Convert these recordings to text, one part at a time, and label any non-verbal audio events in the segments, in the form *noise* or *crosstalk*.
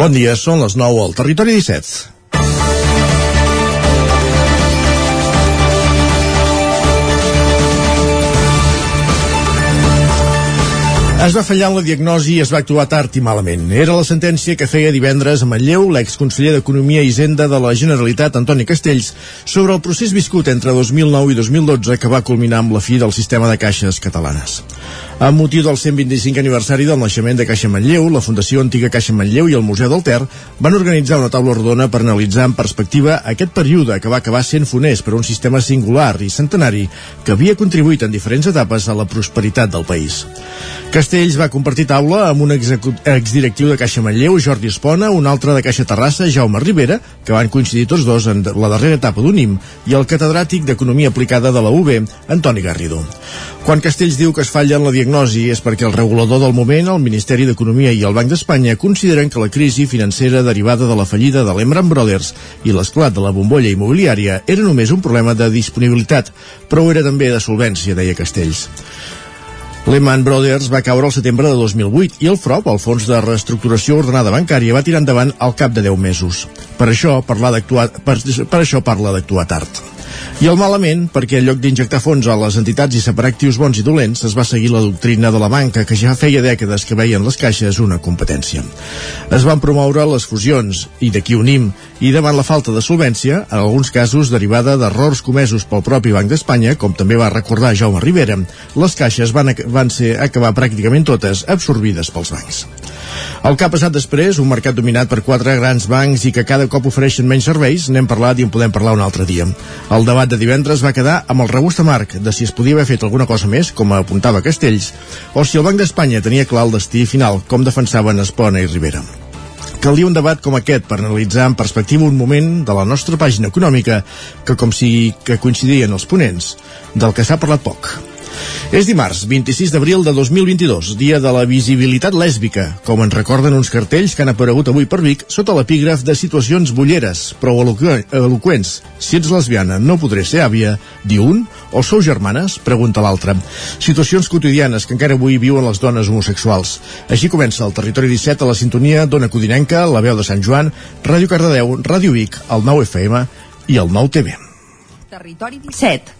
Bon dia, són les 9 al Territori 17. Es va fallar en la diagnosi i es va actuar tard i malament. Era la sentència que feia divendres a Manlleu l'exconseller d'Economia i Hisenda de la Generalitat, Antoni Castells, sobre el procés viscut entre 2009 i 2012 que va culminar amb la fi del sistema de caixes catalanes. Amb motiu del 125 aniversari del naixement de Caixa Manlleu, la Fundació Antiga Caixa Manlleu i el Museu del Ter van organitzar una taula rodona per analitzar en perspectiva aquest període que va acabar sent funès per un sistema singular i centenari que havia contribuït en diferents etapes a la prosperitat del país. Castells va compartir taula amb un exdirectiu de Caixa Manlleu, Jordi Espona, un altre de Caixa Terrassa, Jaume Rivera, que van coincidir tots dos en la darrera etapa d'UNIM, i el catedràtic d'Economia Aplicada de la UB, Antoni Garrido. Quan Castells diu que es falla en la diagnosi és perquè el regulador del moment, el Ministeri d'Economia i el Banc d'Espanya consideren que la crisi financera derivada de la fallida de Lehman Brothers i l'esclat de la bombolla immobiliària era només un problema de disponibilitat, però era també de solvència, deia Castells. Lehman Brothers va caure al setembre de 2008 i el FROP, el Fons de Reestructuració Ordenada Bancària, va tirar endavant al cap de 10 mesos. Per això, parlar per, per això parla d'actuar tard. I el malament, perquè en lloc d'injectar fons a les entitats i separar actius bons i dolents, es va seguir la doctrina de la banca, que ja feia dècades que veien les caixes una competència. Es van promoure les fusions, i d'aquí unim, i davant la falta de solvència, en alguns casos derivada d'errors comesos pel propi Banc d'Espanya, com també va recordar Jaume Rivera, les caixes van, van ser acabar pràcticament totes absorbides pels bancs. El que ha passat després, un mercat dominat per quatre grans bancs i que cada cop ofereixen menys serveis, n'hem parlat i en podem parlar un altre dia. El debat de divendres va quedar amb el regust amarg de si es podia haver fet alguna cosa més, com apuntava Castells, o si el Banc d'Espanya tenia clar el destí final, com defensaven Espona i Rivera. Calia un debat com aquest per analitzar en perspectiva un moment de la nostra pàgina econòmica que com si que coincidien els ponents, del que s'ha parlat poc. És dimarts, 26 d'abril de 2022, dia de la visibilitat lèsbica, com ens recorden uns cartells que han aparegut avui per Vic sota l'epígraf de situacions bulleres, prou eloqüents. Si ets lesbiana, no podré ser àvia, diu un, o sou germanes? Pregunta l'altre. Situacions quotidianes que encara avui viuen les dones homosexuals. Així comença el Territori 17 a la sintonia d'Ona Codinenca, la veu de Sant Joan, Ràdio Cardedeu, Ràdio Vic, el 9 FM i el 9 TV. Territori 17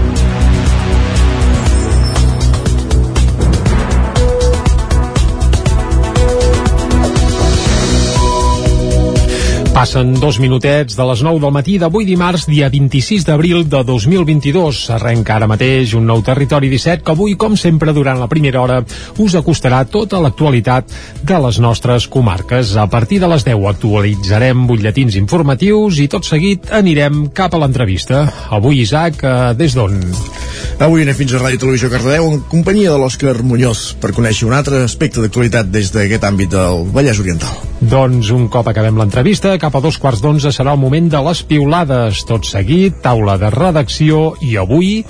Passen dos minutets de les 9 del matí d'avui dimarts, dia 26 d'abril de 2022. Arrenca ara mateix un nou Territori 17 que avui, com sempre, durant la primera hora us acostarà tota l'actualitat de les nostres comarques. A partir de les 10 actualitzarem butlletins informatius i tot seguit anirem cap a l'entrevista. Avui, Isaac, eh, des d'on? Avui anem fins a Ràdio Televisió Cardedeu en companyia de l'Òscar Muñoz per conèixer un altre aspecte d'actualitat des d'aquest àmbit del Vallès Oriental. Doncs un cop acabem l'entrevista, cap a dos quarts d'onze serà el moment de les piulades. Tot seguit, taula de redacció i avui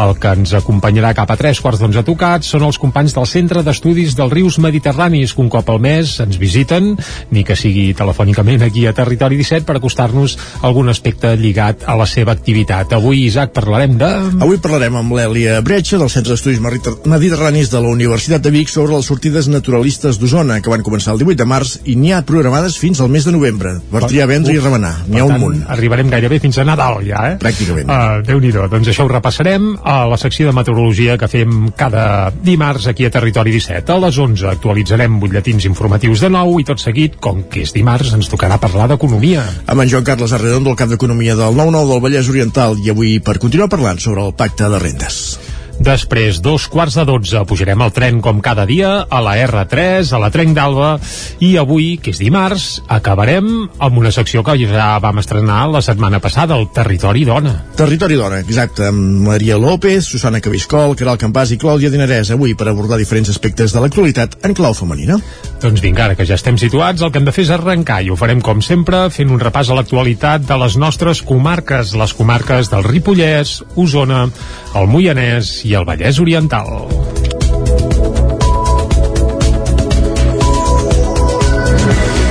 el que ens acompanyarà cap a tres quarts d'onze tocats són els companys del Centre d'Estudis dels Rius Mediterranis que un cop al mes ens visiten, ni que sigui telefònicament aquí a Territori 17 per acostar-nos algun aspecte lligat a la seva activitat. Avui, Isaac, parlarem de... Avui parlarem amb l'Èlia Bretxa del Centre d'Estudis Mediterranis de la Universitat de Vic sobre les sortides naturalistes d'Osona que van començar el 18 de març i n'hi ha programades fins al mes de novembre per triar vendre i remenar. N'hi ha un munt. Arribarem gairebé fins a Nadal ja, eh? Pràcticament. Uh, Déu-n'hi-do. Doncs això ho repassarem a la secció de meteorologia que fem cada dimarts aquí a Territori 17. A les 11 actualitzarem butlletins informatius de nou i tot seguit, com que és dimarts, ens tocarà parlar d'economia. Amb en Joan Carles Arredondo, el cap d'Economia del 9-9 del Vallès Oriental i avui per continuar parlant sobre el pacte de rendes. Després, dos quarts de dotze, pujarem al tren com cada dia, a la R3, a la Trenc d'Alba, i avui, que és dimarts, acabarem amb una secció que ja vam estrenar la setmana passada, el Territori Dona. Territori Dona, exacte, amb Maria López, Susana Cabiscol, Caral Campàs i Clàudia Dinarès, avui per abordar diferents aspectes de l'actualitat en clau femenina. Doncs vinga, ara que ja estem situats, el que hem de fer és arrencar, i ho farem com sempre, fent un repàs a l'actualitat de les nostres comarques, les comarques del Ripollès, Osona, el Moianès i el Vallès Oriental.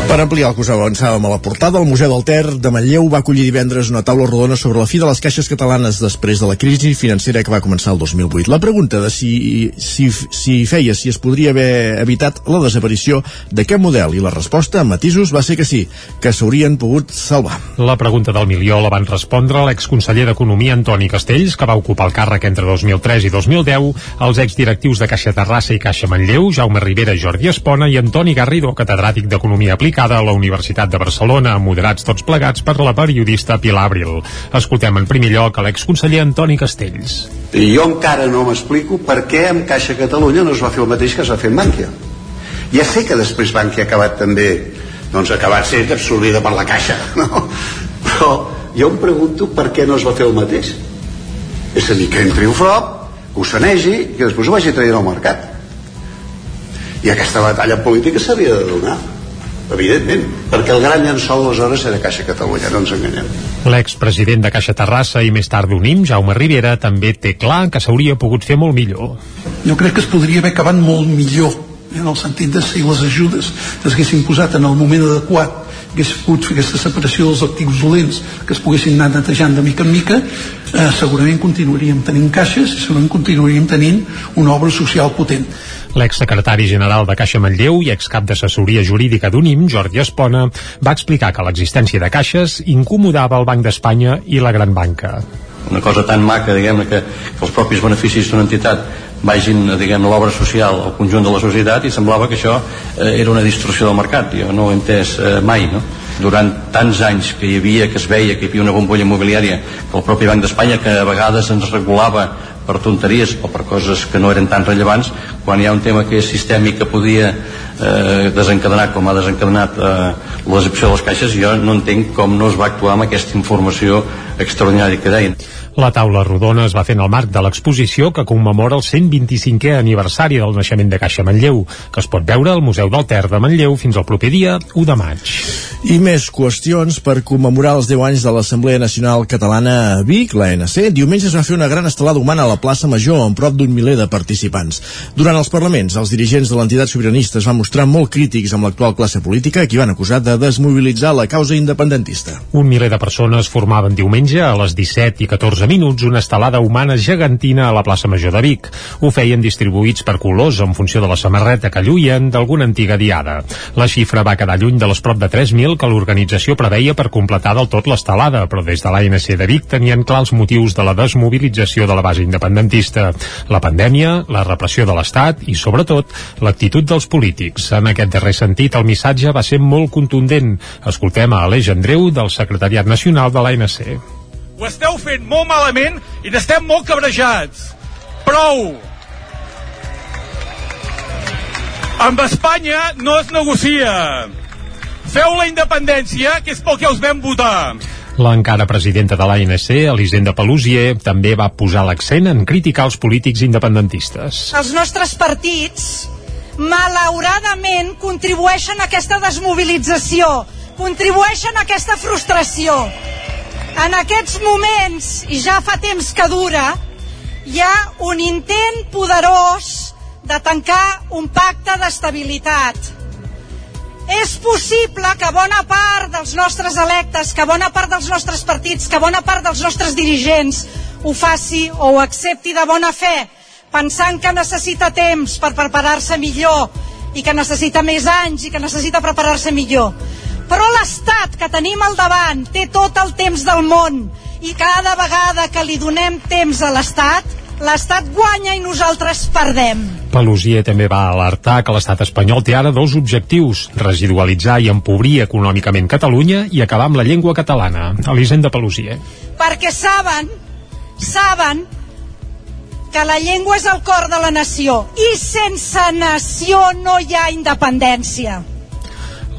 Per ampliar el que us avançàvem a la portada, el Museu del Ter de Manlleu va acollir divendres una taula rodona sobre la fi de les caixes catalanes després de la crisi financera que va començar el 2008. La pregunta de si, si, si feia si es podria haver evitat la desaparició d'aquest model i la resposta, amb matisos, va ser que sí, que s'haurien pogut salvar. La pregunta del milió la van respondre l'exconseller d'Economia Antoni Castells, que va ocupar el càrrec entre 2003 i 2010, els exdirectius de Caixa Terrassa i Caixa Manlleu, Jaume Rivera, Jordi Espona i Antoni Garrido, catedràtic d'Economia Aplicada a la Universitat de Barcelona, moderats tots plegats per la periodista Pilar Abril. Escoltem en primer lloc a l'exconseller Antoni Castells. Jo encara no m'explico per què amb Caixa Catalunya no es va fer el mateix que es va fer amb Bànquia. Ja sé que després Bànquia ha acabat també doncs ha acabat sent absorbida per la Caixa, *laughs* no? Però jo em pregunto per què no es va fer el mateix. És a dir, que entri un frop, que ho sanegi i que després ho vagi traient al mercat. I aquesta batalla política s'havia de donar evidentment, perquè el gran llençol aleshores era Caixa Catalunya, no ens enganyem. L'expresident de Caixa Terrassa i més tard d'Unim, Jaume Rivera, també té clar que s'hauria pogut fer molt millor. Jo crec que es podria haver acabat molt millor en el sentit de si les ajudes s'haguessin posat en el moment adequat hagués pogut fer aquesta separació dels actius dolents que es poguessin anar netejant de mica en mica eh, segurament continuaríem tenint caixes i segurament continuaríem tenint una obra social potent L'exsecretari general de Caixa Manlleu i excap d'assessoria jurídica d'UNIM, Jordi Espona, va explicar que l'existència de caixes incomodava el Banc d'Espanya i la Gran Banca. Una cosa tan maca, diguem que, que els propis beneficis d'una entitat vagin, diguem, a l'obra social al conjunt de la societat i semblava que això eh, era una distorsió del mercat. Jo no ho he entès eh, mai, no? durant tants anys que hi havia, que es veia que hi havia una bombolla immobiliària, que el propi Banc d'Espanya que a vegades ens regulava per tonteries o per coses que no eren tan rellevants quan hi ha un tema que és sistèmic que podia eh, desencadenar com ha desencadenat eh, la decepció de les caixes jo no entenc com no es va actuar amb aquesta informació extraordinària que deien la taula rodona es va fer en el marc de l'exposició que commemora el 125è aniversari del naixement de Caixa Manlleu, que es pot veure al Museu del Ter de Manlleu fins al proper dia 1 de maig. I més qüestions per commemorar els 10 anys de l'Assemblea Nacional Catalana a Vic, l'ANC. Diumenge es va fer una gran estelada humana a la plaça Major amb prop d'un miler de participants. Durant els parlaments, els dirigents de l'entitat sobiranista es van mostrar molt crítics amb l'actual classe política i van acusar de desmobilitzar la causa independentista. Un miler de persones formaven diumenge a les 17 i 14 minuts una estelada humana gegantina a la plaça Major de Vic. Ho feien distribuïts per colors en funció de la samarreta que lluïen d'alguna antiga diada. La xifra va quedar lluny de les prop de 3.000 que l'organització preveia per completar del tot l'estelada, però des de l'ANC de Vic tenien clars motius de la desmobilització de la base independentista. La pandèmia, la repressió de l'Estat i, sobretot, l'actitud dels polítics. En aquest darrer sentit, el missatge va ser molt contundent. Escoltem a Aleix Andreu, del Secretariat Nacional de l'ANC. Ho esteu fent molt malament i n'estem molt cabrejats. Prou! Amb Espanya no es negocia. Feu la independència, que és pel que us vam votar. L'encara presidenta de l'ANC, Elisenda Pelusier, també va posar l'accent en criticar els polítics independentistes. Els nostres partits, malauradament, contribueixen a aquesta desmobilització, contribueixen a aquesta frustració. En aquests moments, i ja fa temps que dura, hi ha un intent poderós de tancar un pacte d'estabilitat. És possible que bona part dels nostres electes, que bona part dels nostres partits, que bona part dels nostres dirigents ho faci o ho accepti de bona fe, pensant que necessita temps per preparar-se millor i que necessita més anys i que necessita preparar-se millor. Però l'Estat que tenim al davant té tot el temps del món i cada vegada que li donem temps a l'Estat, l'Estat guanya i nosaltres perdem. Pelusier també va alertar que l'estat espanyol té ara dos objectius, residualitzar i empobrir econòmicament Catalunya i acabar amb la llengua catalana. Elisenda Pelusier. Perquè saben, saben que la llengua és el cor de la nació i sense nació no hi ha independència.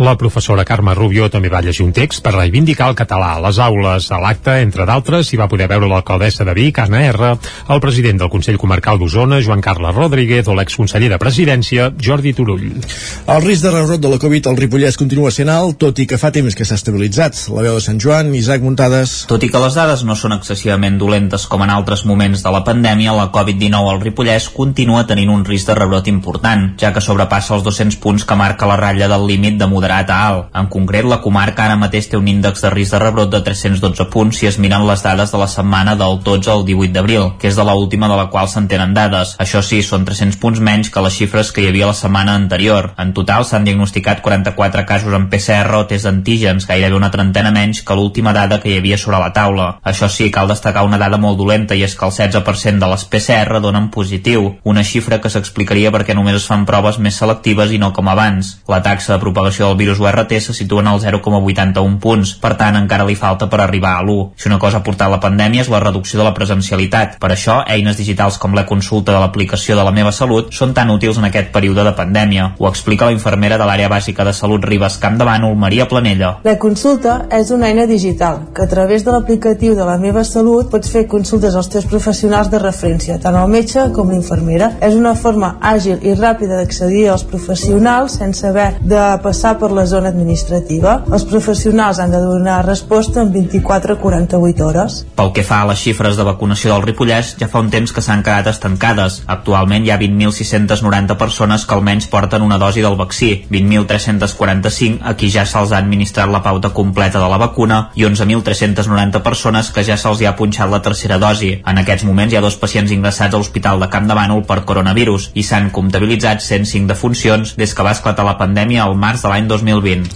La professora Carme Rubio també va llegir un text per reivindicar el català a les aules. A l'acte, entre d'altres, hi va poder veure l'alcaldessa de Vic, Anna R., el president del Consell Comarcal d'Osona, Joan Carles Rodríguez, o l'exconseller de Presidència, Jordi Turull. El risc de rebrot de la Covid al Ripollès continua sent alt, tot i que fa temps que s'ha estabilitzat. La veu de Sant Joan, Isaac Muntades... Tot i que les dades no són excessivament dolentes com en altres moments de la pandèmia, la Covid-19 al Ripollès continua tenint un risc de rebrot important, ja que sobrepassa els 200 punts que marca la ratlla del límit de moderat moderat a alt. En concret, la comarca ara mateix té un índex de risc de rebrot de 312 punts si es miren les dades de la setmana del 12 al 18 d'abril, que és de la última de la qual se'n tenen dades. Això sí, són 300 punts menys que les xifres que hi havia la setmana anterior. En total s'han diagnosticat 44 casos en PCR o test d'antígens, gairebé una trentena menys que l'última dada que hi havia sobre la taula. Això sí, cal destacar una dada molt dolenta i és que el 16% de les PCR donen positiu, una xifra que s'explicaria perquè només es fan proves més selectives i no com abans. La taxa de propagació del virus URT se situa en el 0,81 punts, per tant encara li falta per arribar a l'1. Si una cosa ha portat la pandèmia és la reducció de la presencialitat. Per això, eines digitals com la consulta de l'aplicació de la meva salut són tan útils en aquest període de pandèmia. Ho explica la infermera de l'àrea bàsica de salut Ribes Camp de Bànol, Maria Planella. La consulta és una eina digital que a través de l'aplicatiu de la meva salut pots fer consultes als teus professionals de referència, tant el metge com l'infermera. És una forma àgil i ràpida d'accedir als professionals sense haver de passar per la zona administrativa. Els professionals han de donar resposta en 24 a 48 hores. Pel que fa a les xifres de vacunació del Ripollès, ja fa un temps que s'han quedat estancades. Actualment hi ha 20.690 persones que almenys porten una dosi del vaccí, 20.345 a qui ja se'ls ha administrat la pauta completa de la vacuna i 11.390 persones que ja se'ls hi ha punxat la tercera dosi. En aquests moments hi ha dos pacients ingressats a l'Hospital de Camp de Bànol per coronavirus i s'han comptabilitzat 105 defuncions des que va esclatar la pandèmia al març de l'any 2020.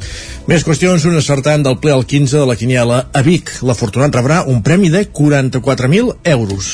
Més qüestions, un acertant del ple al 15 de la Quiniela a Vic. L'afortunat rebrà un premi de 44.000 euros.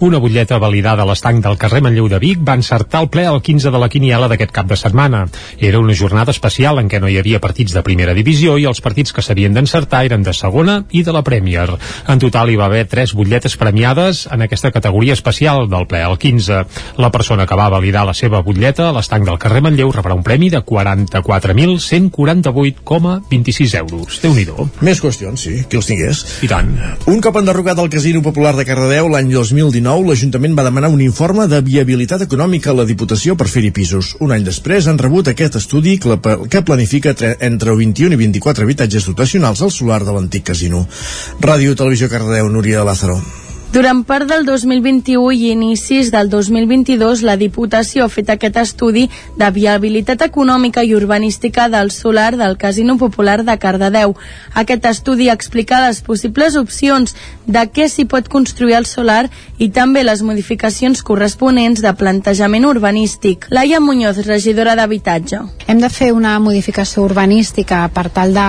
Una butlleta validada a l'estanc del carrer Manlleu de Vic va encertar el ple al 15 de la Quiniela d'aquest cap de setmana. Era una jornada especial en què no hi havia partits de primera divisió i els partits que s'havien d'encertar eren de segona i de la Premier. En total hi va haver tres butlletes premiades en aquesta categoria especial del ple al 15. La persona que va validar la seva butlleta a l'estanc del carrer Manlleu rebrà un premi de 44.148,26 euros. déu nhi Més qüestions, sí, qui els tingués. I tant. Un cop enderrocat el Casino Popular de Cardedeu l'any 2019, l'Ajuntament va demanar un informe de viabilitat econòmica a la Diputació per fer-hi pisos. Un any després han rebut aquest estudi que, la, que planifica tre, entre 21 i 24 habitatges dotacionals al solar de l'antic casino. Ràdio Televisió Cardedeu, Núria Lázaro. Durant part del 2021 i inicis del 2022, la Diputació ha fet aquest estudi de viabilitat econòmica i urbanística del solar del Casino Popular de Cardedeu. Aquest estudi explica les possibles opcions de què s'hi pot construir al solar i també les modificacions corresponents de plantejament urbanístic. Laia Muñoz, regidora d'Habitatge. Hem de fer una modificació urbanística per tal de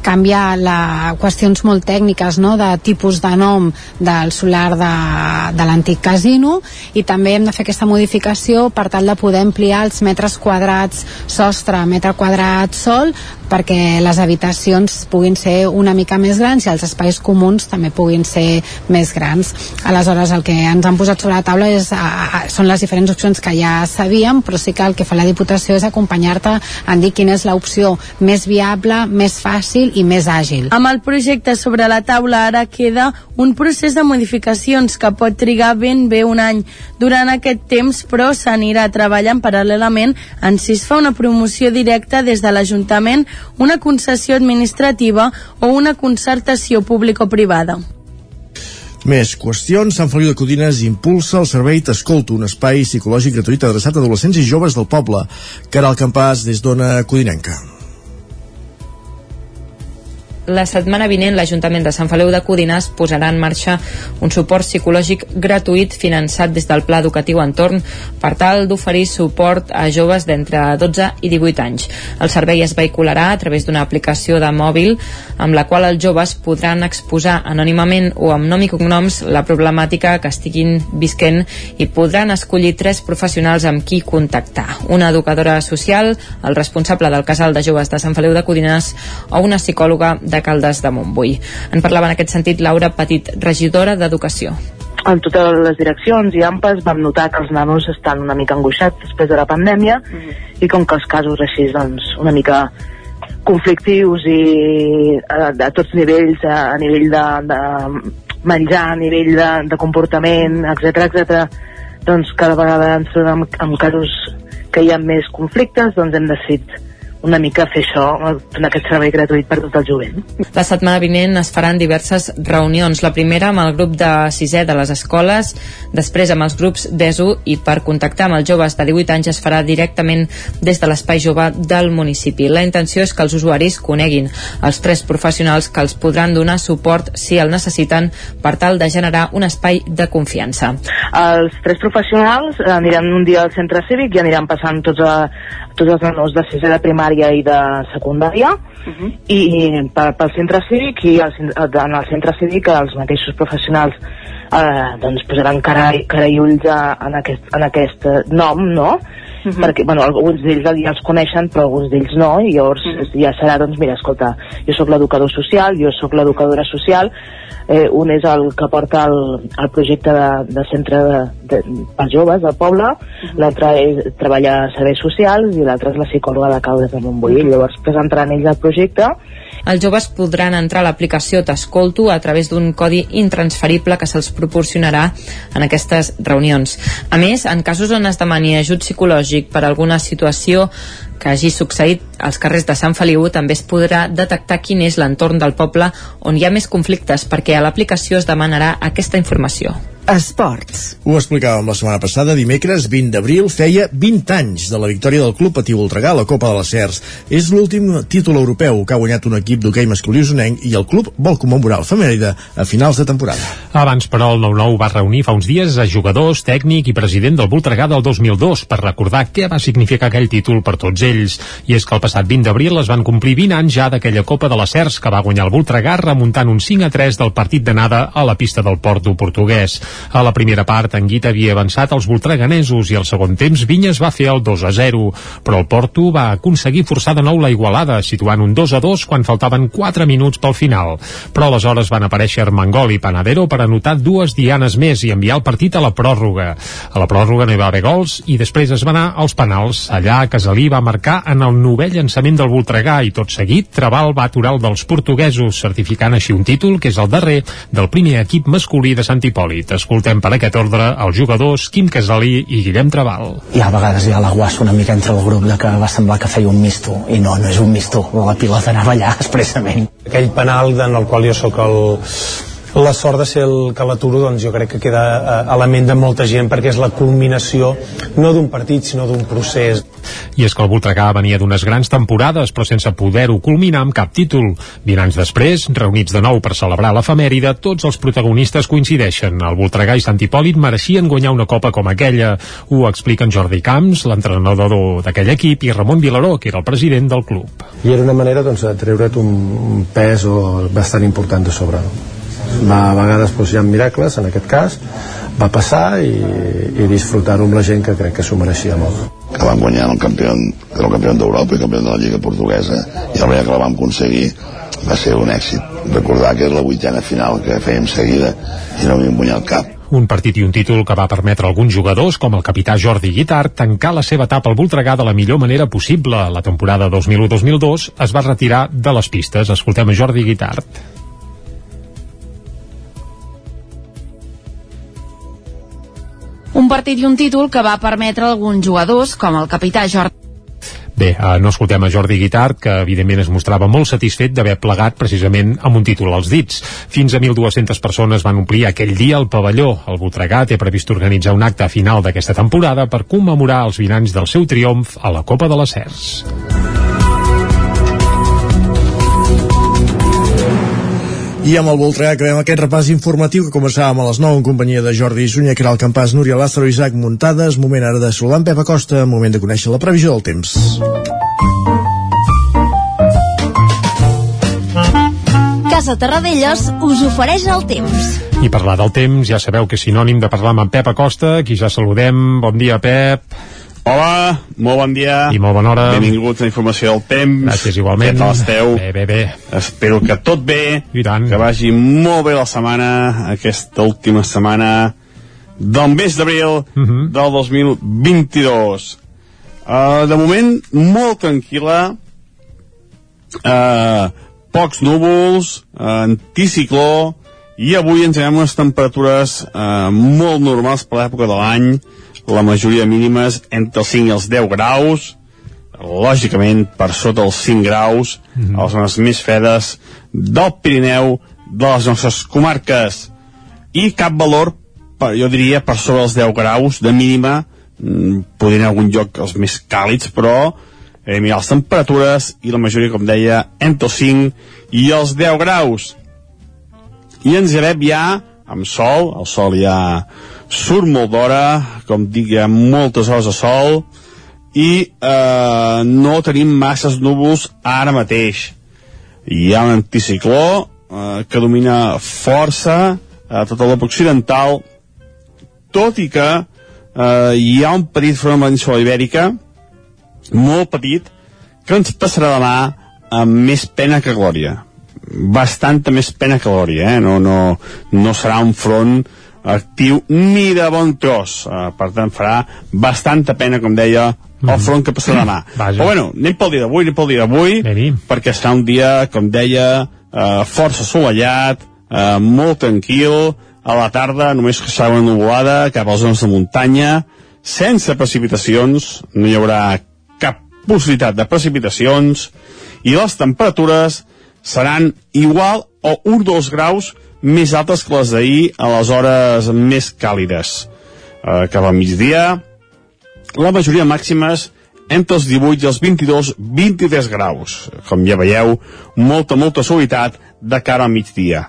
canviar la, qüestions molt tècniques no? de tipus de nom del solar de, de l'antic casino i també hem de fer aquesta modificació per tal de poder ampliar els metres quadrats sostre, metre quadrat sol perquè les habitacions puguin ser una mica més grans i els espais comuns també puguin ser més grans. Aleshores, el que ens han posat sobre la taula és, a, a, són les diferents opcions que ja sabíem, però sí que el que fa la Diputació és acompanyar-te en dir quina és l'opció més viable, més fàcil i més àgil. Amb el projecte sobre la taula ara queda un procés de modificacions que pot trigar ben bé un any. Durant aquest temps, però, s'anirà treballant paral·lelament en si es fa una promoció directa des de l'Ajuntament una concessió administrativa o una concertació público-privada. Més qüestions. Sant Feliu de Codines impulsa el servei T'Escolto, un espai psicològic gratuït adreçat a adolescents i joves del poble. Caral Campàs, des d'Ona Codinenca. La setmana vinent l'Ajuntament de Sant Feliu de Codines posarà en marxa un suport psicològic gratuït finançat des del Pla Educatiu Entorn per tal d'oferir suport a joves d'entre 12 i 18 anys. El servei es vehicularà a través d'una aplicació de mòbil amb la qual els joves podran exposar anònimament o amb nom i cognoms la problemàtica que estiguin visquent i podran escollir tres professionals amb qui contactar. Una educadora social, el responsable del casal de joves de Sant Feliu de Codines o una psicòloga de Caldes de Montbui. En parlava en aquest sentit Laura Petit, regidora d'Educació en totes les direccions i AMPAs vam notar que els nanos estan una mica angoixats després de la pandèmia mm -hmm. i com que els casos així doncs una mica conflictius i a, a tots nivells, a, a nivell de, de menjar, a nivell de, de comportament, etc etc. doncs cada vegada ens trobem amb, amb casos que hi ha més conflictes, doncs hem decidit una mica fer això, en aquest servei gratuït per tot el jovent. La setmana vinent es faran diverses reunions. La primera amb el grup de sisè de les escoles, després amb els grups d'ESO i per contactar amb els joves de 18 anys es farà directament des de l'espai jove del municipi. La intenció és que els usuaris coneguin els tres professionals que els podran donar suport si el necessiten per tal de generar un espai de confiança. Els tres professionals aniran un dia al centre cívic i aniran passant tots, a, tots els nanos de sisè de primària i de secundària uh -huh. i per, pel centre cívic i el, en el centre cívic els mateixos professionals eh, doncs posaran cara, cara i ulls a, en, aquest, en aquest nom, no? -huh. perquè bueno, alguns d'ells ja els coneixen però alguns d'ells no i llavors uh -huh. ja serà doncs mira escolta jo sóc l'educador social, jo sóc l'educadora social eh, un és el que porta el, el projecte de, de centre de, de, per joves del poble, uh -huh. l'altre treballa a serveis socials i l'altre és la psicòloga de Caudes de Montbui. Uh -huh. Llavors presentaran ells el projecte els joves podran entrar a l'aplicació T'Escolto a través d'un codi intransferible que se'ls proporcionarà en aquestes reunions. A més, en casos on es demani ajut psicològic per alguna situació que hagi succeït als carrers de Sant Feliu també es podrà detectar quin és l'entorn del poble on hi ha més conflictes perquè a l'aplicació es demanarà aquesta informació. Esports. Ho explicàvem la setmana passada, dimecres 20 d'abril feia 20 anys de la victòria del Club Patí Voltregà a la Copa de les Cers. És l'últim títol europeu que ha guanyat un equip d'hoquei masculí usonenc i el club vol commemorar el Femèrida a finals de temporada. Abans, però, el 9-9 va reunir fa uns dies a jugadors, tècnic i president del Voltregà del 2002 per recordar què va significar aquell títol per tots ells. I és que el passat 20 d'abril es van complir 20 anys ja d'aquella Copa de les Cers que va guanyar el Voltregà remuntant un 5 a 3 del partit d'anada a la pista del Porto portuguès. A la primera part, en Guita havia avançat els voltreganesos i al segon temps Vinyes va fer el 2 a 0, però el Porto va aconseguir forçar de nou la igualada, situant un 2 a 2 quan faltaven 4 minuts pel final. Però aleshores van aparèixer Armengol i Panadero per anotar dues dianes més i enviar el partit a la pròrroga. A la pròrroga no hi va haver gols i després es va anar als penals. Allà Casalí va marcar en el novè llançament del Voltregà i tot seguit Trabal va aturar el dels portuguesos, certificant així un títol que és el darrer del primer equip masculí de Sant Hipòlit. Escoltem per aquest ordre els jugadors Quim Casalí i Guillem Trabal. I a vegades hi ha la guassa una mica entre el grup de que va semblar que feia un misto i no, no és un misto, la pilota anava allà *laughs* expressament. Aquell penal en el qual jo sóc el, la sort de ser el que l'aturo doncs jo crec que queda eh, a la ment de molta gent perquè és la culminació no d'un partit sinó d'un procés i és que el Voltregà venia d'unes grans temporades però sense poder-ho culminar amb cap títol 20 anys després, reunits de nou per celebrar l'efemèride, tots els protagonistes coincideixen. El Voltregà i Sant Hipòlit mereixien guanyar una copa com aquella ho expliquen Jordi Camps, l'entrenador d'aquell equip i Ramon Vilaró, que era el president del club. I era una manera doncs, de treure't un pes o bastant important de sobre va, a vegades doncs, hi ha miracles, en aquest cas va passar i, i disfrutar-ho amb la gent que crec que s'ho mereixia molt que vam guanyar el campió, el campió d'Europa i el campió de la Lliga Portuguesa i el que la vam aconseguir va ser un èxit recordar que és la vuitena final que fèiem seguida i no havíem guanyat cap un partit i un títol que va permetre a alguns jugadors, com el capità Jordi Guitart, tancar la seva etapa al Voltregà de la millor manera possible. La temporada 2001-2002 es va retirar de les pistes. Escoltem a Jordi Guitart. Un partit i un títol que va permetre a alguns jugadors, com el capità Jordi Bé, eh, no escoltem a Jordi Guitart, que evidentment es mostrava molt satisfet d'haver plegat precisament amb un títol als dits. Fins a 1.200 persones van omplir aquell dia el pavelló. El Voltregà té previst organitzar un acte final d'aquesta temporada per commemorar els 20 anys del seu triomf a la Copa de les Cers. I amb el Voltregà acabem aquest repàs informatiu que començàvem a les 9 en companyia de Jordi Sunyer, Caral Campàs, Núria Lázaro, Isaac Muntades. Moment ara de saludar en Pep Acosta, moment de conèixer la previsió del temps. Casa Terradellos us ofereix el temps. I parlar del temps, ja sabeu que és sinònim de parlar amb en Pep Acosta, qui ja saludem. Bon dia, Pep. Hola, molt bon dia. I molt bona hora. Benvinguts a Informació del Temps. Gràcies, igualment. Què tal esteu? Bé, bé, bé. Espero que tot bé. I tant. Que vagi molt bé la setmana, aquesta última setmana del mes d'abril uh Mhm. -huh. del 2022. Uh, de moment, molt tranquil·la. Uh, pocs núvols, uh, anticicló, i avui ens anem unes temperatures uh, molt normals per l'època de l'any, la majoria mínimes entre els 5 i els 10 graus, lògicament per sota els 5 graus mm -hmm. a les zones més fredes del Pirineu de les nostres comarques. I cap valor per, jo diria per sobre els 10 graus de mínima. Mm, podria en algun lloc els més càlids però eh, mirar les temperatures i la majoria com deia entre els 5 i els 10 graus i ens llevem ja amb sol, el sol ja surt molt d'hora, com dic, hi ha moltes hores de sol, i eh, no tenim masses núvols ara mateix. Hi ha un anticicló eh, que domina força a tota l'Europa occidental, tot i que eh, hi ha un petit front amb la ibèrica, molt petit, que ens passarà demà amb més pena que glòria. Bastanta més pena que glòria, eh? No, no, no serà un front actiu ni de bon tros. Uh, per tant, farà bastanta pena, com deia, el front que passarà demà. *clears throat* Vaja. Però bueno, anem pel dia d'avui, anem pel dia d'avui, perquè serà un dia, com deia, uh, força assolellat, uh, molt tranquil, a la tarda només que serà una nuvolada cap a les zones de muntanya, sense precipitacions, no hi haurà cap possibilitat de precipitacions, i les temperatures seran igual o 1 o 2 graus més altes que les d'ahir a les hores més càlides. Eh, cap al migdia, la majoria màximes entre els 18 i els 22, 23 graus. Com ja veieu, molta, molta suavitat de cara al migdia.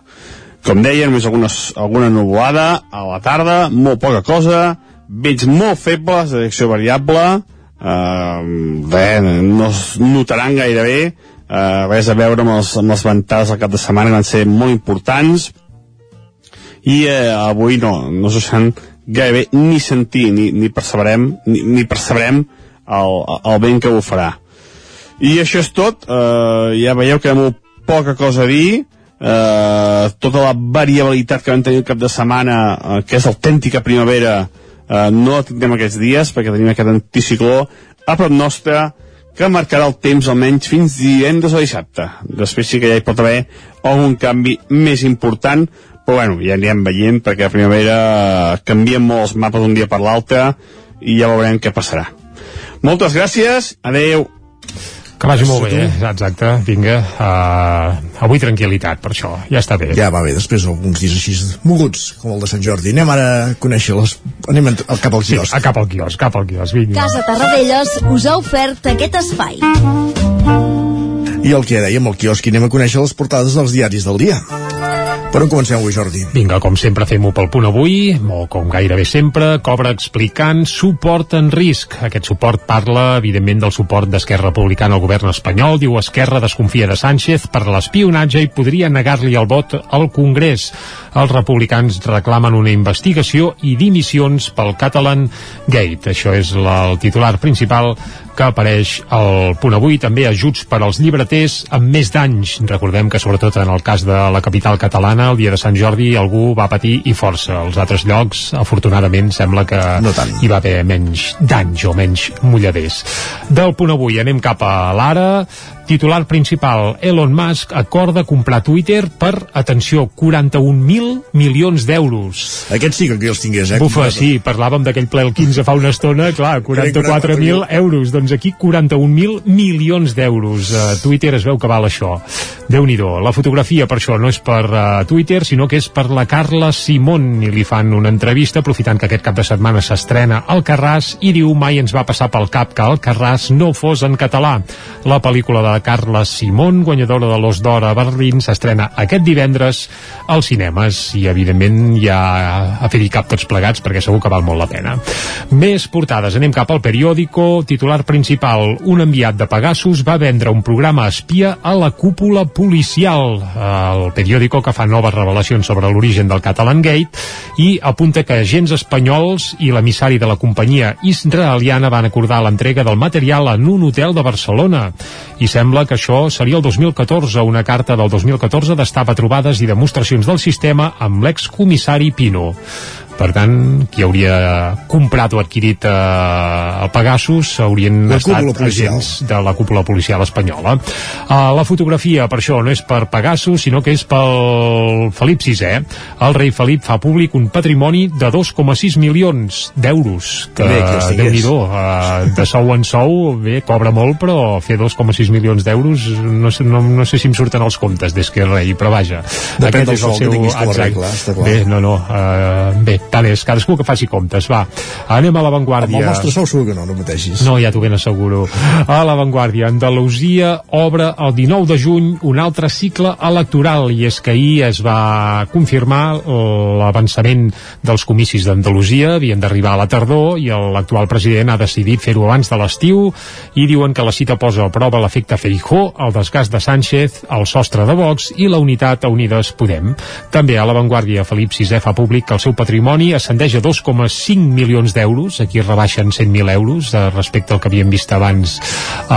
Com deia, només algunes, alguna nuvolada a la tarda, molt poca cosa, vents molt febles de direcció variable, eh, bé, no es notaran gairebé, eh, res a veure amb, els, amb les ventades al cap de setmana que van ser molt importants, i eh, avui no, no se sent gairebé ni sentir ni, ni percebrem, ni, ni percebrem el, el vent que bufarà. I això és tot, eh, ja veieu que hi ha molt poca cosa a dir, eh, tota la variabilitat que vam tenir el cap de setmana, eh, que és autèntica primavera, eh, no la tindrem aquests dies, perquè tenim aquest anticicló a prop nostre, que marcarà el temps almenys fins divendres o dissabte. Després sí que ja hi pot haver algun canvi més important, però bueno, ja anirem veient perquè a primavera canvien molt els mapes d'un dia per l'altre i ja veurem què passarà. Moltes gràcies, adeu. Que vagi molt bé, eh? exacte, vinga. Uh, avui tranquil·litat, per això, ja està bé. Ja va bé, després alguns dies així moguts, com el de Sant Jordi. Anem ara a conèixer les... Anem a... cap al quiosc. Sí, a cap al quiosc, cap al quiosc, vinga. Casa Tarradellas us ha ofert aquest espai. I el que dèiem, al quiosc, anem a conèixer les portades dels diaris del dia. Per on comencem avui, Jordi? Vinga, com sempre fem-ho pel punt avui, o com gairebé sempre, cobra explicant suport en risc. Aquest suport parla, evidentment, del suport d'Esquerra Republicana al govern espanyol. Diu Esquerra desconfia de Sánchez per l'espionatge i podria negar-li el vot al Congrés. Els republicans reclamen una investigació i dimissions pel Catalan Gate. Això és la, el titular principal que apareix al punt avui. També ajuts per als llibreters amb més danys. Recordem que, sobretot en el cas de la capital catalana, el dia de Sant Jordi algú va patir i força. Els altres llocs, afortunadament, sembla que no tant. hi va haver menys danys o menys mulladers. Del punt avui anem cap a l'ara Titular principal, Elon Musk acorda comprar Twitter per, atenció, 41.000 milions d'euros. Aquests sí que els tingués, eh? Bufa, sí, parlàvem d'aquell ple el 15 fa una estona, clar, 44.000 euros, doncs aquí 41.000 milions d'euros. Uh, Twitter es veu que val això. déu nhi La fotografia, per això, no és per uh, Twitter, sinó que és per la Carla Simón, i li fan una entrevista, aprofitant que aquest cap de setmana s'estrena al Carràs, i diu mai ens va passar pel cap que el Carràs no fos en català. La pel·lícula de Carla Simón, guanyadora de l'Os d'Or a Berlín, s'estrena aquest divendres als cinemes i evidentment ja a fer-hi cap tots plegats perquè segur que val molt la pena. Més portades, anem cap al periòdico, titular principal, un enviat de Pegasus va vendre un programa espia a la cúpula policial. El periòdico que fa noves revelacions sobre l'origen del Catalan Gate i apunta que agents espanyols i l'emissari de la companyia israeliana van acordar l'entrega del material en un hotel de Barcelona i sembla que això seria el 2014. Una carta del 2014 destapa trobades i demostracions del sistema amb l'excomissari Pino. Per tant, qui hauria comprat o adquirit eh, el Pegasus haurien La estat agents de la cúpula policial espanyola. Uh, la fotografia, per això, no és per Pegasus, sinó que és pel Felip VI. El rei Felip fa públic un patrimoni de 2,6 milions d'euros. Que, que tingués. déu-n'hi-do, uh, de sou en sou, bé, cobra molt, però fer 2,6 milions d'euros, no, sé, no, no sé si em surten els comptes des que rei, però vaja. Depèn aquest del és el sou que seu- tinguis com a exacte. regla. Bé, no, no, uh, bé, tant és, cadascú que faci comptes, va. Anem a Amb l'avantguàrdia. el nostre sou segur que no, no pateixis. No, ja t'ho ben asseguro. A l'avantguàrdia, Andalusia obre el 19 de juny un altre cicle electoral i és que ahir es va confirmar l'avançament dels comicis d'Andalusia, havien d'arribar a la tardor i l'actual president ha decidit fer-ho abans de l'estiu i diuen que la cita posa a prova l'efecte Feijó, el desgast de Sánchez, el sostre de Vox i la unitat a Unides Podem. També a l'avantguàrdia Felip VI fa públic que el seu patrimoni ascendeix a 2,5 milions d'euros, aquí rebaixen 100.000 euros eh, respecte al que havíem vist abans eh,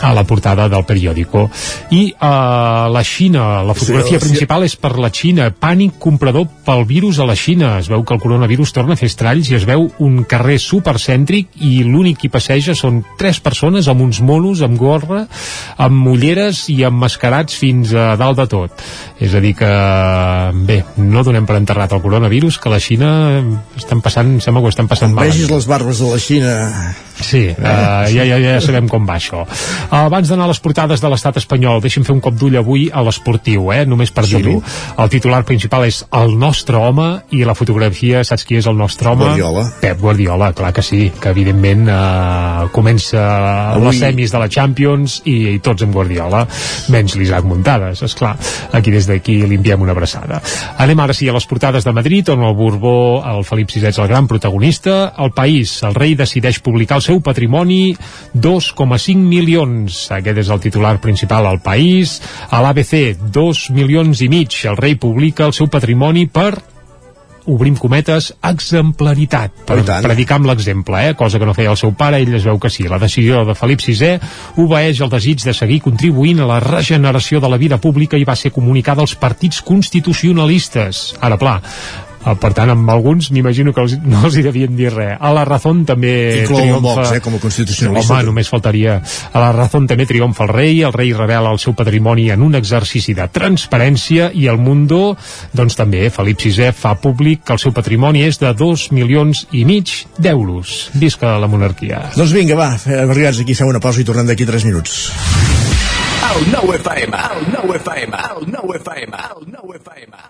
a la portada del periòdico. I eh, la Xina, la fotografia Sí, sí. principal és per la Xina, pànic comprador pel virus a la Xina. Es veu que el coronavirus torna a fer estralls i es veu un carrer supercèntric i l'únic qui passeja són tres persones amb uns monos, amb gorra, amb ulleres i amb mascarats fins a dalt de tot. És a dir que, bé, no donem per enterrat el coronavirus, que la Xina estan passant, sembla que ho estan passant malament. Vegis les barbes de la Xina... Sí, uh, ja, ja, ja sabem com va això. Uh, abans d'anar a les portades de l'estat espanyol, deixem fer un cop d'ull avui a l'esportiu, eh? només per dir-ho. El titular principal és el nostre home i la fotografia, saps qui és el nostre home? Guardiola. Pep Guardiola, clar que sí, que evidentment uh, comença Avui- les semis de la Champions i, i tots amb Guardiola, menys l'Isaac Muntades, és clar. Aquí des d'aquí li enviem una abraçada. Anem ara sí a les portades de Madrid, on el Borbó, el Felip VI és el gran protagonista. El País, el rei decideix publicar el seu patrimoni 2,5 milions. Aquest és el titular principal al País. A l'ABC, 2 milions i mig. El rei publica el seu patrimoni per obrim cometes, exemplaritat per predicar amb l'exemple, eh? cosa que no feia el seu pare, ell es veu que sí. La decisió de Felip VI obeeix el desig de seguir contribuint a la regeneració de la vida pública i va ser comunicada als partits constitucionalistes. Ara, pla, per tant, amb alguns m'imagino que els, *laughs* no els hi devien dir res. A la Razón també Inclou el triomfa... Vox, eh, com a constitucionalista. Home, només faltaria. A la Razón també triomfa el rei, el rei revela el seu patrimoni en un exercici de transparència i el Mundo, doncs també, Felip VI fa públic que el seu patrimoni és de 2 milions i mig d'euros. Visca la monarquia. Doncs vinga, va, eh, arribats aquí, fem una pausa i tornem d'aquí 3 minuts. El nou FM, el nou FM, el nou FM, el nou FM, el nou FM.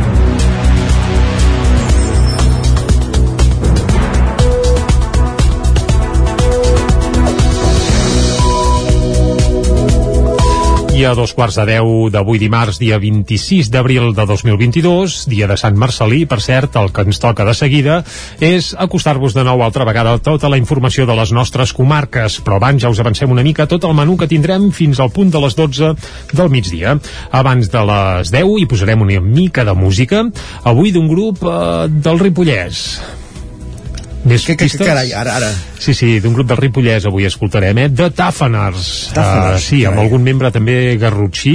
I a dos quarts de deu d'avui dimarts, dia 26 d'abril de 2022, dia de Sant Marcelí, per cert, el que ens toca de seguida és acostar-vos de nou altra vegada tota la informació de les nostres comarques, però abans ja us avancem una mica tot el menú que tindrem fins al punt de les 12 del migdia. Abans de les 10 hi posarem una mica de música, avui d'un grup eh, del Ripollès. Més Que, que, que, carai, ara, ara. Sí, sí, d'un grup del Ripollès avui escoltarem, eh? The Taffaners. Tàffaners, Uh, sí, amb carai. algun membre també garrotxí,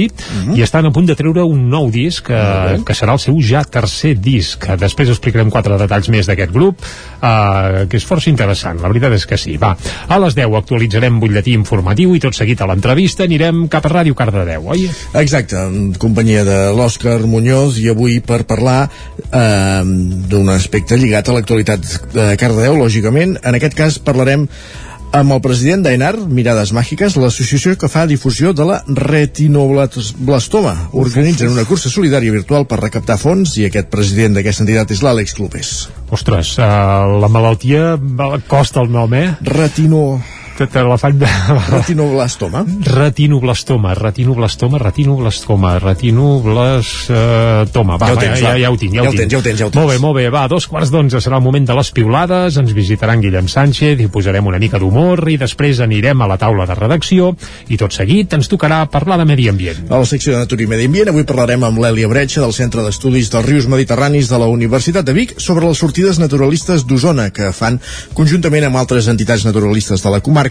i estan a punt de treure un nou disc, uh, que serà el seu ja tercer disc. Després explicarem quatre detalls més d'aquest grup, uh, que és força interessant, la veritat és que sí. Va, a les 10 actualitzarem butlletí informatiu i tot seguit a l'entrevista anirem cap a Ràdio Cardedeu, oi? Exacte, en companyia de l'Òscar Muñoz i avui per parlar eh, d'un aspecte lligat a l'actualitat de Cardedeu, lògicament. En aquest cas parlarem amb el president d'AENAR, Mirades Màgiques, l'associació que fa difusió de la retinoblastoma. Organitzen una cursa solidària virtual per recaptar fons i aquest president d'aquesta entitat és l'Àlex Clopés. Ostres, uh, la malaltia costa el nom, eh? Retino... Faig de... Retinoblastoma. Retinoblastoma, retinoblastoma, retinoblastoma, retinoblastoma. Va, Ja va, tens, ja, ja, ho tinc, ja, ho tinc. ja ho tens, ja ho tens. Molt bé, molt bé, va, dos quarts d'onze serà el moment de les piulades, ens visitaran Guillem Sánchez, hi posarem una mica d'humor i després anirem a la taula de redacció i tot seguit ens tocarà parlar de medi ambient. A la secció de Natura i Medi Ambient avui parlarem amb l'Èlia Bretxa del Centre d'Estudis dels Rius Mediterranis de la Universitat de Vic sobre les sortides naturalistes d'Osona que fan conjuntament amb altres entitats naturalistes de la comarca.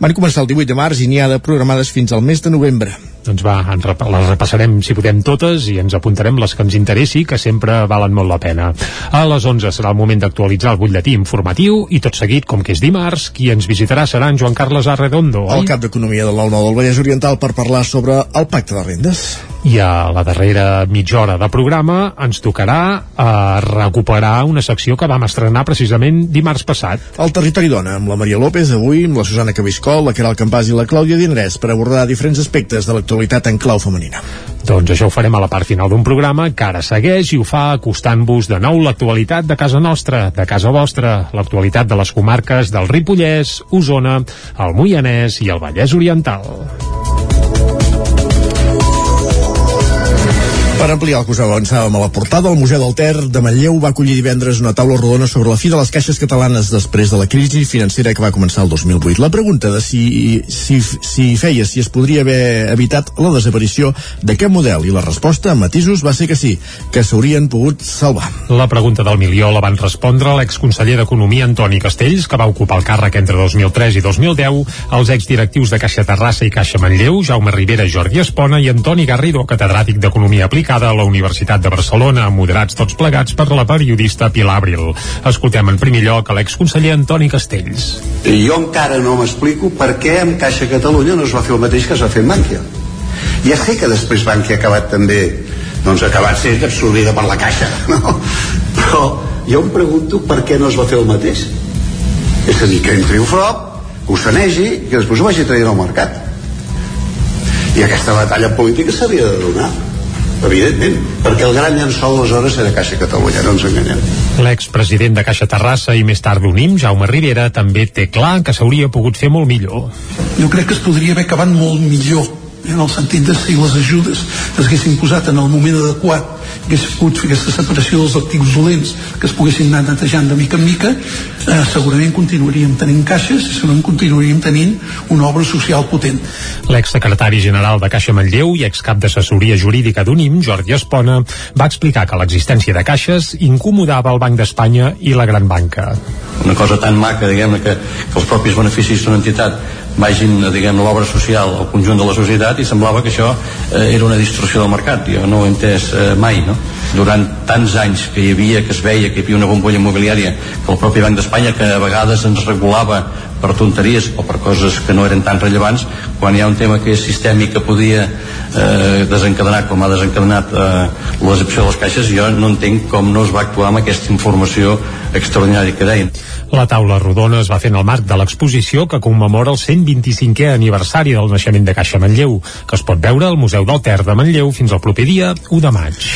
Van començar el 18 de març i n'hi ha de programades fins al mes de novembre. Doncs va, en rep les repassarem si podem totes i ens apuntarem les que ens interessi, que sempre valen molt la pena. A les 11 serà el moment d'actualitzar el butlletí informatiu i tot seguit, com que és dimarts, qui ens visitarà serà en Joan Carles Arredondo, El oi? cap d'Economia de l'Alma del Vallès Oriental per parlar sobre el pacte de rendes. I a la darrera mitja hora de programa ens tocarà eh, recuperar una secció que vam estrenar precisament dimarts passat. El Territori Dona, amb la Maria López, avui amb la Susana Cabiscol, la Caral Campàs i la Clàudia Dinarès per abordar diferents aspectes de l'actualitat en clau femenina. Doncs això ho farem a la part final d'un programa que ara segueix i ho fa acostant-vos de nou l'actualitat de casa nostra, de casa vostra, l'actualitat de les comarques del Ripollès, Osona, el Moianès i el Vallès Oriental. Per ampliar el que us avançàvem a la portada, el Museu del Ter de Manlleu va acollir divendres una taula rodona sobre la fi de les caixes catalanes després de la crisi financera que va començar el 2008. La pregunta de si, si, si feia si es podria haver evitat la desaparició d'aquest model i la resposta, amb matisos, va ser que sí, que s'haurien pogut salvar. La pregunta del milió la van respondre l'exconseller d'Economia Antoni Castells, que va ocupar el càrrec entre 2003 i 2010, els exdirectius de Caixa Terrassa i Caixa Manlleu, Jaume Rivera, Jordi Espona i Antoni Garrido, catedràtic d'Economia Aplicada a la Universitat de Barcelona, moderats tots plegats per la periodista Pilar Abril. Escoltem en primer lloc a l'exconseller Antoni Castells. Jo encara no m'explico per què amb Caixa Catalunya no es va fer el mateix que es va fer amb Bànquia. Ja sé que després Bànquia ha acabat també doncs ha acabat sent absorbida per la Caixa *laughs* no? però jo em pregunto per què no es va fer el mateix és a dir, que entri un frop ho sanegi i que després ho vagi traient al mercat i aquesta batalla política s'havia de donar evidentment, perquè el gran llençol aleshores era Caixa Catalunya, no ens enganyem. L'expresident de Caixa Terrassa i més tard d'Unim, Jaume Rivera, també té clar que s'hauria pogut fer molt millor. Jo crec que es podria haver acabat molt millor en el sentit de si les ajudes s'haguessin posat en el moment adequat hagués pogut fer aquesta separació dels actius dolents que es poguessin anar netejant de mica en mica eh, segurament continuaríem tenint caixes i segurament continuaríem tenint una obra social potent L'exsecretari general de Caixa Manlleu i excap d'assessoria jurídica d'UNIM, Jordi Espona, va explicar que l'existència de caixes incomodava el Banc d'Espanya i la Gran Banca. Una cosa tan maca, diguem que, que els propis beneficis d'una entitat vagin, diguem l'obra social al conjunt de la societat i semblava que això eh, era una distorsió del mercat. Jo no ho he entès eh, mai, no? Durant tants anys que hi havia, que es veia que hi havia una bombolla immobiliària, que el propi Banc d'Espanya, que a vegades ens regulava per tonteries o per coses que no eren tan rellevants, quan hi ha un tema que és sistèmic que podia eh, desencadenar com ha desencadenat eh, l'excepció de les caixes, jo no entenc com no es va actuar amb aquesta informació extraordinària que deien. La taula rodona es va fer en el marc de l'exposició que commemora el 125è aniversari del naixement de Caixa Manlleu, que es pot veure al Museu del Ter de Manlleu fins al proper dia 1 de maig.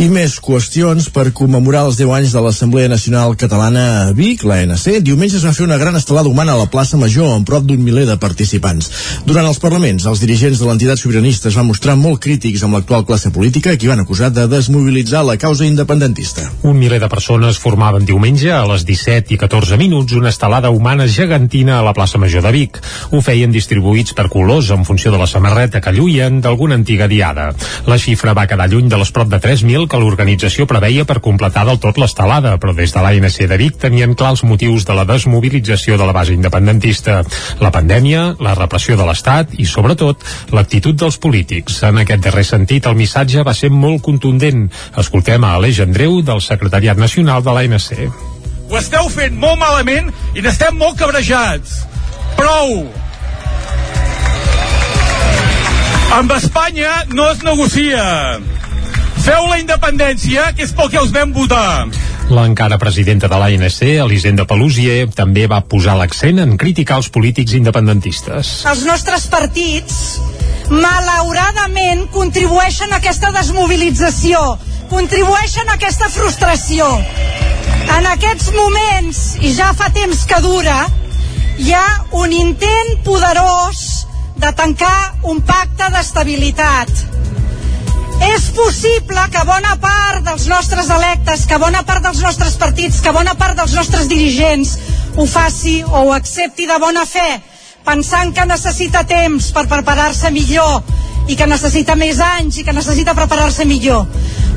I més qüestions per commemorar els 10 anys de l'Assemblea Nacional Catalana a Vic, l'ANC. Diumenge es va fer una gran estelada humana a la plaça Major amb prop d'un miler de participants. Durant els parlaments, els dirigents de l'entitat sobiranista es van mostrar molt crítics amb l'actual classe política qui van acusar de desmobilitzar la causa independentista. Un miler de persones formaven diumenge a les 17 i 14 minuts una estelada humana gegantina a la plaça Major de Vic. Ho feien distribuïts per colors en funció de la samarreta que lluïen d'alguna antiga diada. La xifra va quedar lluny de les prop de 3.000 que l'organització preveia per completar del tot l'estelada, però des de l'ANC de Vic tenien clar els motius de la desmobilització de la base independentista. La pandèmia, la repressió de l'Estat i, sobretot, l'actitud dels polítics. En aquest darrer sentit, el missatge va ser molt contundent. Escoltem a Aleix Andreu, del Secretariat Nacional de l'ANC. Ho esteu fent molt malament i n'estem molt cabrejats. Prou! Amb Espanya no es negocia. Feu la independència, que és pel que els vam votar. L'encara presidenta de l'ANC, Elisenda Pelusier, també va posar l'accent en criticar els polítics independentistes. Els nostres partits, malauradament, contribueixen a aquesta desmobilització, contribueixen a aquesta frustració. En aquests moments, i ja fa temps que dura, hi ha un intent poderós de tancar un pacte d'estabilitat. És possible que bona part dels nostres electes, que bona part dels nostres partits, que bona part dels nostres dirigents ho faci o ho accepti de bona fe, pensant que necessita temps per preparar-se millor i que necessita més anys i que necessita preparar-se millor.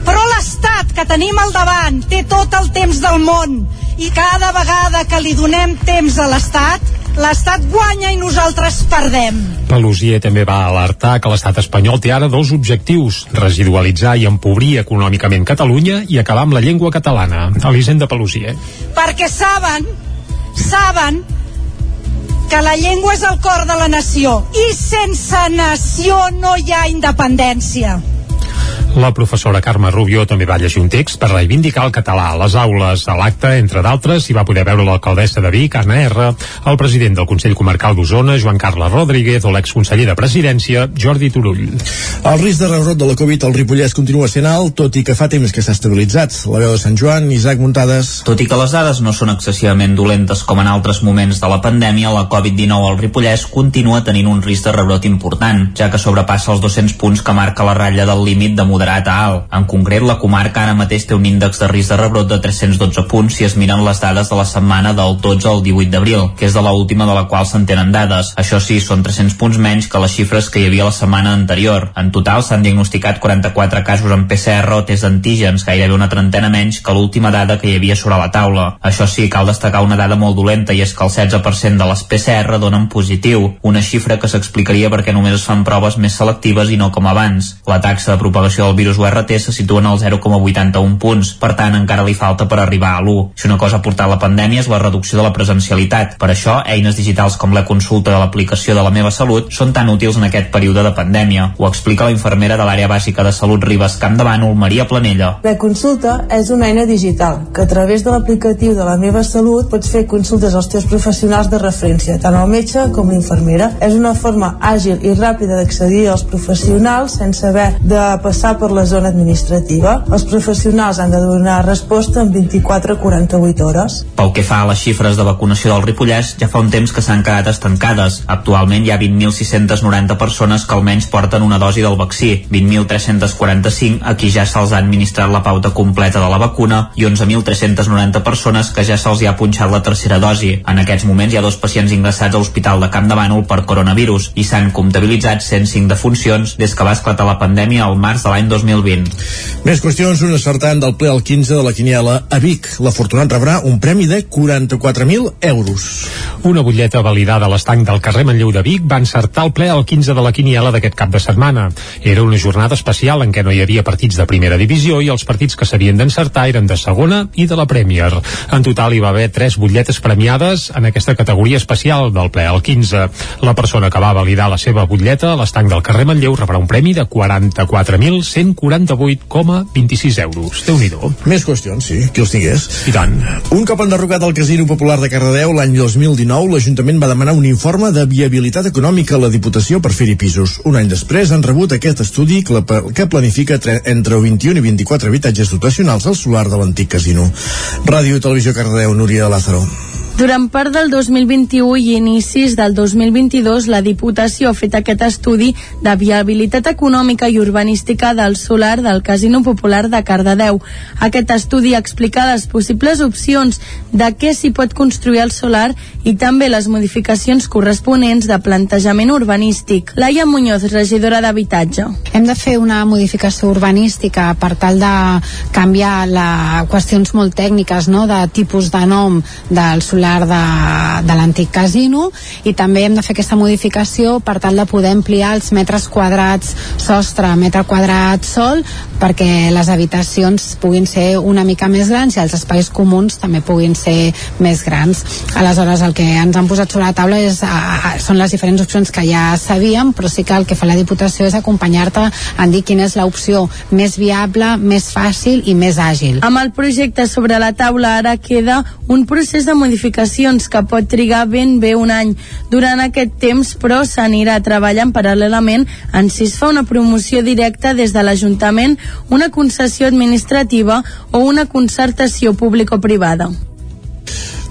Però l'Estat que tenim al davant té tot el temps del món i cada vegada que li donem temps a l'Estat, l'Estat guanya i nosaltres perdem. Pelusier també va alertar que l'estat espanyol té ara dos objectius, residualitzar i empobrir econòmicament Catalunya i acabar amb la llengua catalana. Elisenda Pelusier. Perquè saben, saben que la llengua és el cor de la nació i sense nació no hi ha independència. La professora Carme Rubio també va llegir un text per reivindicar el català a les aules. A l'acte, entre d'altres, hi va poder veure l'alcaldessa de Vic, Anna R., el president del Consell Comarcal d'Osona, Joan Carles Rodríguez, o l'exconseller de Presidència, Jordi Turull. El risc de rebrot de la Covid al Ripollès continua sent alt, tot i que fa temps que s'ha estabilitzat. La veu de Sant Joan, Isaac Muntades... Tot i que les dades no són excessivament dolentes com en altres moments de la pandèmia, la Covid-19 al Ripollès continua tenint un risc de rebrot important, ja que sobrepassa els 200 punts que marca la ratlla del límit de moderat a alt. En concret, la comarca ara mateix té un índex de risc de rebrot de 312 punts si es miren les dades de la setmana del 12 al 18 d'abril, que és de la última de la qual se'n tenen dades. Això sí, són 300 punts menys que les xifres que hi havia la setmana anterior. En total s'han diagnosticat 44 casos en PCR o test d'antígens, gairebé una trentena menys que l'última dada que hi havia sobre la taula. Això sí, cal destacar una dada molt dolenta i és que el 16% de les PCR donen positiu, una xifra que s'explicaria perquè només es fan proves més selectives i no com abans. La taxa de propagació del virus URT se situa en el 0,81 punts, per tant encara li falta per arribar a l'1. Si una cosa ha portat la pandèmia és la reducció de la presencialitat. Per això, eines digitals com la consulta de l'aplicació de la meva salut són tan útils en aquest període de pandèmia. Ho explica la infermera de l'àrea bàsica de salut Ribes Camp de Bànol, Maria Planella. La consulta és una eina digital que a través de l'aplicatiu de la meva salut pots fer consultes als teus professionals de referència, tant el metge com l'infermera. És una forma àgil i ràpida d'accedir als professionals sense haver de passar per la zona administrativa. Els professionals han de donar resposta en 24 a 48 hores. Pel que fa a les xifres de vacunació del Ripollès, ja fa un temps que s'han quedat estancades. Actualment hi ha 20.690 persones que almenys porten una dosi del vaccí, 20.345 a qui ja se'ls ha administrat la pauta completa de la vacuna i 11.390 persones que ja se'ls hi ha punxat la tercera dosi. En aquests moments hi ha dos pacients ingressats a l'Hospital de Camp de Bànol per coronavirus i s'han comptabilitzat 105 defuncions des que va esclatar la pandèmia al març de l'any 2020. Més qüestions, un acertant del ple al 15 de la Quiniela a Vic. L'afortunat rebrà un premi de 44.000 euros. Una butlleta validada a l'estanc del carrer Manlleu de Vic va encertar el ple al 15 de la Quiniela d'aquest cap de setmana. Era una jornada especial en què no hi havia partits de primera divisió i els partits que s'havien d'encertar eren de segona i de la Premier. En total hi va haver tres butlletes premiades en aquesta categoria especial del ple al 15. La persona que va validar la seva butlleta a l'estanc del carrer Manlleu rebrà un premi de 44.148,26 euros. déu nhi Més qüestions, sí, qui els tingués. I tant. Un cop enderrocat el Casino Popular de Cardedeu l'any 2019, l'Ajuntament va demanar un informe de viabilitat econòmica a la Diputació per fer-hi pisos. Un any després han rebut aquest estudi que, que planifica entre 21 i 24 habitatges dotacionals al solar de l'antic casino. Ràdio i Televisió Cardedeu, Núria de Lázaro. Durant part del 2021 i inicis del 2022, la Diputació ha fet aquest estudi de viabilitat econòmica i urbanística del solar del Casino Popular de Cardedeu. Aquest estudi explica les possibles opcions de què s'hi pot construir el solar i també les modificacions corresponents de plantejament urbanístic. Laia Muñoz, regidora d'Habitatge. Hem de fer una modificació urbanística per tal de canviar la, qüestions molt tècniques no? de tipus de nom del solar solar de, de l'antic casino i també hem de fer aquesta modificació per tal de poder ampliar els metres quadrats sostre, metre quadrat sol perquè les habitacions puguin ser una mica més grans i els espais comuns també puguin ser més grans. Aleshores, el que ens han posat sobre la taula és, a, són les diferents opcions que ja sabíem, però sí que el que fa la Diputació és acompanyar-te en dir quina és l'opció més viable, més fàcil i més àgil. Amb el projecte sobre la taula ara queda un procés de modificació modificacions que pot trigar ben bé un any. Durant aquest temps, però, s'anirà treballant paral·lelament en si es fa una promoció directa des de l'Ajuntament, una concessió administrativa o una concertació público-privada.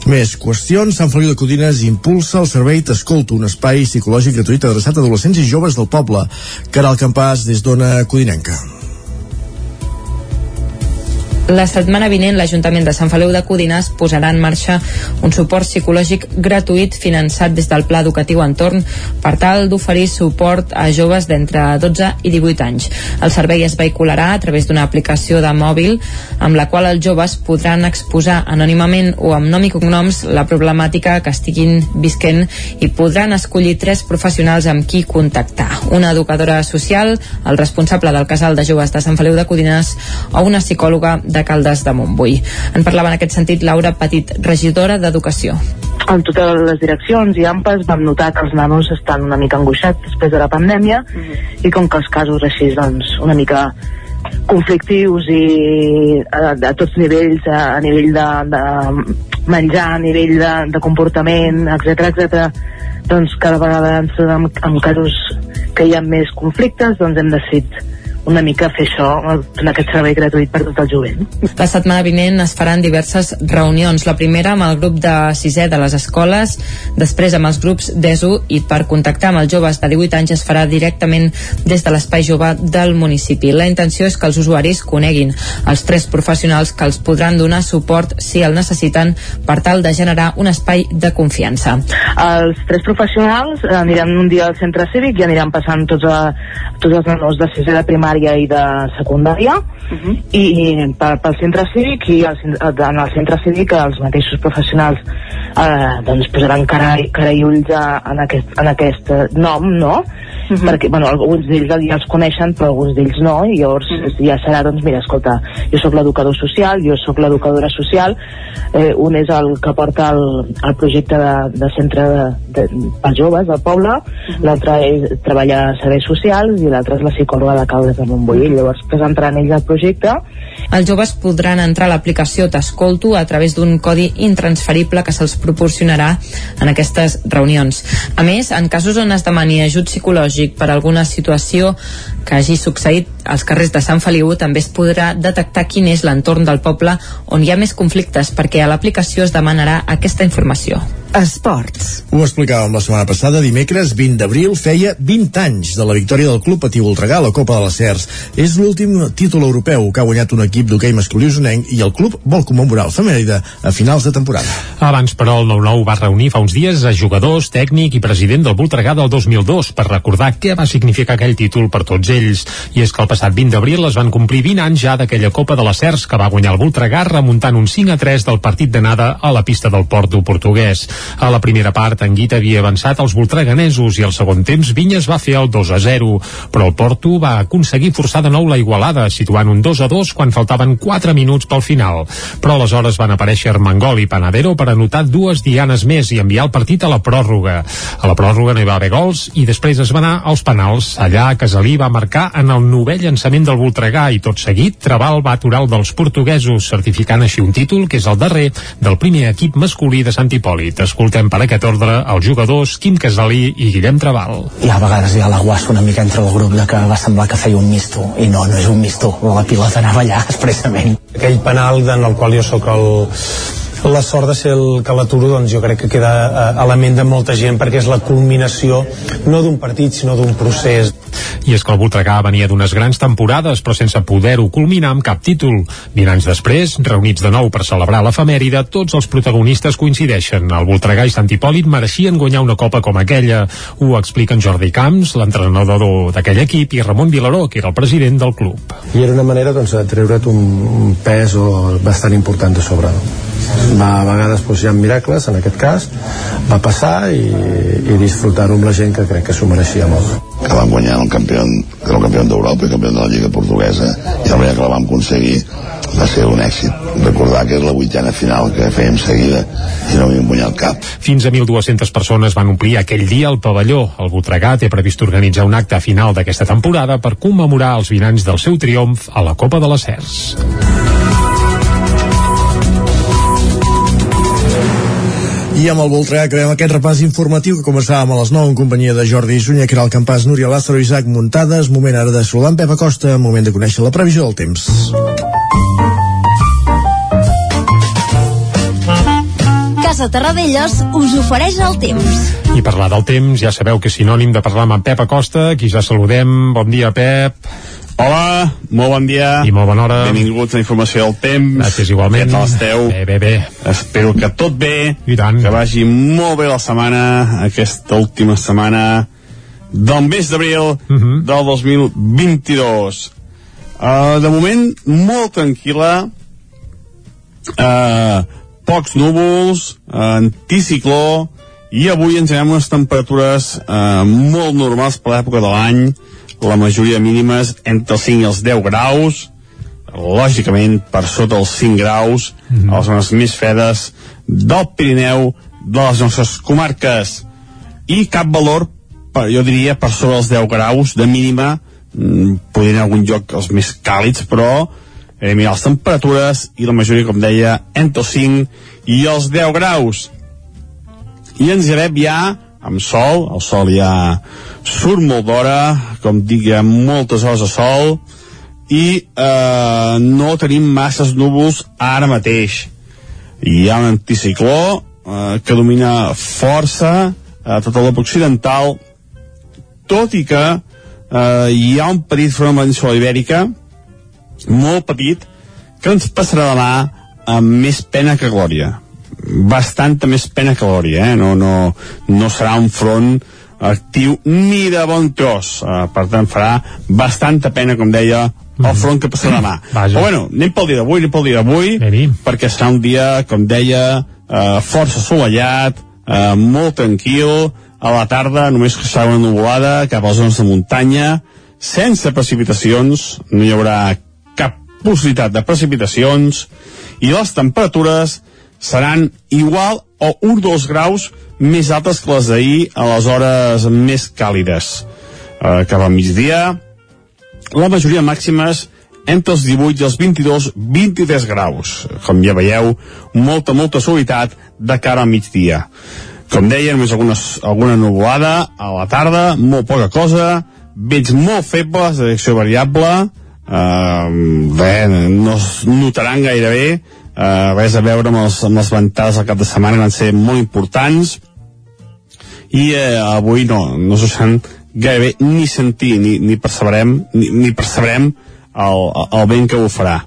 Més qüestions. Sant Feliu de Codines impulsa el servei T'Escolto, un espai psicològic gratuït adreçat a adolescents i joves del poble. Caral Campàs, des d'Ona Codinenca. La setmana vinent l'Ajuntament de Sant Feliu de Codines posarà en marxa un suport psicològic gratuït finançat des del Pla Educatiu Entorn per tal d'oferir suport a joves d'entre 12 i 18 anys. El servei es vehicularà a través d'una aplicació de mòbil amb la qual els joves podran exposar anònimament o amb nom i cognoms la problemàtica que estiguin visquent i podran escollir tres professionals amb qui contactar. Una educadora social, el responsable del casal de joves de Sant Feliu de Codines o una psicòloga Caldes de Montbui. En parlava en aquest sentit Laura Petit, regidora d'Educació. En totes les direccions i AMPAs vam notar que els nanos estan una mica angoixats després de la pandèmia mm -hmm. i com que els casos així doncs una mica conflictius i a, a tots nivells, a, a nivell de, de menjar, a nivell de, de comportament, etc etc. doncs cada vegada ens trobem amb casos que hi ha més conflictes, doncs hem decidit una mica fer això en aquest servei gratuït per tot el jovent. La setmana vinent es faran diverses reunions. La primera amb el grup de sisè de les escoles, després amb els grups d'ESO i per contactar amb els joves de 18 anys es farà directament des de l'espai jove del municipi. La intenció és que els usuaris coneguin els tres professionals que els podran donar suport si el necessiten per tal de generar un espai de confiança. Els tres professionals aniran un dia al centre cívic i aniran passant tots, a, tots els nanos de sisè de primària primària i de secundària uh mhm. -huh. i pel, pel centre cívic i el, en el centre cívic els mateixos professionals eh, doncs posaran cara, cara i ulls a, en, aquest, en aquest nom, no? Uh mhm. -huh. perquè bueno, alguns d'ells ja els coneixen però alguns d'ells no i llavors uh mhm. -huh. ja serà doncs mira escolta jo sóc l'educador social, jo sóc l'educadora social eh, un és el que porta el, el projecte de, de centre de, de, per joves del poble uh -huh. l'altre és treballar serveis socials i l'altre és la psicòloga de Caldes de Montbui llavors presentaran ells el projecte els joves podran entrar a l'aplicació T'Escolto a través d'un codi intransferible que se'ls proporcionarà en aquestes reunions. A més, en casos on es demani ajut psicològic per alguna situació que hagi succeït als carrers de Sant Feliu també es podrà detectar quin és l'entorn del poble on hi ha més conflictes perquè a l'aplicació es demanarà aquesta informació. Esports. Ho explicàvem la setmana passada, dimecres 20 d'abril feia 20 anys de la victòria del Club Patí Voltregà a la Copa de les Cers. És l'últim títol europeu que ha guanyat un equip d'hoquei masculí usonenc i el club vol commemorar el femèride a finals de temporada. Abans, però, el 9-9 va reunir fa uns dies a jugadors, tècnic i president del Voltregà del 2002 per recordar què va significar aquell títol per tots ells. I és que el passat 20 d'abril es van complir 20 anys ja d'aquella Copa de les Cers que va guanyar el Voltregà remuntant un 5 a 3 del partit d'anada a la pista del Porto portuguès. A la primera part, en Guita havia avançat els voltreganesos i al segon temps Vinyes va fer el 2 a 0, però el Porto va aconseguir forçar de nou la igualada, situant un 2 a 2 quan faltaven 4 minuts pel final. Però aleshores van aparèixer Armengol i Panadero per anotar dues dianes més i enviar el partit a la pròrroga. A la pròrroga no hi va haver gols i després es va anar als penals. Allà Casalí va marcar en el novè llançament del Voltregà i tot seguit Trabal va aturar el dels portuguesos, certificant així un títol que és el darrer del primer equip masculí de Sant Hipòlit. Escoltem per aquest ordre els jugadors Quim Casalí i Guillem Trabal. I a vegades hi ha la guasca una mica entre el grup de que va semblar que feia un misto i no, no és un misto, la pilota anava allà *laughs* expressament. Aquell penal en el qual jo sóc el, la sort de ser el que l'aturo doncs jo crec que queda eh, a la ment de molta gent perquè és la culminació no d'un partit sinó d'un procés I és que el Voltregà venia d'unes grans temporades però sense poder-ho culminar amb cap títol. 20 anys després, reunits de nou per celebrar l'efemèride, tots els protagonistes coincideixen. El Voltregà i Sant Hipòlit mereixien guanyar una copa com aquella. Ho expliquen Jordi Camps, l'entrenador d'aquell equip, i Ramon Vilaró, que era el president del club. i era una manera doncs, de treure't un, un pes o bastant important de sobre va, a vegades doncs, hi ha miracles en aquest cas va passar i, i disfrutar-ho amb la gent que crec que s'ho mereixia molt que vam guanyar el campió, que era el campió d'Europa i campió de la Lliga Portuguesa i la manera que la vam aconseguir va ser un èxit. Recordar que és la vuitena final que fèiem seguida i no havíem guanyat cap. Fins a 1.200 persones van omplir aquell dia el pavelló. El Voltregà té previst organitzar un acte final d'aquesta temporada per commemorar els 20 anys del seu triomf a la Copa de les Cers. I amb el Voltregà acabem aquest repàs informatiu que començàvem a les 9 en companyia de Jordi Sunyer, que era el campàs Núria Lázaro, Isaac Muntades, moment ara de en Pep Acosta, moment de conèixer la previsió del temps. Casa Terradellos us ofereix el temps. I parlar del temps, ja sabeu que és sinònim de parlar amb en Pep Acosta, qui ja saludem. Bon dia, Pep. Hola, molt bon dia. I molt bona hora. Benvinguts a Informació del Temps. Gràcies, igualment. Què tal esteu? Bé, bé, bé. Espero que tot bé. I tant. Que vagi molt bé la setmana, aquesta última setmana del mes d'abril uh Mhm. -huh. del 2022. Uh, de moment, molt tranquil·la. Uh, pocs núvols, anticicló, i avui ens anem unes temperatures uh, molt normals per l'època de l'any, la majoria mínimes entre els 5 i els 10 graus, lògicament per sota els 5 graus, mm -hmm. a les zones més fredes del Pirineu, de les nostres comarques. I cap valor, per, jo diria, per sobre els 10 graus de mínima, mm, podria en algun lloc els més càlids, però eh, mirar les temperatures i la majoria, com deia, entre els 5 i els 10 graus. I ens llevem ja amb sol, el sol ja surt molt d'hora, com dic, hi moltes hores de sol, i eh, no tenim masses núvols ara mateix. Hi ha un anticicló eh, que domina força a tota l'Europa occidental, tot i que eh, hi ha un petit front amb la ibèrica, molt petit, que ens passarà demà amb més pena que glòria bastanta més pena que glòria, eh? no, no, no serà un front actiu ni de bon tros, uh, per tant farà bastanta pena, com deia, el front que passarà demà. *laughs* Vaja. Però bueno, anem pel dia d'avui, anem pel dia d'avui, perquè serà un dia, com deia, uh, força assolellat, uh, molt tranquil, a la tarda només que serà una nuvolada cap a les zones de muntanya, sense precipitacions, no hi haurà cap possibilitat de precipitacions, i les temperatures seran igual o un o dos graus més altes que les d'ahir a les hores més càlides. Eh, cap al migdia, la majoria màximes entre els 18 i els 22, 23 graus. Com ja veieu, molta, molta suavitat de cara al migdia. Com deia, només algunes, alguna nuvolada a la tarda, molt poca cosa, vents molt febles, de direcció variable, eh, bé, no notaran gaire bé, eh, res a veure amb, els, amb les ventades al cap de setmana, van ser molt importants, i eh, avui no, no s'ho deixaran gairebé ni sentir, ni, ni percebrem, ni, ni percebrem el, el vent que ho farà.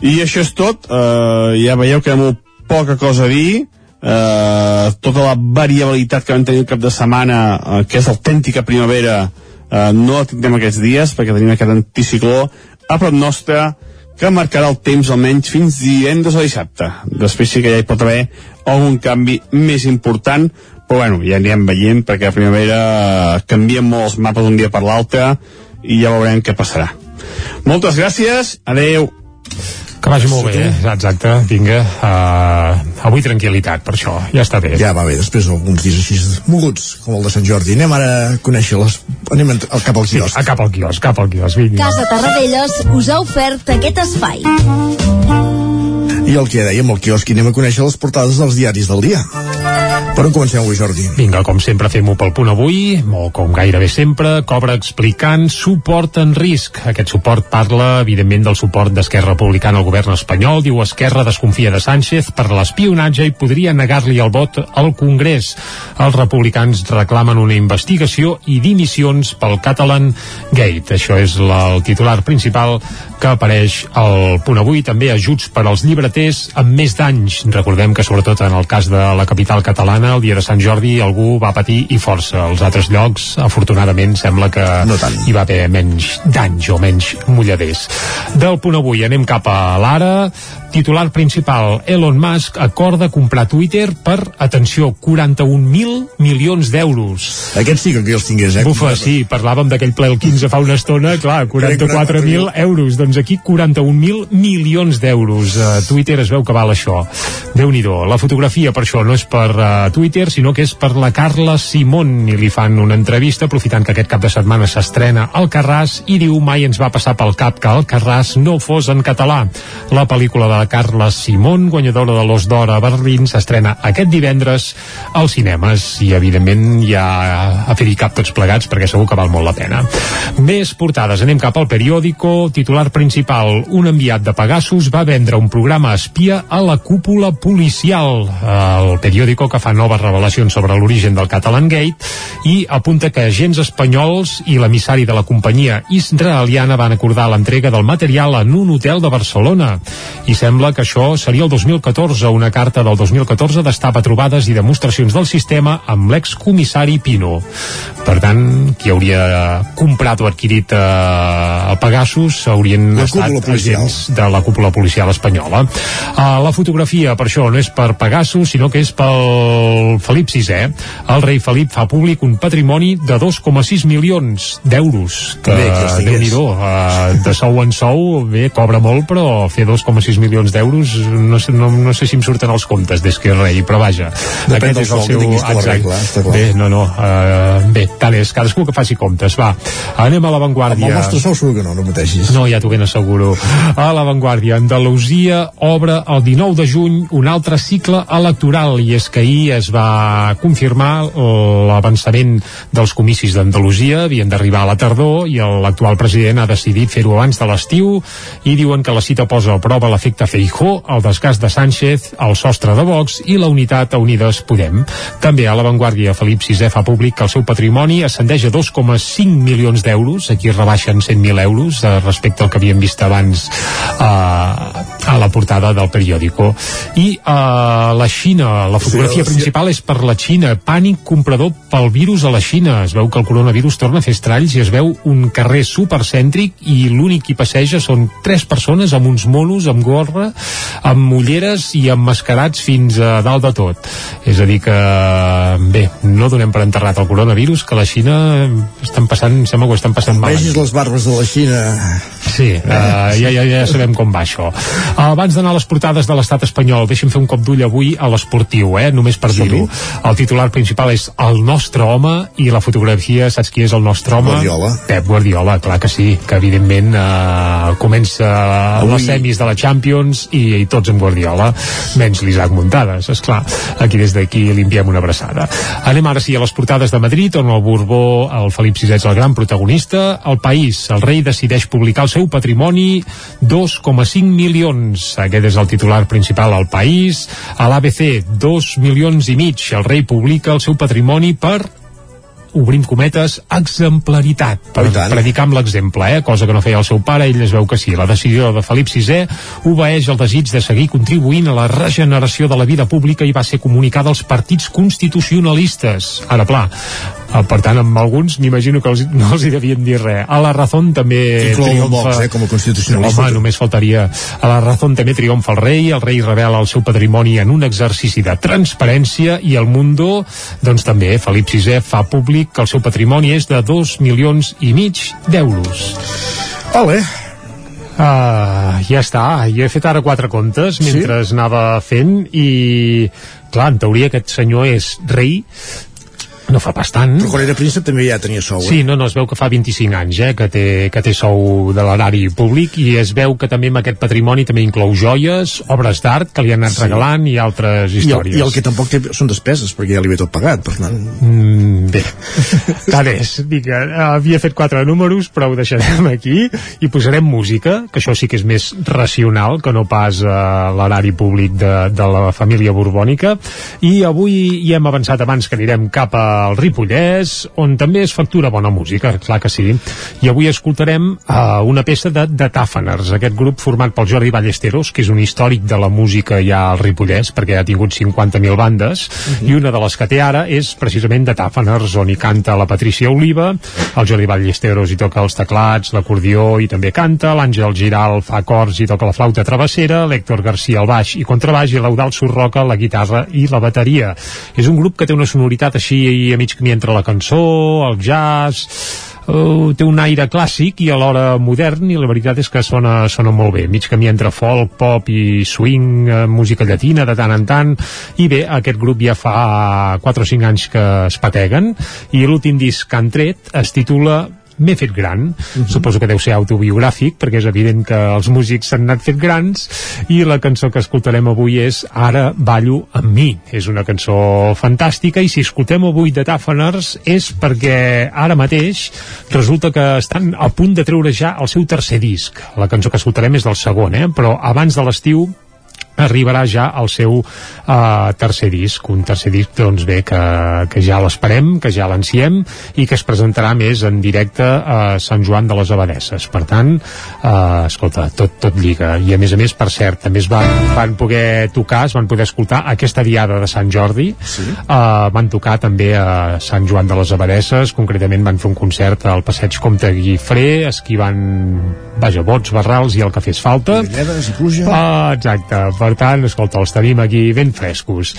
I això és tot, eh, ja veieu que hi ha molt poca cosa a dir, eh, tota la variabilitat que vam tenir el cap de setmana, eh, que és autèntica primavera, eh, no la tindrem aquests dies, perquè tenim aquest anticicló a prop nostre, que marcarà el temps almenys fins divendres o dissabte. Després sí que ja hi pot haver algun canvi més important, però bueno, ja anirem veient perquè a primavera canvien molt els mapes d'un dia per l'altre i ja veurem què passarà. Moltes gràcies, adeu. Que vagi molt bé, exacte, vinga. Uh, avui tranquil·litat, per això, ja està bé. Ja va bé, després d'alguns dies així moguts, com el de Sant Jordi. Anem ara a conèixer les... Anem al cap al quiosc. Sí, a cap al quiosc, cap al quiosc, vinga. Casa Tarradellas us ha ofert aquest espai. I el que dèiem, el quiosc, anem a conèixer les portades dels diaris del dia. Per on comencem avui, Jordi? Vinga, com sempre fem-ho pel punt avui, o com gairebé sempre, cobra explicant suport en risc. Aquest suport parla, evidentment, del suport d'Esquerra Republicana al govern espanyol. Diu Esquerra desconfia de Sánchez per l'espionatge i podria negar-li el vot al Congrés. Els republicans reclamen una investigació i dimissions pel Catalan Gate. Això és la, el titular principal que apareix al punt avui. També ajuts per als llibreters amb més danys. Recordem que, sobretot en el cas de la capital catalana, el dia de Sant Jordi algú va patir i força. Els altres llocs, afortunadament, sembla que no tant. hi va haver menys danys o menys mulladers. Del punt avui anem cap a l'ara. Titular principal, Elon Musk acorda comprar Twitter per, atenció, 41.000 milions d'euros. Aquests sí que els tingués, eh? Bufa, sí, parlàvem d'aquell ple el 15 fa una estona, clar, 44.000 euros, doncs aquí 41.000 milions d'euros. Uh, Twitter es veu que val això. déu nhi La fotografia, per això, no és per uh, Twitter, sinó que és per la Carla Simón, i li fan una entrevista, aprofitant que aquest cap de setmana s'estrena al Carràs, i diu mai ens va passar pel cap que el Carràs no fos en català. La pel·lícula de Carla Simón, guanyadora de l'Os d'Or a Berlín, s'estrena aquest divendres als cinemes i evidentment ja a fer-hi cap tots plegats perquè segur que val molt la pena. Més portades, anem cap al periòdico, titular principal, un enviat de Pegasus va vendre un programa espia a la cúpula policial. El periòdico que fa noves revelacions sobre l'origen del Catalan Gate i apunta que agents espanyols i l'emissari de la companyia israeliana van acordar l'entrega del material en un hotel de Barcelona i sembla que això seria el 2014, una carta del 2014 d'estava trobades i demostracions del sistema amb l'excomissari Pino. Per tant, qui hauria comprat o adquirit eh, el Pegasus haurien La estat cúpula policial. agents de la cúpula policial espanyola. Uh, la fotografia, per això, no és per Pegasus, sinó que és pel Felip VI. El rei Felip fa públic un patrimoni de 2,6 milions d'euros. Que, que déu nhi uh, de sou en sou, bé, cobra molt, però fer 2,6 milions d'euros, no, sé, no, no sé si em surten els comptes des que és rei, però vaja. Depèn del sou que tinguis tu a la exacte. regla, està clar. Bé, no, no, uh, bé, tant és, cadascú que faci comptes, va. Anem a Amb l'avantguàrdia. el nostre sou segur que no, no pateixis. No, ja t'ho ben asseguro. A l'avantguàrdia, Andalusia obre el 19 de juny un altre cicle electoral i és que ahir es va confirmar l'avançament dels comicis d'Andalusia, havien d'arribar a la tardor i l'actual president ha decidit fer-ho abans de l'estiu i diuen que la cita posa a prova l'efecte Feijó, el desgast de Sánchez, el sostre de Vox i la unitat a Unides Podem. També a l'avantguàrdia Felip VI fa públic que el seu patrimoni ascendeix a 2,5 milions d'euros, aquí rebaixen 100.000 euros eh, respecte al que havíem vist abans eh, a la portada del periòdico. I eh, la Xina, la fotografia Sí, sí. principal és per la Xina, pànic comprador pel virus a la Xina. Es veu que el coronavirus torna a fer estralls i es veu un carrer supercèntric i l'únic qui passeja són tres persones amb uns monos, amb gorra, amb ulleres i emmascarats fins a dalt de tot. És a dir que, bé, no donem per enterrat el coronavirus, que a la Xina estan passant, sembla que ho estan passant mal. Vegis les barbes de la Xina Sí, uh, ja, ja, ja sabem com va això. Uh, abans d'anar a les portades de l'estat espanyol, deixem fer un cop d'ull avui a l'esportiu, eh? només per dir-ho. El titular principal és el nostre home i la fotografia, saps qui és el nostre home? Guardiola. Pep Guardiola, clar que sí, que evidentment uh, comença avui... les semis de la Champions i, i tots amb Guardiola, menys l'Isaac Muntades, és clar. Aquí des d'aquí li enviem una abraçada. Anem ara sí a les portades de Madrid, on el Borbó, el Felip VI és el gran protagonista. El País, el rei decideix publicar el seu patrimoni 2,5 milions. Aquest és el titular principal al País. A l'ABC, 2 milions i mig. El rei publica el seu patrimoni per obrim cometes, exemplaritat per predicar amb l'exemple, eh? cosa que no feia el seu pare, ell es veu que sí. La decisió de Felip VI obeeix el desig de seguir contribuint a la regeneració de la vida pública i va ser comunicada als partits constitucionalistes. Ara, pla, eh, per tant, amb alguns m'imagino que els, no els hi devien dir res. A la Razón també triomfa... Vox, eh, com a constitucionalista. Home, només faltaria. A la Razón també triomfa el rei, el rei revela el seu patrimoni en un exercici de transparència i el Mundo, doncs també, Felip VI fa públic que el seu patrimoni és de 2 milions i mig d'euros. Ole. Uh, ja està, jo he fet ara quatre contes mentre sí? anava fent i clar, en teoria aquest senyor és rei no fa pas tant. Però quan era príncep també ja tenia sou, eh? Sí, no, no, es veu que fa 25 anys eh, que, té, que té sou de l'erari públic i es veu que també amb aquest patrimoni també inclou joies, obres d'art que li han anat sí. regalant i altres històries. I el, I el que tampoc té són despeses, perquè ja li ve tot pagat, per tant... Mm, bé, *laughs* tant és. Dic, havia fet quatre números, però ho deixarem aquí i posarem música, que això sí que és més racional que no pas uh, l'erari públic de, de la família borbònica i avui hi hem avançat abans que anirem cap a al Ripollès, on també es factura bona música, clar que sí. I avui escoltarem uh, una peça de, de Tàfaners, aquest grup format pel Jordi Ballesteros, que és un històric de la música ja al Ripollès, perquè ha tingut 50.000 bandes, uh -huh. i una de les que té ara és precisament de Tàfaners, on hi canta la Patricia Oliva, el Jordi Ballesteros hi toca els teclats, l'acordió i també canta, l'Àngel Giral fa acords i toca la flauta travessera, l'Héctor Garcia al baix i contrabaix i l'Eudal Surroca la guitarra i la bateria. És un grup que té una sonoritat així a mig camí entre la cançó, el jazz uh, té un aire clàssic i alhora modern i la veritat és que sona, sona molt bé. Mig camí entre folk, pop i swing uh, música llatina de tant en tant i bé, aquest grup ja fa 4 o 5 anys que es pateguen i l'últim disc que han tret es titula m'he fet gran, uh -huh. suposo que deu ser autobiogràfic, perquè és evident que els músics s'han anat fet grans, i la cançó que escoltarem avui és Ara ballo amb mi. És una cançó fantàstica, i si escoltem avui de Tàfaners és perquè ara mateix resulta que estan a punt de treure ja el seu tercer disc. La cançó que escoltarem és del segon, eh? però abans de l'estiu arribarà ja al seu uh, tercer disc, un tercer disc doncs bé, que, que ja l'esperem que ja l'ansiem i que es presentarà més en directe a Sant Joan de les Abadesses. Per tant, uh, escolta tot, tot lliga, i a més a més per cert també es van, van poder tocar es van poder escoltar aquesta diada de Sant Jordi. Sí. uh, van tocar també a Sant Joan de les Abadesses. Concretament van fer un concert al Passeig Comte Guifré esquivant, vaja, bots, barrals i el que fes falta. I pluja. Uh, exacte, per tant, escolta, els tenim aquí ben frescos.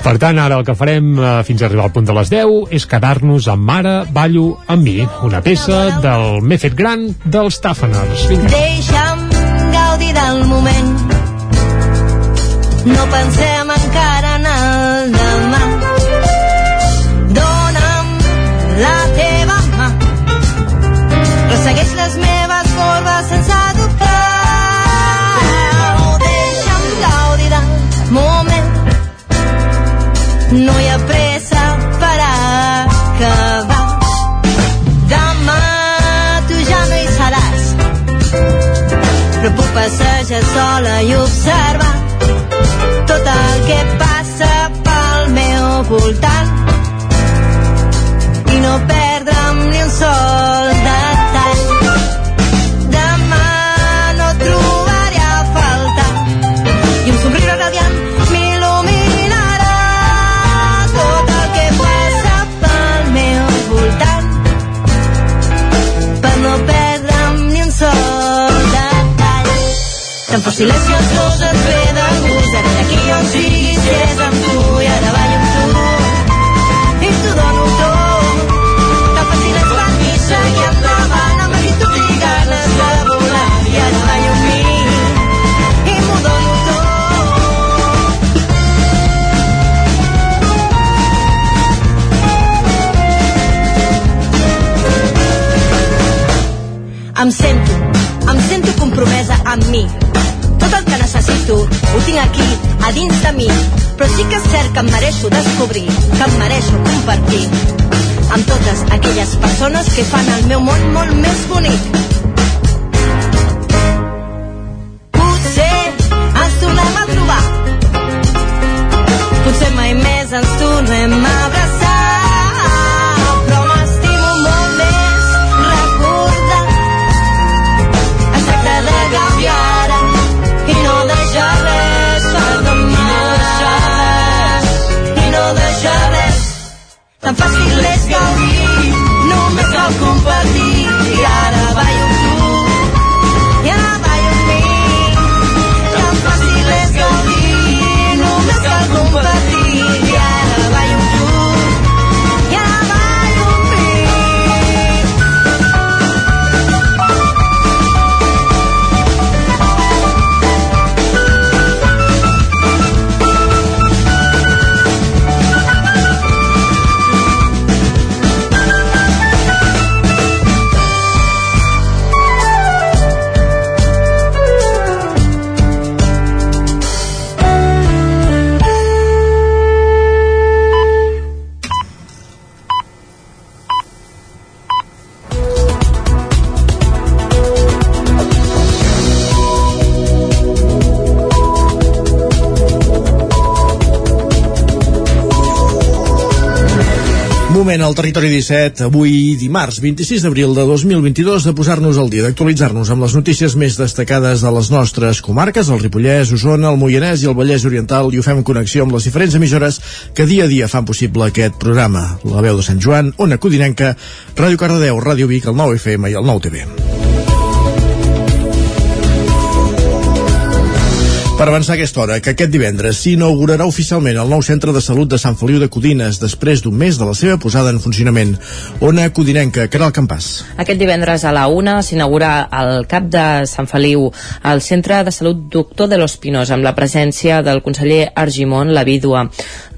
Per tant, ara el que farem eh, fins a arribar al punt de les 10 és quedar-nos amb Mare Ballo amb mi, una peça del M'he fet gran dels Tàfaners. Deixa'm gaudir del moment no pensem no hi ha pressa per acabar. Demà tu ja no hi seràs, però puc passejar sola i observar tot el que passa pel meu voltant Però si les cançons et ve de gust, ara d'aquí jo em siguis que és amb tu i ara ballo amb tu i t'ho dono tot. tan fàcil facis les patis, seguir endavant amb actitud i ganes de volar i ara ballo amb mi i m'ho dono tot. Em sento, em sento compromesa amb mi Necessito ho tinc aquí, a dins de mi. Però sí que és cert que em mereixo descobrir, que em mereixo compartir amb totes aquelles persones que fan el meu món molt més bonic. Potser ens tornem a trobar Potser mai més ens tornem a abraçar Tan fàcil és gaudir Moment al territori 17, avui dimarts 26 d'abril de 2022, de posar-nos al dia, d'actualitzar-nos amb les notícies més destacades de les nostres comarques, el Ripollès, Osona, el Moianès i el Vallès Oriental, i ho fem en connexió amb les diferents emissores que dia a dia fan possible aquest programa. La veu de Sant Joan, Ona Codinenca, Ràdio Cardedeu, Ràdio Vic, el 9 FM i el 9 Per avançar aquesta hora, que aquest divendres s'inaugurarà oficialment el nou centre de salut de Sant Feliu de Codines després d'un mes de la seva posada en funcionament. Ona Codinenca, Caral Campàs. Aquest divendres a la una s'inaugura al cap de Sant Feliu el Centre de Salut Doctor de los Pinos amb la presència del conseller Argimon, la vídua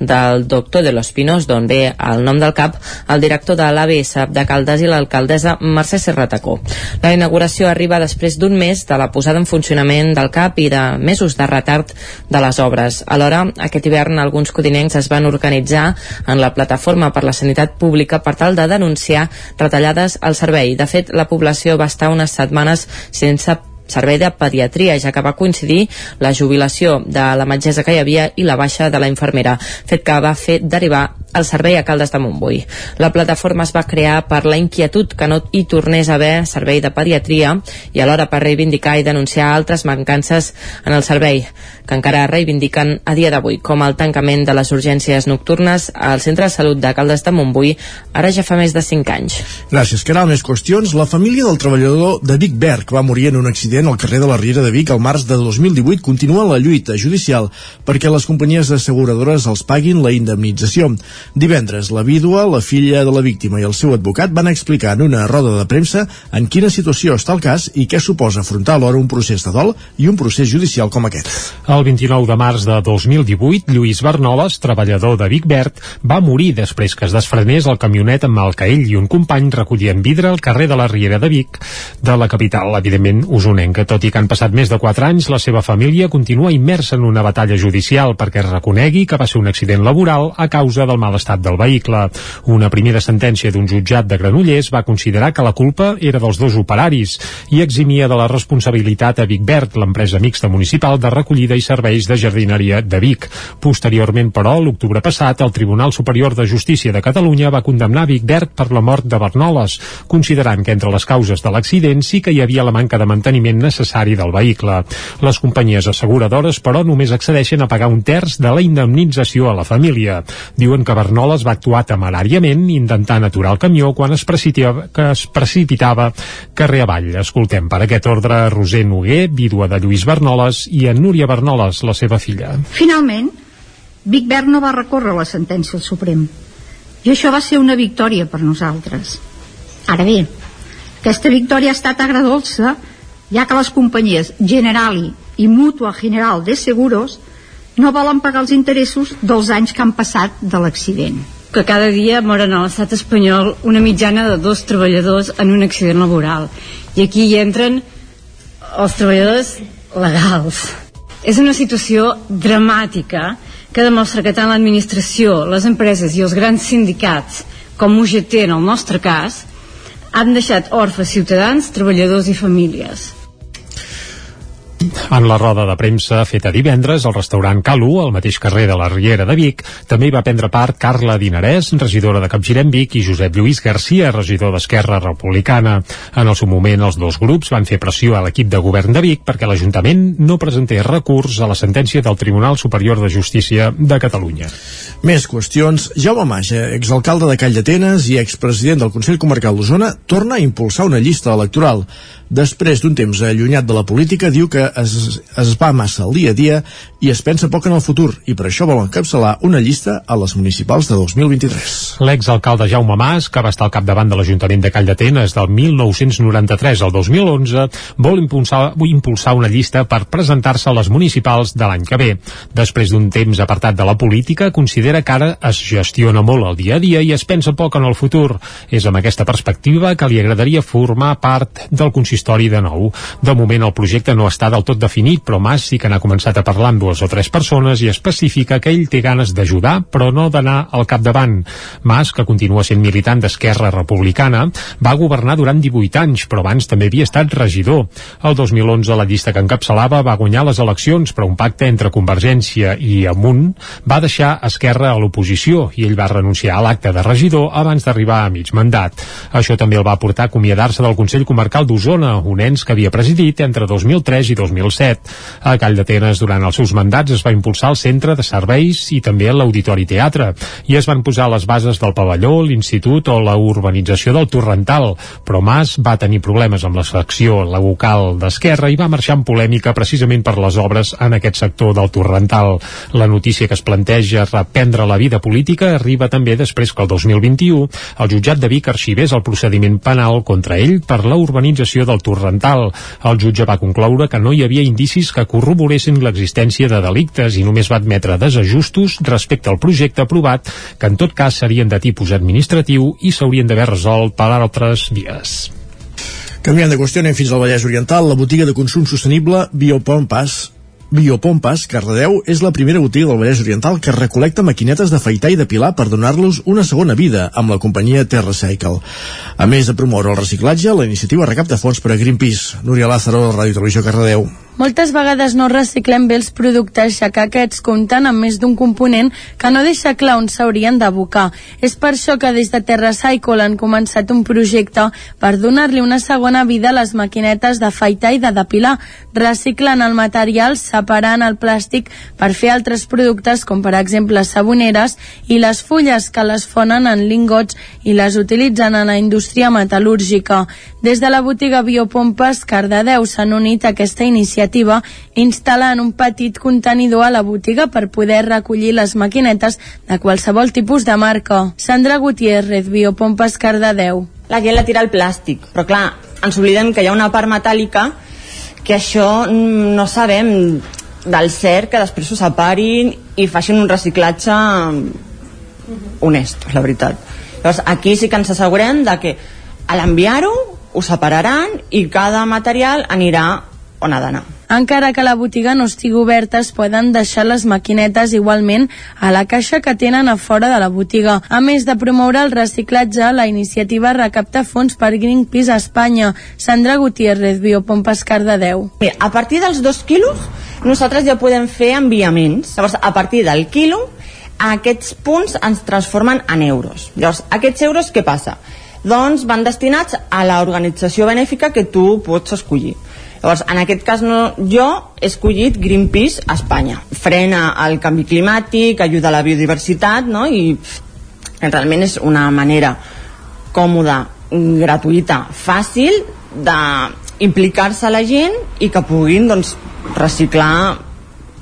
del doctor de los Pinos, d'on ve el nom del cap, el director de l'ABS de Caldes i l'alcaldessa Mercè Serratacó. La inauguració arriba després d'un mes de la posada en funcionament del cap i de mesos de retard de les obres. Alhora, aquest hivern alguns codinencs es van organitzar en la plataforma per la sanitat pública per tal de denunciar retallades al servei. De fet, la població va estar unes setmanes sense servei de pediatria, ja que va coincidir la jubilació de la metgessa que hi havia i la baixa de la infermera, fet que va fer derivar el servei a Caldes de Montbui. La plataforma es va crear per la inquietud que no hi tornés a haver servei de pediatria i alhora per reivindicar i denunciar altres mancances en el servei que encara reivindiquen a dia d'avui, com el tancament de les urgències nocturnes al Centre de Salut de Caldes de Montbui ara ja fa més de 5 anys. Gràcies, Caral. Més qüestions. La família del treballador de Vic Berg va morir en un accident al carrer de la Riera de Vic al març de 2018 continua la lluita judicial perquè les companyies asseguradores els paguin la indemnització. Divendres, la vídua, la filla de la víctima i el seu advocat van explicar en una roda de premsa en quina situació està el cas i què suposa afrontar alhora un procés de dol i un procés judicial com aquest. El 29 de març de 2018, Lluís Bernoles, treballador de Vic Verd, va morir després que es desfrenés el camionet amb el que ell i un company recollien vidre al carrer de la Riera de Vic, de la capital, evidentment, usonenca. Tot i que han passat més de 4 anys, la seva família continua immersa en una batalla judicial perquè es reconegui que va ser un accident laboral a causa del mal estat del vehicle. Una primera sentència d'un jutjat de Granollers va considerar que la culpa era dels dos operaris i eximia de la responsabilitat a Vic Verd, l'empresa mixta municipal de recollida i serveis de jardineria de Vic. Posteriorment, però, l'octubre passat, el Tribunal Superior de Justícia de Catalunya va condemnar Vic Verd per la mort de Bernoles, considerant que entre les causes de l'accident sí que hi havia la manca de manteniment necessari del vehicle. Les companyies asseguradores, però, només accedeixen a pagar un terç de la indemnització a la família. Diuen que Bernoles va actuar temeràriament intentant aturar el camió quan es precipitava, que es precipitava carrer avall. Escoltem per aquest ordre Roser Noguer, vídua de Lluís Bernoles, i en Núria Bernoles, la seva filla. Finalment, Vic Verd no va recórrer la sentència al Suprem. I això va ser una victòria per nosaltres. Ara bé, aquesta victòria ha estat agradolça, ja que les companyies Generali i Mutua General de Seguros no volen pagar els interessos dels anys que han passat de l'accident. que cada dia moren a l'estat espanyol una mitjana de dos treballadors en un accident laboral. I aquí hi entren els treballadors legals. És una situació dramàtica que demostra que tant l'administració, les empreses i els grans sindicats, com UGT en el nostre cas, han deixat orfes ciutadans, treballadors i famílies. En la roda de premsa feta divendres al restaurant Calu, al mateix carrer de la Riera de Vic, també hi va prendre part Carla Dinarès, regidora de Capgirem Vic, i Josep Lluís Garcia, regidor d'Esquerra Republicana. En el seu moment, els dos grups van fer pressió a l'equip de govern de Vic perquè l'Ajuntament no presentés recurs a la sentència del Tribunal Superior de Justícia de Catalunya. Més qüestions. Jaume Maja, exalcalde de Call d'Atenes i expresident del Consell Comarcal d'Osona, torna a impulsar una llista electoral. Després d'un temps allunyat de la política, diu que es, es va massa al dia a dia i es pensa poc en el futur, i per això vol encapçalar una llista a les municipals de 2023. L'exalcalde Jaume Mas, que va estar al capdavant de l'Ajuntament de Call d'Atenes del 1993 al 2011, vol impulsar, impulsar una llista per presentar-se a les municipals de l'any que ve. Després d'un temps apartat de la política, considera que ara es gestiona molt el dia a dia i es pensa poc en el futur. És amb aquesta perspectiva que li agradaria formar part del consistori de nou. De moment el projecte no està del tot definit, però Mas sí que n'ha començat a parlar amb dues o tres persones i especifica que ell té ganes d'ajudar, però no d'anar al capdavant. Mas, que continua sent militant d'Esquerra Republicana, va governar durant 18 anys, però abans també havia estat regidor. El 2011 la llista que encapçalava va guanyar les eleccions, però un pacte entre Convergència i Amunt va deixar Esquerra a l'oposició i ell va renunciar a l'acte de regidor abans d'arribar a mig mandat. Això també el va portar a acomiadar-se del Consell Comarcal d'Osona, un ens que havia presidit entre 2003 i 2007. A Call d'Atenes, durant els seus mandats, es va impulsar el centre de serveis i també l'Auditori Teatre, i es van posar les bases del pavelló, l'institut o la urbanització del Torrental, però Mas va tenir problemes amb la secció local d'Esquerra i va marxar en polèmica precisament per les obres en aquest sector del Torrental. La notícia que es planteja reprendre la vida política arriba també després que el 2021 el jutjat de Vic arxivés el procediment penal contra ell per la urbanització del Torrental. El jutge va concloure que no hi havia indicis que corroboressin l'existència de delictes i només va admetre desajustos respecte al projecte aprovat que en tot cas serien de tipus administratiu i s'haurien d'haver resolt per altres vies. Canviant de qüestió, anem fins al Vallès Oriental. La botiga de consum sostenible Biopompas Biopompas, Cardedeu, és la primera botiga del Vallès Oriental que recol·lecta maquinetes d'afaitar i depilar per donar-los una segona vida amb la companyia TerraCycle. A més de promoure el reciclatge, la iniciativa recapta fons per a Greenpeace. Núria Lázaro, de Ràdio Televisió Cardedeu. Moltes vegades no reciclem bé els productes, ja que aquests compten amb més d'un component que no deixa clar on s'haurien d'abocar. És per això que des de TerraCycle han començat un projecte per donar-li una segona vida a les maquinetes d'afaitar i de depilar, reciclant el material, separant el plàstic per fer altres productes com per exemple saboneres i les fulles que les fonen en lingots i les utilitzen en la indústria metal·lúrgica. Des de la botiga Biopompes Cardedeu s'han unit a aquesta iniciativa instal·lant un petit contenidor a la botiga per poder recollir les maquinetes de qualsevol tipus de marca. Sandra Gutiérrez, Biopompes Cardedeu. La gent la tira al plàstic, però clar, ens oblidem que hi ha una part metàl·lica que això no sabem del cert que després s'ho separin i facin un reciclatge honest, la veritat. Llavors, aquí sí que ens assegurem de que a l'enviar-ho ho separaran i cada material anirà on ha d'anar. Encara que la botiga no estigui oberta, es poden deixar les maquinetes igualment a la caixa que tenen a fora de la botiga. A més de promoure el reciclatge, la iniciativa recapta fons per Greenpeace a Espanya. Sandra Gutiérrez, Biopompes Cardedeu. Bé, a partir dels dos quilos, nosaltres ja podem fer enviaments. Llavors, a partir del quilo, aquests punts ens transformen en euros. Llavors, aquests euros què passa? Doncs van destinats a l'organització benèfica que tu pots escollir. Llavors, en aquest cas no, jo he escollit Greenpeace a Espanya. Frena el canvi climàtic, ajuda a la biodiversitat, no? I realment és una manera còmoda, gratuïta, fàcil d'implicar-se la gent i que puguin doncs, reciclar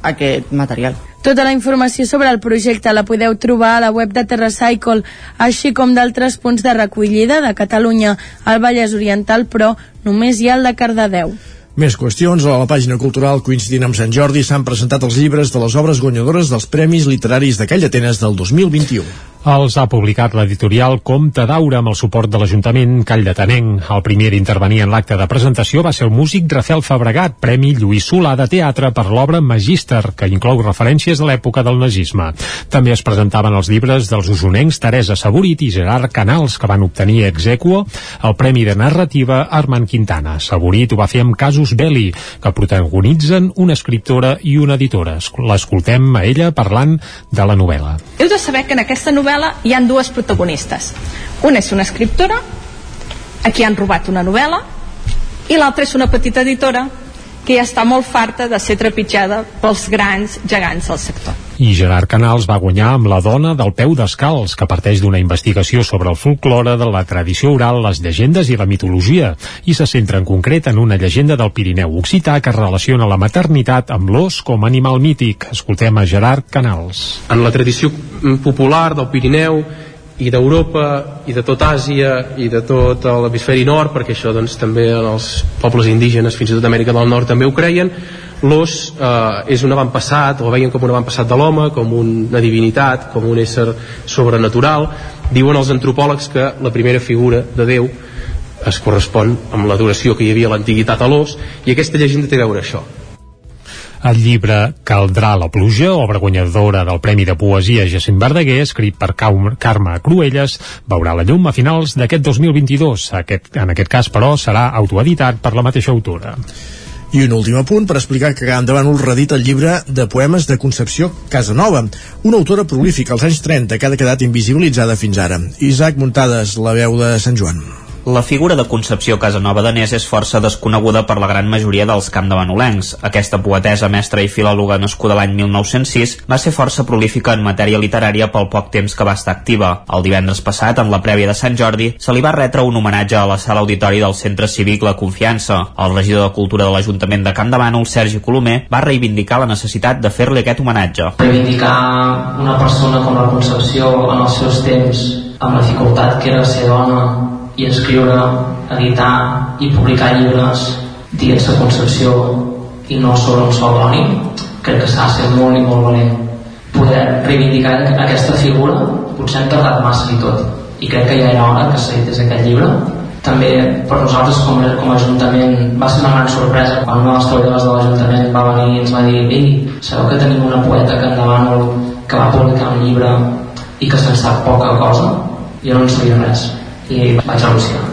aquest material. Tota la informació sobre el projecte la podeu trobar a la web de TerraCycle, així com d'altres punts de recollida de Catalunya, al Vallès Oriental, però només hi ha el de Cardedeu. Més qüestions. A la pàgina cultural, coincidint amb Sant Jordi, s'han presentat els llibres de les obres guanyadores dels Premis Literaris de Call d'Atenes del 2021. Els ha publicat l'editorial Comte d'Aura amb el suport de l'Ajuntament Call de Tanenc. El primer d'intervenir en l'acte de presentació va ser el músic Rafael Fabregat, Premi Lluís Solà de Teatre per l'obra Magíster, que inclou referències a l'època del nazisme. També es presentaven els llibres dels usonencs Teresa Saborit i Gerard Canals, que van obtenir ex equo el Premi de Narrativa Armand Quintana. Saborit ho va fer amb Casus Belli, que protagonitzen una escriptora i una editora. L'escoltem a ella parlant de la novel·la. Heu de saber que en aquesta novel·la hi han dues protagonistes. Una és una escriptora, a qui han robat una novel·la, i l'altra és una petita editora que ja està molt farta de ser trepitjada pels grans gegants del sector. I Gerard Canals va guanyar amb La dona del peu descalç, que parteix d'una investigació sobre el folklore de la tradició oral, les llegendes i la mitologia, i se centra en concret en una llegenda del Pirineu Occità que relaciona la maternitat amb l'os com a animal mític. Escoltem a Gerard Canals. En la tradició popular del Pirineu i d'Europa i de tot Àsia i de tot l'hemisferi nord perquè això doncs, també els pobles indígenes fins i tot Amèrica del Nord també ho creien. L'os eh, és un avantpassat o veien com un avantpassat de l'home com una divinitat, com un ésser sobrenatural. Diuen els antropòlegs que la primera figura de Déu es correspon amb l'adoració que hi havia a l'antiguitat a l'os i aquesta llegenda té a veure això el llibre Caldrà la pluja, obra guanyadora del Premi de Poesia Jacint Verdaguer, escrit per Carme Cruelles, veurà la llum a finals d'aquest 2022. Aquest, en aquest cas, però, serà autoeditat per la mateixa autora. I un últim apunt per explicar que endavant us redit el llibre de poemes de Concepció Casanova, una autora prolífica als anys 30 que ha quedat invisibilitzada fins ara. Isaac Muntades, la veu de Sant Joan. La figura de Concepció Casanova Danés és força desconeguda per la gran majoria dels campdevanolencs. Aquesta poetesa, mestra i filòloga nascuda l'any 1906 va ser força prolífica en matèria literària pel poc temps que va estar activa. El divendres passat, en la prèvia de Sant Jordi, se li va retre un homenatge a la sala auditori del Centre Cívic La Confiança. El regidor de Cultura de l'Ajuntament de Camp de Bànol, Sergi Colomer, va reivindicar la necessitat de fer-li aquest homenatge. Reivindicar una persona com la Concepció en els seus temps, amb la dificultat que era ser dona, i escriure, editar i publicar llibres dins de Concepció i no sobre un sol anònim. Crec que s'ha de ser molt i molt valent poder reivindicar aquesta figura potser hem tardat massa i tot. I crec que ja era hora que s'edités aquest llibre. També per nosaltres com, com a Ajuntament va ser una gran sorpresa quan una de les treballadores de l'Ajuntament va venir i ens va dir ei, sabeu que tenim una poeta que endavant que va publicar un llibre i que se'n sap poca cosa? Jo no en sabia res i vaig al·lucinar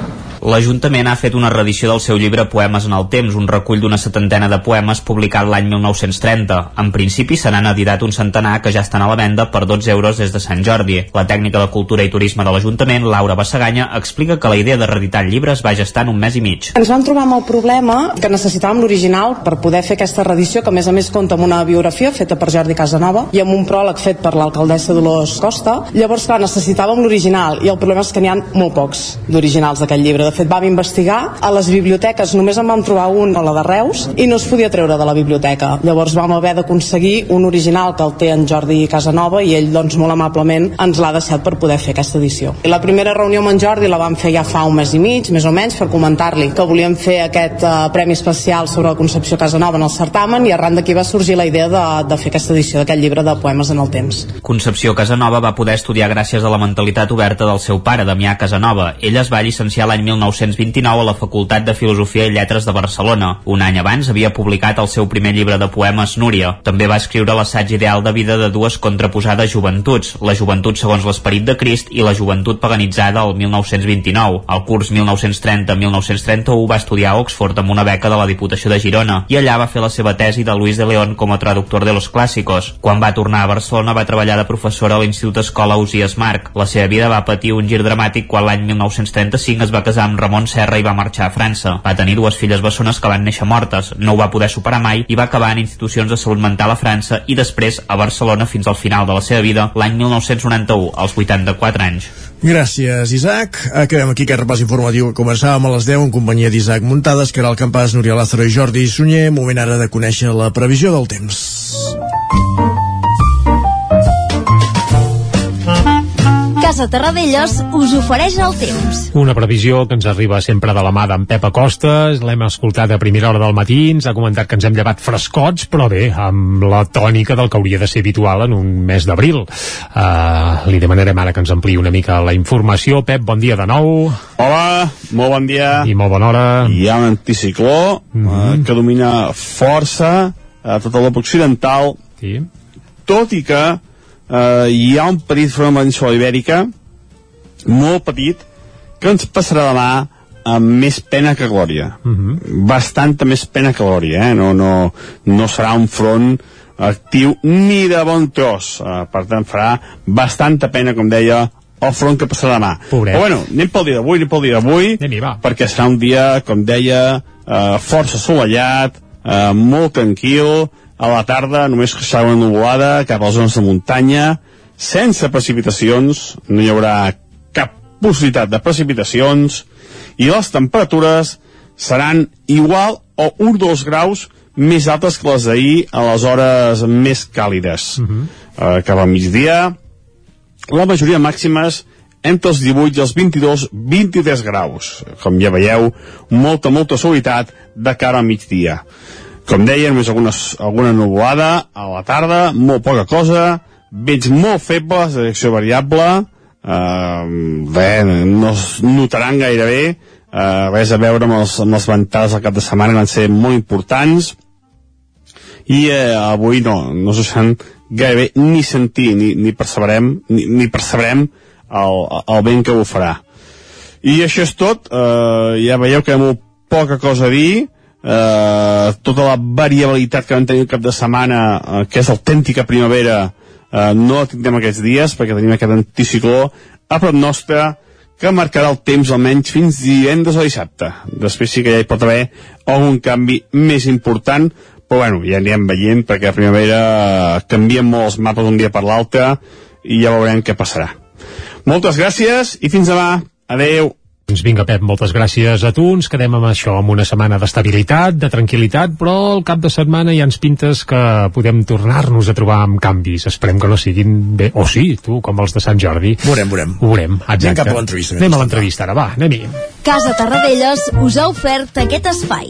L'Ajuntament ha fet una reedició del seu llibre Poemes en el temps, un recull d'una setantena de poemes publicat l'any 1930. En principi se n'han editat un centenar que ja estan a la venda per 12 euros des de Sant Jordi. La tècnica de Cultura i Turisme de l'Ajuntament, Laura Bassaganya, explica que la idea de reeditar el llibre es va gestar en un mes i mig. Ens vam trobar amb el problema que necessitàvem l'original per poder fer aquesta reedició, que a més a més compta amb una biografia feta per Jordi Casanova i amb un pròleg fet per l'alcaldessa Dolors Costa. Llavors, clar, necessitàvem l'original i el problema és que n'hi ha molt pocs d'originals d'aquest llibre. De fet, vam investigar, a les biblioteques només en vam trobar un a la de Reus i no es podia treure de la biblioteca. Llavors vam haver d'aconseguir un original que el té en Jordi Casanova i ell doncs molt amablement ens l'ha deixat per poder fer aquesta edició. I la primera reunió amb en Jordi la vam fer ja fa un mes i mig, més o menys, per comentar-li que volíem fer aquest uh, premi especial sobre la Concepció Casanova en el certamen i arran d'aquí va sorgir la idea de, de fer aquesta edició d'aquest llibre de poemes en el temps. Concepció Casanova va poder estudiar gràcies a la mentalitat oberta del seu pare, Damià Casanova. Ella es va llicenciar l'any 1929 a la Facultat de Filosofia i Lletres de Barcelona. Un any abans havia publicat el seu primer llibre de poemes Núria. També va escriure l'assaig ideal de vida de dues contraposades joventuts, la joventut segons l'esperit de Crist i la joventut paganitzada el 1929. Al curs 1930-1931 va estudiar a Oxford amb una beca de la Diputació de Girona i allà va fer la seva tesi de Luis de León com a traductor de los clàssicos. Quan va tornar a Barcelona va treballar de professora a l'Institut Escola Usias Marc. La seva vida va patir un gir dramàtic quan l'any 1935 es va casar amb Ramon Serra i va marxar a França. Va tenir dues filles bessones que van néixer mortes, no ho va poder superar mai i va acabar en institucions de salut mental a França i després a Barcelona fins al final de la seva vida, l'any 1991, als 84 anys. Gràcies, Isaac. Acabem aquí aquest repàs informatiu començàvem a les 10 en companyia d'Isaac Muntades, que era el campàs Núria Lázaro i Jordi Sunyer. Moment ara de conèixer la previsió del temps. Casa Terradellos us ofereix el temps. Una previsió que ens arriba sempre de la mà d'en Pep Acosta, l'hem escoltat a primera hora del matí, ens ha comentat que ens hem llevat frescots, però bé, amb la tònica del que hauria de ser habitual en un mes d'abril. Uh, li demanarem ara que ens ampliï una mica la informació. Pep, bon dia de nou. Hola, molt bon dia. I molt bona hora. Hi ha un anticicló mm -hmm. que domina força a tota l'Europa occidental, sí. tot i que eh, hi ha un petit front amb la ibèrica, molt petit, que ens passarà demà amb més pena que glòria. Mm -hmm. Bastanta més pena que glòria, eh? No, no, no serà un front actiu ni de bon tros. Uh, per tant, farà bastanta pena, com deia, el front que passarà demà. Pobret. Però bueno, anem pel dia d'avui, anem pel dia d'avui, perquè serà un dia, com deia, uh, força assolellat, uh, molt tranquil, a la tarda només creixerà una nuvolada cap a les zones de muntanya, sense precipitacions, no hi haurà cap possibilitat de precipitacions, i les temperatures seran igual o 1 o 2 graus més altes que les d'ahir a les hores més càlides. Mhm. Uh, cap al migdia, la majoria màximes entre els 18 i els 22, 23 graus. Com ja veieu, molta, molta suavitat de cara al migdia. Com deia, només algunes, alguna nuvolada a la tarda, molt poca cosa, vents molt febles direcció variable, uh, bé, no es notaran gairebé, uh, res a veure amb, els, amb les ventades del cap de setmana van ser molt importants, i eh, avui no, no s'ho deixaran gairebé ni sentir, ni, ni percebrem, ni, ni percebrem el, el vent que bufarà. I això és tot, eh, ja veieu que molt poca cosa a dir, eh, tota la variabilitat que vam tenir el cap de setmana, eh, que és autèntica primavera, eh, no la tindrem aquests dies, perquè tenim aquest anticicló a prop nostre, que marcarà el temps almenys fins divendres o dissabte. Després sí que ja hi pot haver algun canvi més important, però bueno, ja anirem veient perquè a primavera canvien molt els mapes d'un dia per l'altre i ja veurem què passarà. Moltes gràcies i fins demà. Adeu. Doncs vinga, Pep, moltes gràcies a tu. Ens quedem amb això, amb una setmana d'estabilitat, de tranquil·litat, però al cap de setmana ha ens pintes que podem tornar-nos a trobar amb canvis. Esperem que no siguin bé. O sí, tu, com els de Sant Jordi. Veurem, veurem. Ho veurem, exacte. Anem cap a l'entrevista. Anem a l'entrevista, ara, va, anem-hi. Casa Tarradellas us ha ofert aquest espai.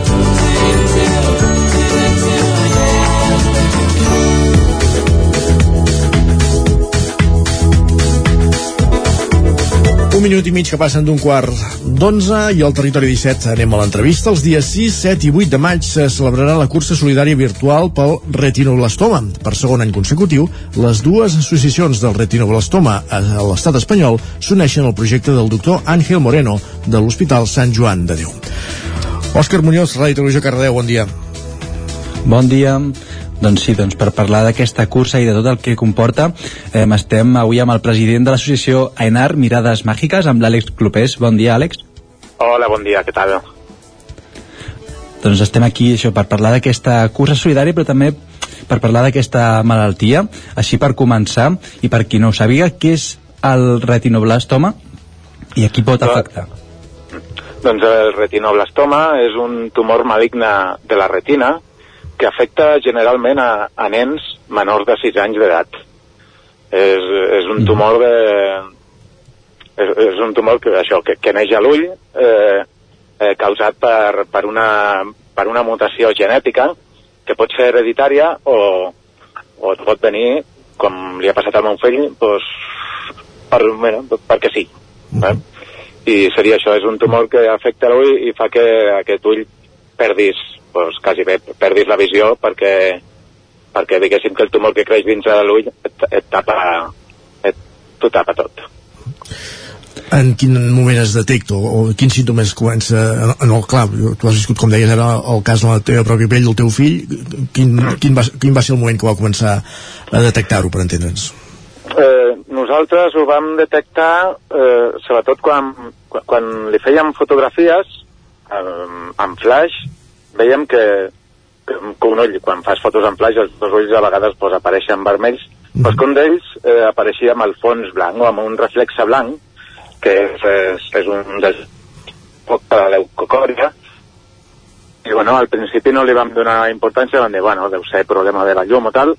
Un minut i mig que passen d'un quart d'onze i al territori 17 anem a l'entrevista. Els dies 6, 7 i 8 de maig se celebrarà la cursa solidària virtual pel retinoblastoma. Per segon any consecutiu, les dues associacions del retinoblastoma a l'estat espanyol s'uneixen al projecte del doctor Àngel Moreno de l'Hospital Sant Joan de Déu. Òscar Muñoz, Ràdio Televisió Cardedeu, bon dia. Bon dia. Doncs sí, doncs per parlar d'aquesta cursa i de tot el que comporta, eh, estem avui amb el president de l'associació AENAR Mirades Màgiques, amb l'Àlex Clopés. Bon dia, Àlex. Hola, bon dia, què tal? Doncs estem aquí això per parlar d'aquesta cursa solidària, però també per parlar d'aquesta malaltia. Així per començar, i per qui no ho sabia, què és el retinoblastoma i a qui pot afectar? Doncs el retinoblastoma és un tumor maligne de la retina que afecta generalment a, a nens menors de 6 anys d'edat. És, és un tumor de... És, és un tumor que, això, que, que neix a l'ull eh, eh, causat per, per, una, per una mutació genètica que pot ser hereditària o, o pot venir, com li ha passat al meu fill, doncs, per, bueno, perquè sí. Eh? I seria això, és un tumor que afecta l'ull i fa que aquest ull perdis, doncs, quasi bé, perdis la visió perquè, perquè diguéssim que el tumor que creix dins de l'ull et, et tapa, et, t'ho tapa tot. En quin moment es detecta o, o quins símptomes comença en, en el clar, tu has viscut com deies ara el cas de la teva pròpia pell del teu fill quin, quin, va, quin va ser el moment que va començar a detectar-ho per entendre'ns? Eh, nosaltres ho vam detectar eh, sobretot quan, quan, quan li fèiem fotografies eh, amb flash veiem que, que, que un ull, quan fas fotos en flash els dos ulls a vegades pues, apareixen vermells mm. però que un d'ells eh, apareixia amb el fons blanc o amb un reflexe blanc que és, és, és un dels poc de leucocòria i bueno, al principi no li vam donar importància, vam dir, bueno, deu ser problema de la llum o tal,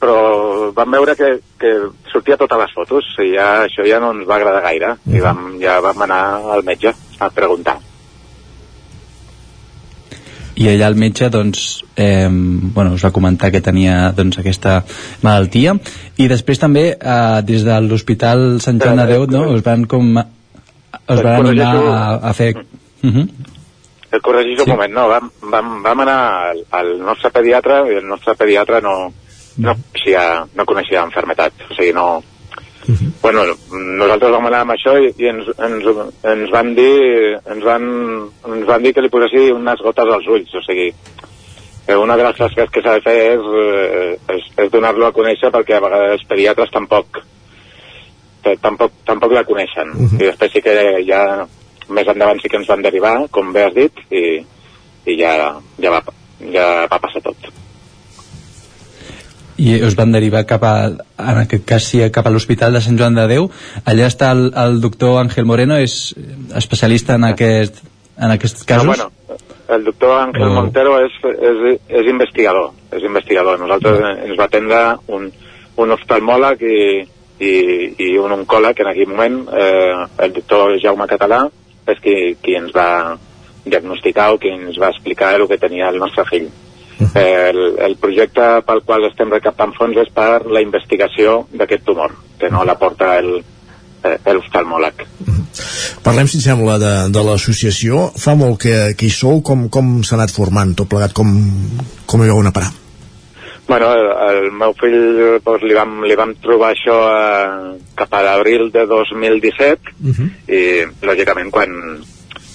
però vam veure que, que sortia totes les fotos i ja, això ja no ens va agradar gaire i vam, ja vam anar al metge a preguntar. I allà el metge doncs, eh, bueno, us va comentar que tenia doncs, aquesta malaltia. I després també eh, des de l'Hospital Sant Joan de Déu no, us van com us van animar a, a fer uh -huh. El corregís un moment, no, vam, vam, vam anar al, al nostre pediatre i el nostre pediatre no, no, coneixia, no coneixia l'enfermetat, o sigui, no... Bueno, nosaltres vam anar amb això i, i ens, ens, ens van dir ens van, ens van dir que li posessi unes gotes als ulls, o sigui una de les tasques que s'ha de fer és, eh, és, és donar-lo a conèixer perquè a vegades els pediatres tampoc eh, tampoc, tampoc la coneixen. Uh -huh. i després sí que ja més endavant sí que ens van derivar, com bé has dit i, i ja, ja, va, ja va passar tot i us van derivar cap a, en aquest cas sí, cap a l'Hospital de Sant Joan de Déu allà està el, el doctor Ángel Moreno és especialista en aquest en aquests casos? No, bueno, el doctor Ángel Oh. Montero és, és, és investigador és investigador, nosaltres ens va atendre un, un oftalmòleg i, i, i un oncòleg en aquell moment eh, el doctor Jaume Català és qui, qui ens va diagnosticar o qui ens va explicar el que tenia el nostre fill el, el projecte pel qual estem recaptant fons és per la investigació d'aquest tumor, que no la porta el, eh, l'oftalmòleg. Parlem, si sembla, de, de l'associació. Fa molt que, que hi sou. Com, com s'ha anat formant tot plegat? Com, com hi vau anar a parar? Bueno, el, el meu fill doncs, li, vam, li vam trobar això eh, cap a l'abril de 2017 Uh -huh. i lògicament quan,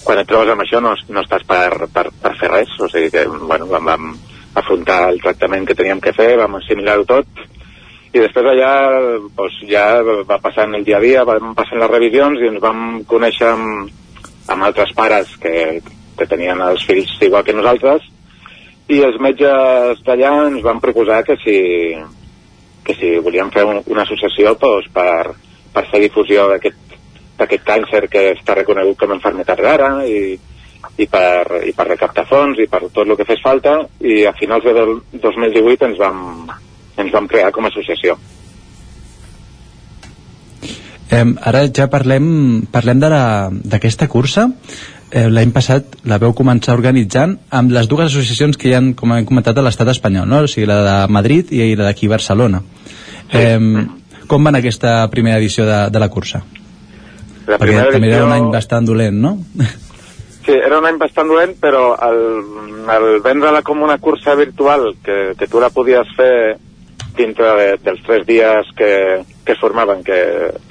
quan et trobes amb això no, no estàs per, per, per fer res o sigui que bueno, vam, vam afrontar el tractament que teníem que fer vam assimilar-ho tot i després allà doncs, ja va passant el dia a dia van passant les revisions i ens vam conèixer amb, amb altres pares que, que tenien els fills igual que nosaltres i els metges d'allà ens van proposar que si, que si volíem fer un, una associació doncs, per, per fer difusió d'aquest d'aquest càncer que està reconegut com a enfermetat rara i, i, per, i per recaptar fons i per tot el que fes falta i a finals de del 2018 ens vam, ens vam crear com a associació. Eh, ara ja parlem, parlem d'aquesta cursa. Eh, L'any passat la veu començar organitzant amb les dues associacions que hi han, com hem comentat, a l'estat espanyol, no? o sigui, la de Madrid i la d'aquí Barcelona. Eh, com va anar aquesta primera edició de, de la cursa? La Perquè primera també era edició- un any bastant dolent, no? *laughs* Sí, era un any bastant dolent, però el, el vendre-la com una cursa virtual, que, que tu la podies fer dintre de, dels tres dies que, que es formaven, que,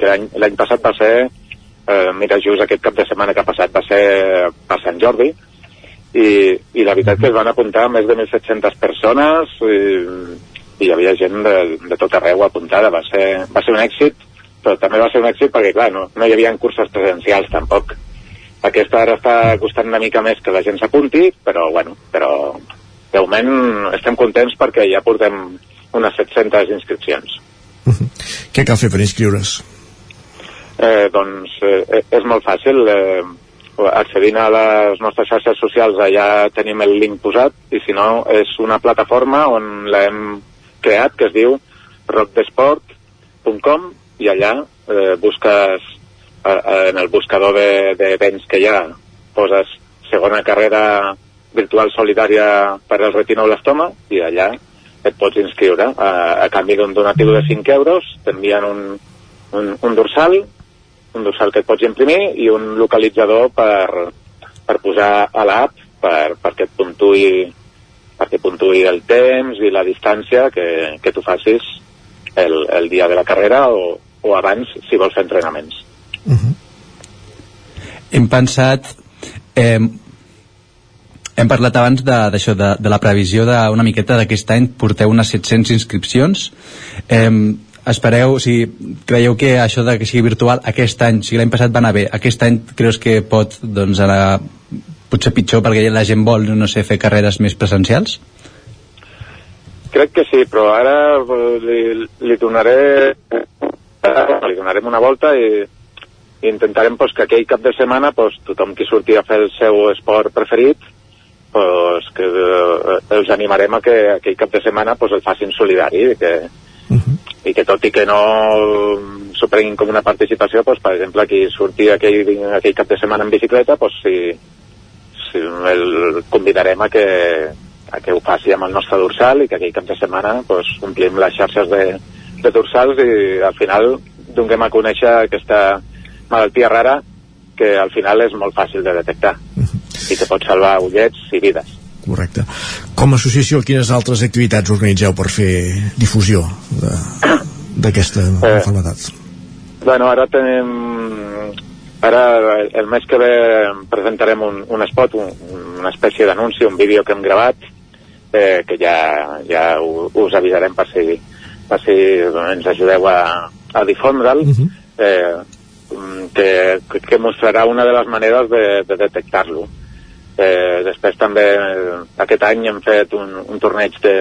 que l'any passat va ser, eh, mira, just aquest cap de setmana que ha passat va ser per Sant Jordi, i, i la veritat que es van apuntar més de 1.700 persones i, i hi havia gent de, de tot arreu apuntada, va ser, va ser un èxit, però també va ser un èxit perquè, clar, no, no hi havia curses presencials tampoc. Aquesta ara està costant una mica més que la gent s'apunti, però, bueno, però de moment estem contents perquè ja portem unes 700 inscripcions. *laughs* Què cal fer per inscriure's? Eh, doncs eh, és molt fàcil. Eh, accedint a les nostres xarxes socials allà tenim el link posat i si no és una plataforma on l'hem creat que es diu rockdesport.com i allà eh, busques en el buscador de, de béns que hi ha poses segona carrera virtual solidària per al retinoblastoma i allà et pots inscriure a, a canvi d'un donatiu de 5 euros t'envien un, un, un dorsal un dorsal que et pots imprimir i un localitzador per, per posar a l'app per, perquè et puntuï perquè puntuï el temps i la distància que, que tu facis el, el dia de la carrera o, o abans si vols fer entrenaments. Hem pensat eh, hem parlat abans de, d'això, de, de la previsió d'una miqueta d'aquest any porteu unes 700 inscripcions eh, espereu, sigui, creieu que això de que sigui virtual aquest any, si l'any passat va anar bé, aquest any creus que pot doncs, anar potser pitjor perquè la gent vol, no sé, fer carreres més presencials? Crec que sí, però ara eh, li, li donaré li donarem una volta i intentarem pues, que aquell cap de setmana pues, tothom qui surti a fer el seu esport preferit pues, que eh, els animarem a que aquell cap de setmana pues, el facin solidari i que, uh -huh. i que tot i que no s'ho prenguin com una participació pues, per exemple qui surti aquell, aquell cap de setmana en bicicleta pues, si, si el convidarem a que, a que ho faci amb el nostre dorsal i que aquell cap de setmana pues, omplim les xarxes de, de dorsals i al final donem a conèixer aquesta malaltia rara que al final és molt fàcil de detectar i que pot salvar ullets i vides. Correcte. Com a associació, quines altres activitats organitzeu per fer difusió d'aquesta Eh. Bueno, ara tenim... Ara, el mes que ve presentarem un, un spot, un, una espècie d'anunci, un vídeo que hem gravat, eh, que ja, ja us avisarem per si, per si ens ajudeu a, a difondre'l, eh, mm, que, que mostrarà una de les maneres de, de detectar-lo. Eh, després també eh, aquest any hem fet un, un torneig de,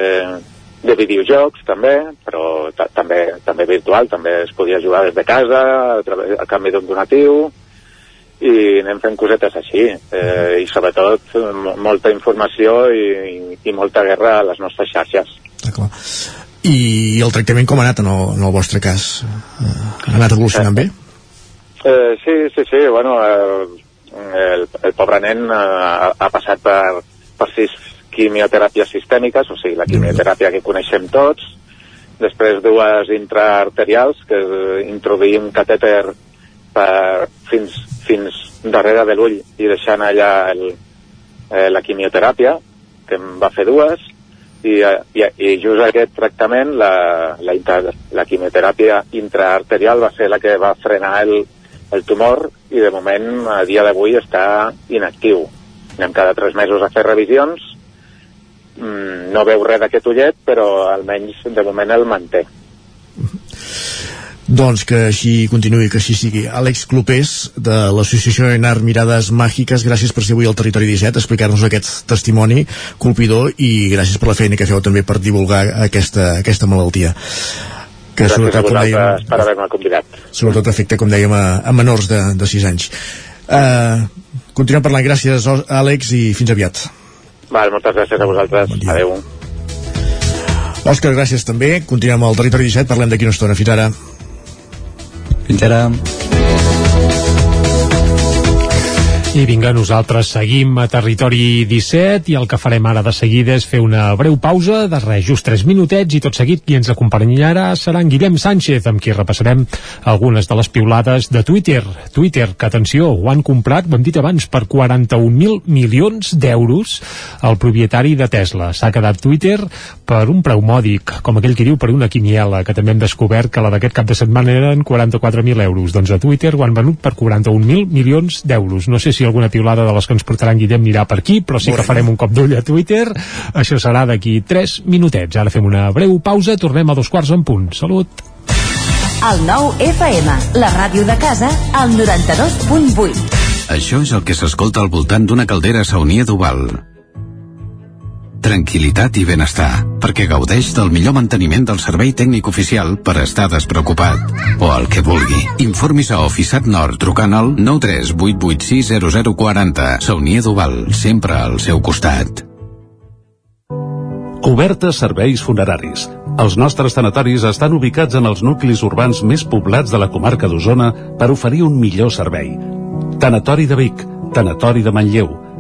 de videojocs també, però ta també també virtual, també es podia jugar des de casa a, través, a canvi d'un donatiu i anem fent cosetes així eh, i sobretot mo- molta informació i, i, molta guerra a les nostres xarxes. I el tractament com ha anat en el, en el vostre cas? Eh, ha anat evolucionant bé? Eh, sí, sí, sí, bueno, eh, el, el pobre nen eh, ha, ha passat per, per sis quimioteràpies sistèmiques, o sigui, la quimioteràpia que coneixem tots, després dues intraarterials, que és introduir un catèter per, fins, fins darrere de l'ull i deixant allà el, eh, la quimioteràpia, que em va fer dues, i, eh, i, i just aquest tractament, la, la, intra, la quimioteràpia intraarterial va ser la que va frenar el, el tumor i de moment, a dia d'avui, està inactiu. Anem cada tres mesos a fer revisions, mm, no veu res d'aquest ullet, però almenys de moment el manté. *laughs* Doncs que així continuï, que així sigui. Àlex Clopés, de l'associació Enar Mirades Màgiques, gràcies per ser avui al Territori 17, explicar-nos aquest testimoni colpidor i gràcies per la feina que feu també per divulgar aquesta, aquesta malaltia. Que Gràcies a com dèiem, vosaltres per haver-me convidat. Sobretot afecta, com dèiem, a, a menors de, de 6 anys. Uh, continuem parlant. Gràcies, Àlex, i fins aviat. Val, moltes gràcies a vosaltres. Bon Adéu. Òscar, gràcies també. Continuem al Territori 17, parlem d'aquí una estona. Fins ara. Fins ara. I vinga, nosaltres seguim a Territori 17 i el que farem ara de seguida és fer una breu pausa de res, just 3 minutets i tot seguit qui ens acompanyarà serà en Guillem Sánchez amb qui repassarem algunes de les piulades de Twitter. Twitter, que atenció, ho han comprat, ho hem dit abans, per 41.000 milions d'euros el propietari de Tesla. S'ha quedat Twitter per un preu mòdic, com aquell que diu per una quiniela, que també hem descobert que la d'aquest cap de setmana eren 44.000 euros. Doncs a Twitter ho han venut per 41.000 milions d'euros. No sé si alguna piulada de les que ens portarà en Guillem anirà per aquí, però sí que farem un cop d'ull a Twitter. Això serà d'aquí 3 minutets. Ara fem una breu pausa, tornem a dos quarts en punt. Salut! El nou FM, la ràdio de casa, al 92.8. Això és el que s'escolta al voltant d'una caldera saunia d'Oval. Tranquilitat i benestar, perquè gaudeix del millor manteniment del servei tècnic oficial per estar despreocupat. O el que vulgui. Informis a Oficiat Nord trucant al 938860040. Saunia d'Oval, sempre al seu costat. Cobertes serveis funeraris. Els nostres tanatoris estan ubicats en els nuclis urbans més poblats de la comarca d'Osona per oferir un millor servei. Tanatori de Vic, Tanatori de Manlleu,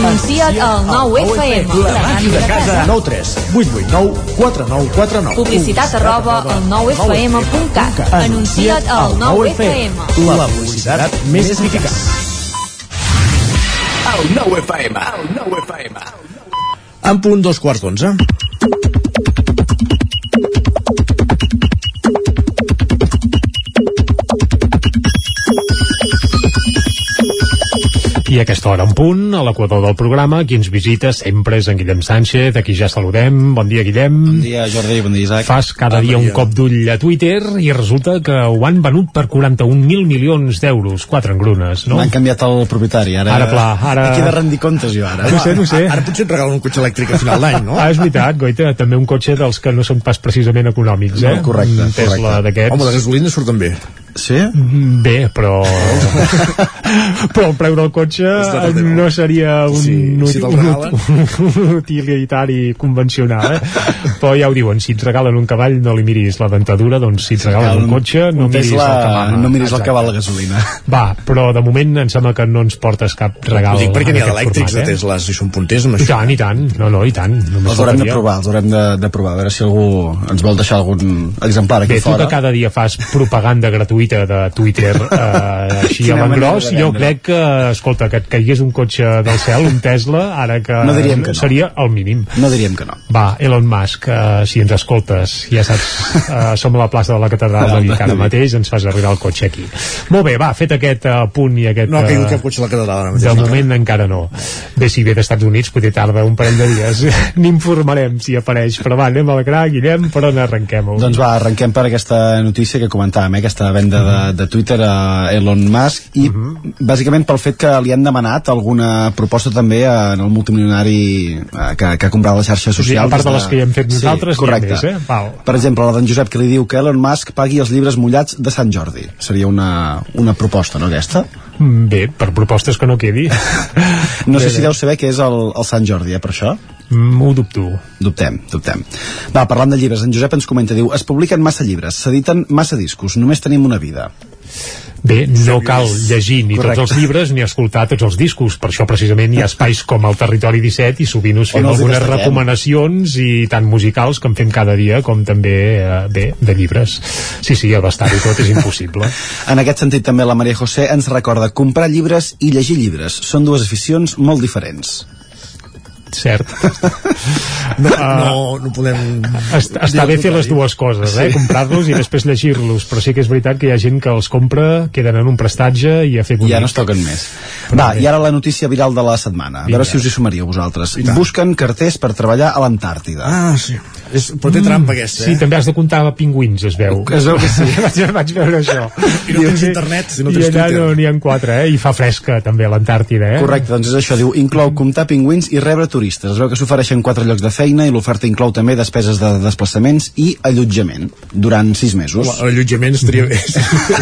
Anuncia't al 9FM. La màquina de casa. 9 3 8 8 9 4 9 4 9 Publicitat arroba al 9FM.cat. Anuncia't al 9FM. La publicitat més eficaç. El 9 FM. El 9 FM. En punt dos quarts d'onze. I a aquesta hora en punt, a l'equador del programa, qui ens visita sempre és en Guillem Sánchez, aquí ja saludem. Bon dia, Guillem. Bon dia, Jordi, bon dia, Isaac. Fas cada Bon dia un dia. cop d'ull a Twitter i resulta que ho han venut per 41.000 milions d'euros, quatre engrunes, no? M'han canviat el propietari, ara... Ara, pla, ara- Aquí de rendir comptes jo, ara. No sé, no sé. Ara potser et regalen un cotxe elèctric a final d'any, no? Ah, és veritat, Goita, també un cotxe dels que no són pas precisament econòmics, eh? No, correcte, Un Tesla correcte. d'aquests. Home, de gasolina surten bé. Sí? Bé, però... *laughs* però el preu del cotxe tot bé, no seria un, Sí, si un, *laughs* un utilitari convencional, eh? Però ja ho diuen, si et regalen un cavall no li miris la dentadura, doncs si et regalen un cotxe no un miris Tesla, el cavall. no miris el Exacte. val la gasolina. Va, però de moment em sembla que no ens portes cap regal Ho dic perquè n'hi ha d'elèctrics de eh? Tesla, si són punters amb I això. tant, i tant. No, no, i tant. Només Els haurem de provar, els haurem de, de provar, a veure si algú ens vol deixar algun exemplar aquí Bé, tu fora. que cada dia fas propaganda gratuïta de Twitter *laughs* eh, així Quina a l'engròs, jo crec que, escolta, que et caigués un cotxe del cel, un Tesla, ara que, No diríem que no. seria el mínim. No diríem que no. Va, Elon Musk, eh, si ens escoltes, ja saps, *laughs* eh, som a la plaça de la Catedral de Vic ara mateix, ens fas arribar el cotxe aquí. Molt bé, va, fet aquest eh, punt i aquest... No ha caigut eh, cap cotxe a la catedral ara mateix. de no? moment encara no. Bé, si ve d'Estats Units, potser tarda un parell de dies. *laughs* N'informarem si apareix. Però va, anem a la gra, Guillem, per on arrenquem-ho? Doncs va, arrenquem per aquesta notícia que comentàvem, eh, aquesta venda de, de Twitter a Elon Musk i bàsicament pel fet que li han demanat alguna proposta també en el multimilionari eh, que, que ha comprat les xarxes O sigui, socials. a part de les que ja hem fet nosaltres, sí, correcte. més, eh? Val. Per exemple, la d'en Josep que li diu que Elon Musk pagui els llibres mullats de Sant Jordi. Seria una, una proposta, no, aquesta? Mm, Bé, per propostes que no quedi. *laughs* No sé si deu saber què és el, el Sant Jordi, eh, per això? Mm, ho dubto. Dubtem, dubtem. Va, parlant de llibres, en Josep ens comenta, diu, es publiquen massa llibres, s'editen massa discos, només tenim una vida. Bé, no cal llegir ni Correcte. tots els llibres ni escoltar tots els discos. Per això precisament hi ha espais com el Territori 17 i sovint us fem algunes recomanacions i tant musicals que en fem cada dia com també, eh, bé, de llibres. Sí, sí, abastar-ho tot és impossible. *laughs* En aquest sentit també la Maria José ens recorda comprar llibres i llegir llibres. Són dues aficions molt diferents. Cert. *laughs* No, no, no podem... Est està bé fer les dues coses, eh? Sí. comprar-los i després llegir-los, però sí que és veritat que hi ha gent que els compra, queden en un prestatge i a fer I bonic. ja no es toquen més. Va, i ara la notícia viral de la setmana. A veure si us hi sumaríeu vosaltres. Busquen carters per treballar a l'Antàrtida. Ah, sí. És, però té trampa aquesta, Sí, eh? també has de comptar pingüins, es veu. Es veu que sí. *laughs* vaig, vaig veure això. I no tens internet, si no I tens allà Twitter. no n'hi ha quatre, eh? I fa fresca, també, a l'Antàrtida, eh? Correcte, doncs és això, diu, inclou comptar pingüins i rebre turistes turistes. Es veu que s'ofereixen quatre llocs de feina i l'oferta inclou també despeses de desplaçaments i allotjament durant sis mesos. L'allotjament estaria bé. *laughs*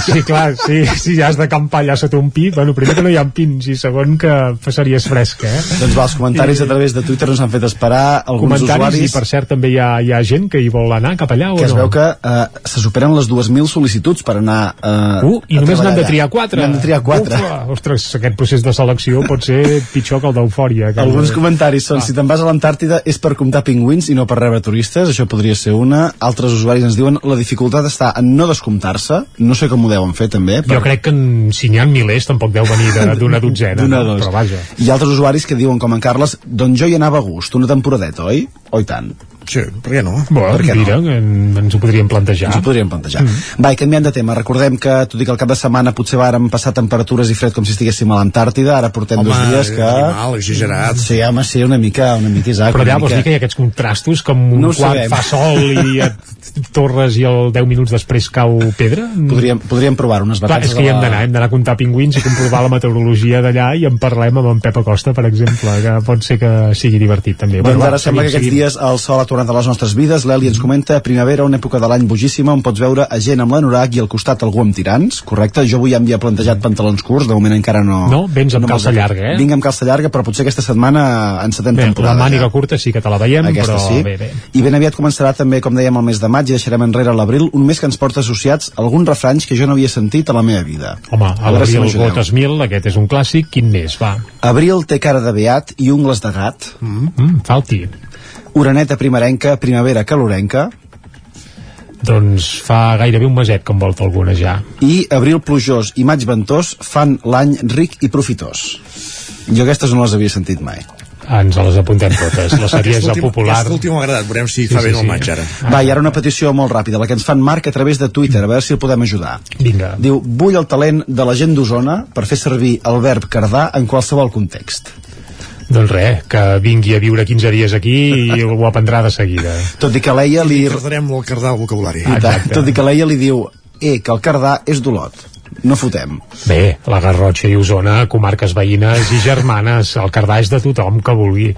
Sí, clar, sí, si ja has d'acampar allà sota un pi, bueno, primer que no hi ha pins i segon que passaries fresca, eh? Doncs va, els comentaris a través de Twitter ens han fet esperar alguns Comentaris usuaris i per cert també hi ha, hi ha gent que hi vol anar cap allà o que es no? veu que eh, se superen les 2.000 sol·licituds per anar eh, Uh, i a només n'han de triar quatre. N'han de triar quatre. Ufa, ostres, aquest procés de selecció pot ser pitjor que el d'eufòria. que- Alguns comentaris són, Ah. si te'n vas a l'Antàrtida és per comptar pingüins i no per rebre turistes, això podria ser una. Altres usuaris ens diuen la dificultat està en no descomptar-se, no sé com ho deuen fer també. Jo crec que en, si n'hi ha milers tampoc deu venir de- d'una *laughs* dotzena, no? dos. però vaja. Hi ha altres usuaris que diuen, com en Carles, doncs jo hi anava a gust, una temporadeta, oi? O i tant. Sí, per què no? Bueno, Per què no? mira, en, ens ho podríem plantejar. Ens ho podríem plantejar. Mm. Va, i canviant de tema, recordem que, tot i que el cap de setmana potser vàrem passar temperatures i fred com si estiguéssim a l'Antàrtida, ara portem Home, dos dies que... animal, exagerat. Sí, home, sí, una mica, una mica, Isaac. Però allà vols mica... dir que hi ha aquests contrastos com un No quart sabem. fa sol i *laughs* et torres i el 10 minuts després cau pedra? Podríem, podríem provar unes Clar, vacances és que hi hem d'anar, hem d'anar a comptar pingüins i comprovar la meteorologia d'allà i en parlem amb en Pep Acosta, per exemple, que pot ser que sigui divertit també. Doncs va, ara sembla que aquests dies el sol ha tornat a les nostres vides. L'Eli ens comenta primavera, una època de l'any bojíssima on pots veure a gent amb l'anorac i al costat algú amb tirants, correcte? Jo avui ja m'havia plantejat pantalons curts, de moment encara no... No? Vens amb calça me'ls- llarga, eh? Vinc amb calça llarga, però potser aquesta setmana encetem Bé, temporada. la màniga ja. curta sí que te la veiem, Aquesta però sí. bé, bé. I ben aviat començarà també, com dèiem, el mes de maig i deixarem enrere l'abril, un mes que ens porta associats alguns refranys que jo no havia sentit a la meva vida. Home, a si l'abril m'ajudeu. gotes mil, aquest és un clàssic, quin més, va? Abril té cara de beat i ungles de gat. Mm, mm, falti. Oreneta primerenca, primavera calorenca. Doncs fa gairebé un meset que en volta alguna ja. i abril plujós i maig ventós fan l'any ric i profitós. Jo aquestes no les havia sentit mai. Ens les apuntem totes. La última- popular... Aquesta última m'ha agradat, veurem si Sí, fa sí, bé el sí. maig ara. Va, i ara una petició molt ràpida, la que ens fan Marc a través de Twitter, a veure si el podem ajudar. Vinga. Diu, vull el talent de la gent d'Osona per fer servir el verb cardar en qualsevol context. Doncs res, que vingui a viure 15 dies aquí i *laughs* ho aprendrà de seguida. Tot i que l'Eia li... Recordarem el cardar el vocabulari. Tot i que l'Eia li diu, eh, que el cardar és d'Olot. No fotem. Bé, la Garrotxa i Osona, comarques veïnes i germanes, el Cardà és de tothom que vulgui,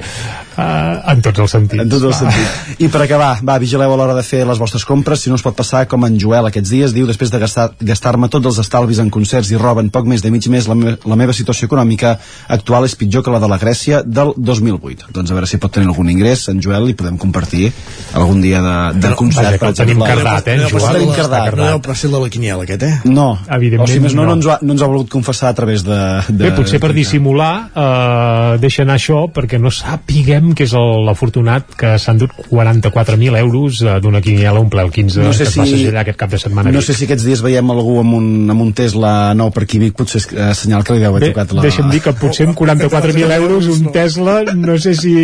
uh, en tots els sentits. En tots els Va. sentits. I per acabar, va, vigileu a l'hora de fer les vostres compres, si no us pot passar com en Joel aquests dies, diu, després de gastar- gastar-me tots els estalvis en concerts i roba en poc més de mig mes, la, me la meva situació econòmica actual és pitjor que la de la Grècia del 2008. Doncs a veure si pot tenir algun ingrés, en Joel, i podem compartir algun dia de, de concert. vaja, que per el tenim exemple. cardat, eh, en El Joel? tenim cardat. No deu ser de la quiniela, aquest, eh? No, Evidentment, o si més no, no. no, ens ha, no ens ha volgut confessar a través de... de Bé, potser per dissimular eh, deixa anar això perquè no sàpiguem que és el- l'afortunat que s'han dut 44.000 euros eh, d'una quiniela un ple el 15 No sé que es va si- segellar aquest cap de setmana. No sé si aquests dies veiem algú amb un, amb un Tesla nou per aquí a Vic, potser és eh, senyal que li deu haver Bé, tocat la... deixa'm dir que potser amb 44.000 euros un Tesla, no sé si...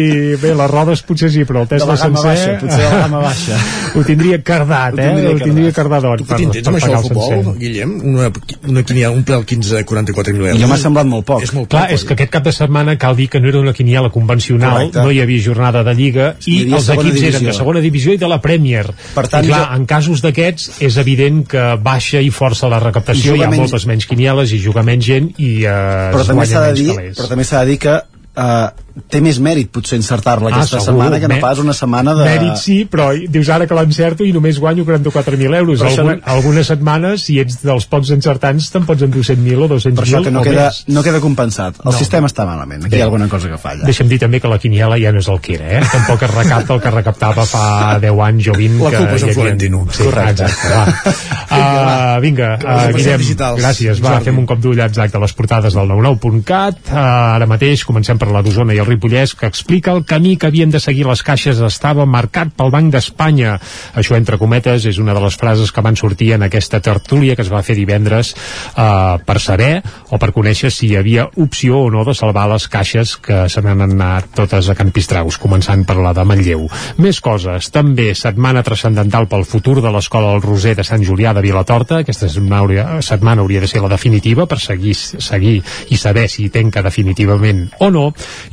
Bé, les rodes potser sí, però el Tesla sencer... baixa, potser de la gamma baixa. *laughs* ho tindria cardat, Ho eh? Ho tindria cardadot. Tu què t'intents amb això del futbol, Guillem? Una, una quiniela, un ple al 15 de 44.000 euros. Jo m'ha semblat molt poc. És molt Clar, poc, és que aquest cap de setmana cal dir que no era una quiniela convencional, Correcte. No hi havia jornada de Lliga i els equips eren divisió. de segona divisió i de la Premier. Per tant, I clar, jo- en casos d'aquests és evident que baixa i força la recaptació, I hi ha menys- moltes menys quinieles i juga menys gent i eh, però també s'ha de dir, calés. però també s'ha de dir que eh, té més mèrit potser encertar-la aquesta Ah, segur. setmana que no pas una setmana de... Mèrit sí, però dius ara que l'encerto i només guanyo 44.000 euros. Però això Algun, no- Algunes setmanes, si ets dels pocs encertants, te'n pots endur 100.000 o 200.000 Per això que no queda, més. no queda compensat. El No. sistema està malament. Aquí Bé. hi ha alguna cosa que falla. Deixa'm dir també que la quiniela ja no és el que era, eh? Tampoc es recapta el que recaptava fa 10 anys o 20. La que culpa és havia- Florentino. Sí, Correcte. Exacte, va. Uh, *laughs* vinga, uh, Guillem, gràcies. Va, Jordi. fem un cop d'ull exacte a les portades del 99.cat. Uh, ara mateix comencem per la d'Osona i el Ripollès, que explica el camí que havien de seguir les caixes estava marcat pel Banc d'Espanya. Això, entre cometes, és una de les frases que van sortir en aquesta tertúlia que es va fer divendres uh, per saber o per conèixer si hi havia opció o no de salvar les caixes que se n'han anat totes a Can Pistraus, començant per la de Manlleu. Més coses. També setmana transcendental pel futur de l'Escola del Roser de Sant Julià de Vilatorta. Aquesta setmana hauria, setmana hauria de ser la definitiva per seguir, seguir i saber si hi tenca definitivament o no.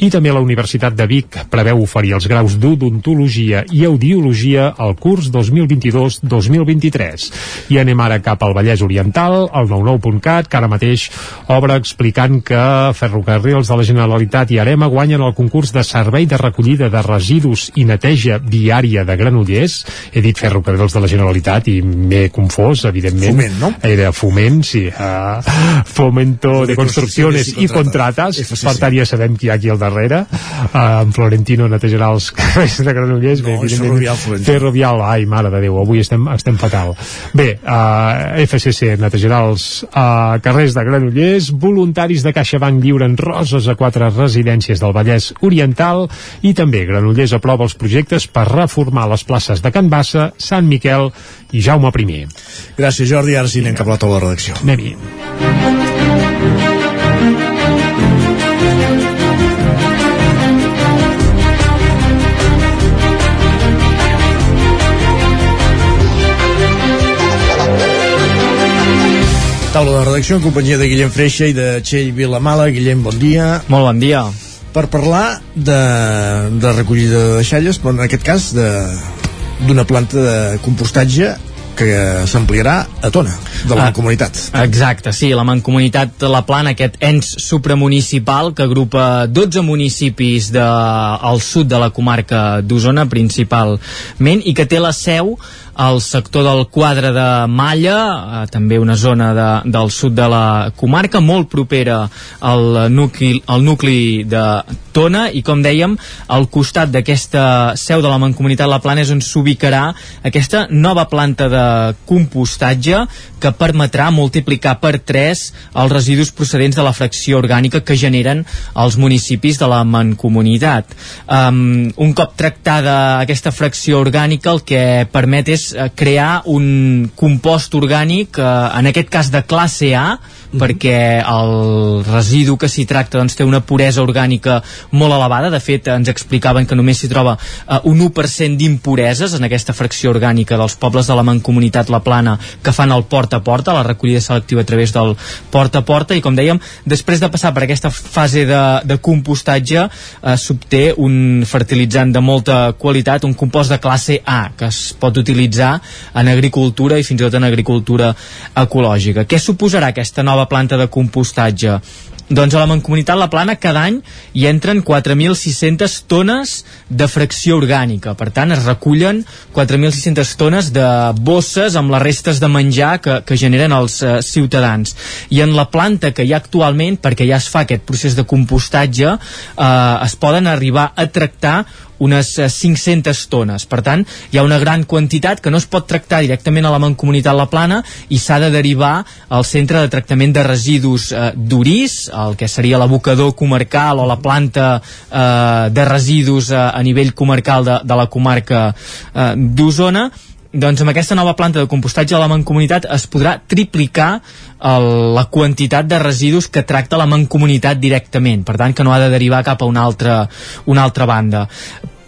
I també la Universitat de Vic preveu oferir els graus d'odontologia i audiologia al curs 2022-2023. I anem ara cap al Vallès Oriental, al 99.cat, que ara mateix obre explicant que Ferrocarrils de la Generalitat i Arema guanyen el concurs de servei de recollida de residus i neteja viària de Granollers. He dit Ferrocarrils de la Generalitat i m'he confós, evidentment. Foment, no? Era Foment, sí. Uh, fomento de Construcciones i Contratas. Per tant, ja sabem qui ha aquí al darrere. Uh, en Florentino netejarà els *laughs* carrers de Granollers. No, és evidentment, Ferrovial ai, mare de Déu, avui estem, estem fatal. Bé, uh, FCC netejarà els uh, carrers de Granollers, voluntaris de CaixaBank lliuren roses a quatre residències del Vallès Oriental i també Granollers aprova els projectes per reformar les places de Can Bassa, Sant Miquel i Jaume I. Gràcies, Jordi. Ara sí anem cap a la taula de redacció. Anem-hi. Taula de redacció en companyia de Guillem Freixa i de Txell Vilamala. Guillem, bon dia. Molt bon dia. Per parlar de, de recollida de deixalles, però en aquest cas de- d'una planta de compostatge que s'ampliarà a Tona, de la Ah, comunitat. Exacte, sí, la Mancomunitat de la Plana, aquest ens supramunicipal que agrupa 12 municipis de, al sud de la comarca d'Osona principalment i que té la seu al sector del quadre de Malla, eh, també una zona de, del sud de la comarca, molt propera al nucli, al nucli de Tona i com dèiem, al costat d'aquesta seu de la Mancomunitat La Plana és on s'ubicarà aquesta nova planta de compostatge que permetrà multiplicar per 3 els residus procedents de la fracció orgànica que generen els municipis de la Mancomunitat. Um, un cop tractada aquesta fracció orgànica el que permet és eh, crear un compost orgànic, eh, en aquest cas de classe A, perquè el residu que s'hi tracta doncs, té una puresa orgànica molt elevada, de fet ens explicaven que només s'hi troba eh, un 1% d'impureses en aquesta fracció orgànica dels pobles de la Mancomunitat La Plana que fan el porta a porta, la recollida selectiva a través del porta a porta. I com dèiem, després de passar per aquesta fase de, de compostatge eh, s'obté un fertilitzant de molta qualitat, un compost de classe A que es pot utilitzar en agricultura i fins i tot en agricultura ecològica. Què suposarà aquesta nova planta de compostatge? Doncs a la Mancomunitat La Plana cada any hi entren 4.600 tones de fracció orgànica. Per tant, es recullen 4.600 tones de bosses amb les restes de menjar que, que generen els eh, ciutadans. I en la planta que hi ha actualment, perquè ja es fa aquest procés de compostatge, eh, es poden arribar a tractar unes eh, 500 tones. Per tant, hi ha una gran quantitat que no es pot tractar directament a la Mancomunitat La Plana i s'ha de derivar al centre de tractament de residus eh, d'Urís, el que seria l'abocador comarcal o la planta eh, de residus eh, a nivell comarcal de, de la comarca eh, d'Osona, doncs amb aquesta nova planta de compostatge de la Mancomunitat es podrà triplicar el, la quantitat de residus que tracta la Mancomunitat directament, per tant que no ha de derivar cap a una altra, una altra banda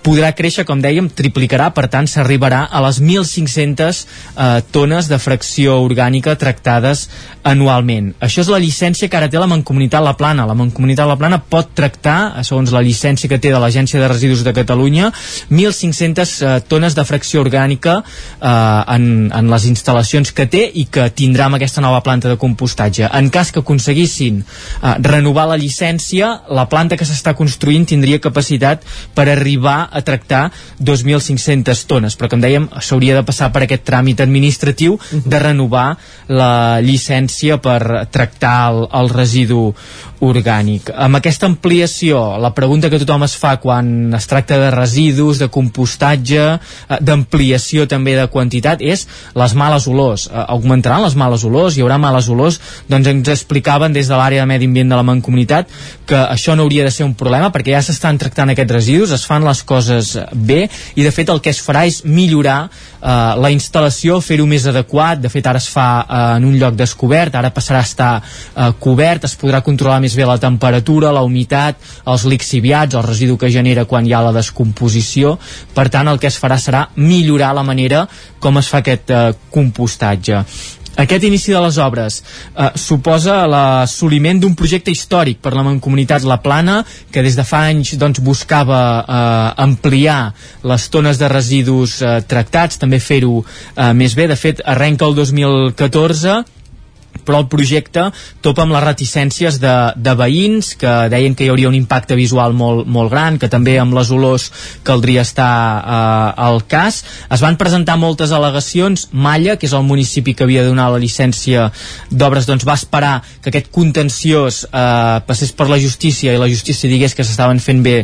podrà créixer, com dèiem, triplicarà, per tant s'arribarà a les 1.500 eh, tones de fracció orgànica tractades anualment. Això és la llicència que ara té la Mancomunitat La Plana. La Mancomunitat La Plana pot tractar, eh, segons la llicència que té de l'Agència de Residus de Catalunya, 1.500 eh, tones de fracció orgànica eh, en, en les instal·lacions que té i que tindrà amb aquesta nova planta de compostatge. En cas que aconseguissin eh, renovar la llicència, la planta que s'està construint tindria capacitat per arribar a tractar 2.500 tones, però com dèiem s'hauria de passar per aquest tràmit administratiu de renovar la llicència per tractar el, el residu orgànic. Amb aquesta ampliació, la pregunta que tothom es fa quan es tracta de residus, de compostatge, eh, d'ampliació també de quantitat, és les males olors. Eh, Augmentaran les males olors? Hi haurà males olors? Doncs ens explicaven des de l'àrea de medi ambient de la Mancomunitat que això no hauria de ser un problema perquè ja s'estan tractant aquests residus, es fan les coses bé i de fet el que es farà és millorar eh, la instal·lació, fer-ho més adequat, de fet ara es fa eh, en un lloc descobert, ara passarà a estar eh, cobert, es podrà controlar més bé la temperatura, la humitat, els lixiviats, el residu que genera quan hi ha la descomposició, per tant el que es farà serà millorar la manera com es fa aquest eh, compostatge Aquest inici de les obres eh, suposa l'assoliment d'un projecte històric per la Mancomunitat La Plana, que des de fa anys doncs, buscava eh, ampliar les tones de residus eh, tractats, també fer-ho eh, més bé. De fet, arrenca el 2014 però el projecte topa amb les reticències de, de veïns que deien que hi hauria un impacte visual molt, molt gran, que també amb les olors caldria estar eh, al cas. Es van presentar moltes al·legacions. Malla, que és el municipi que havia de donar la llicència d'obres, doncs va esperar que aquest contenciós eh, passés per la justícia i la justícia digués que s'estaven fent bé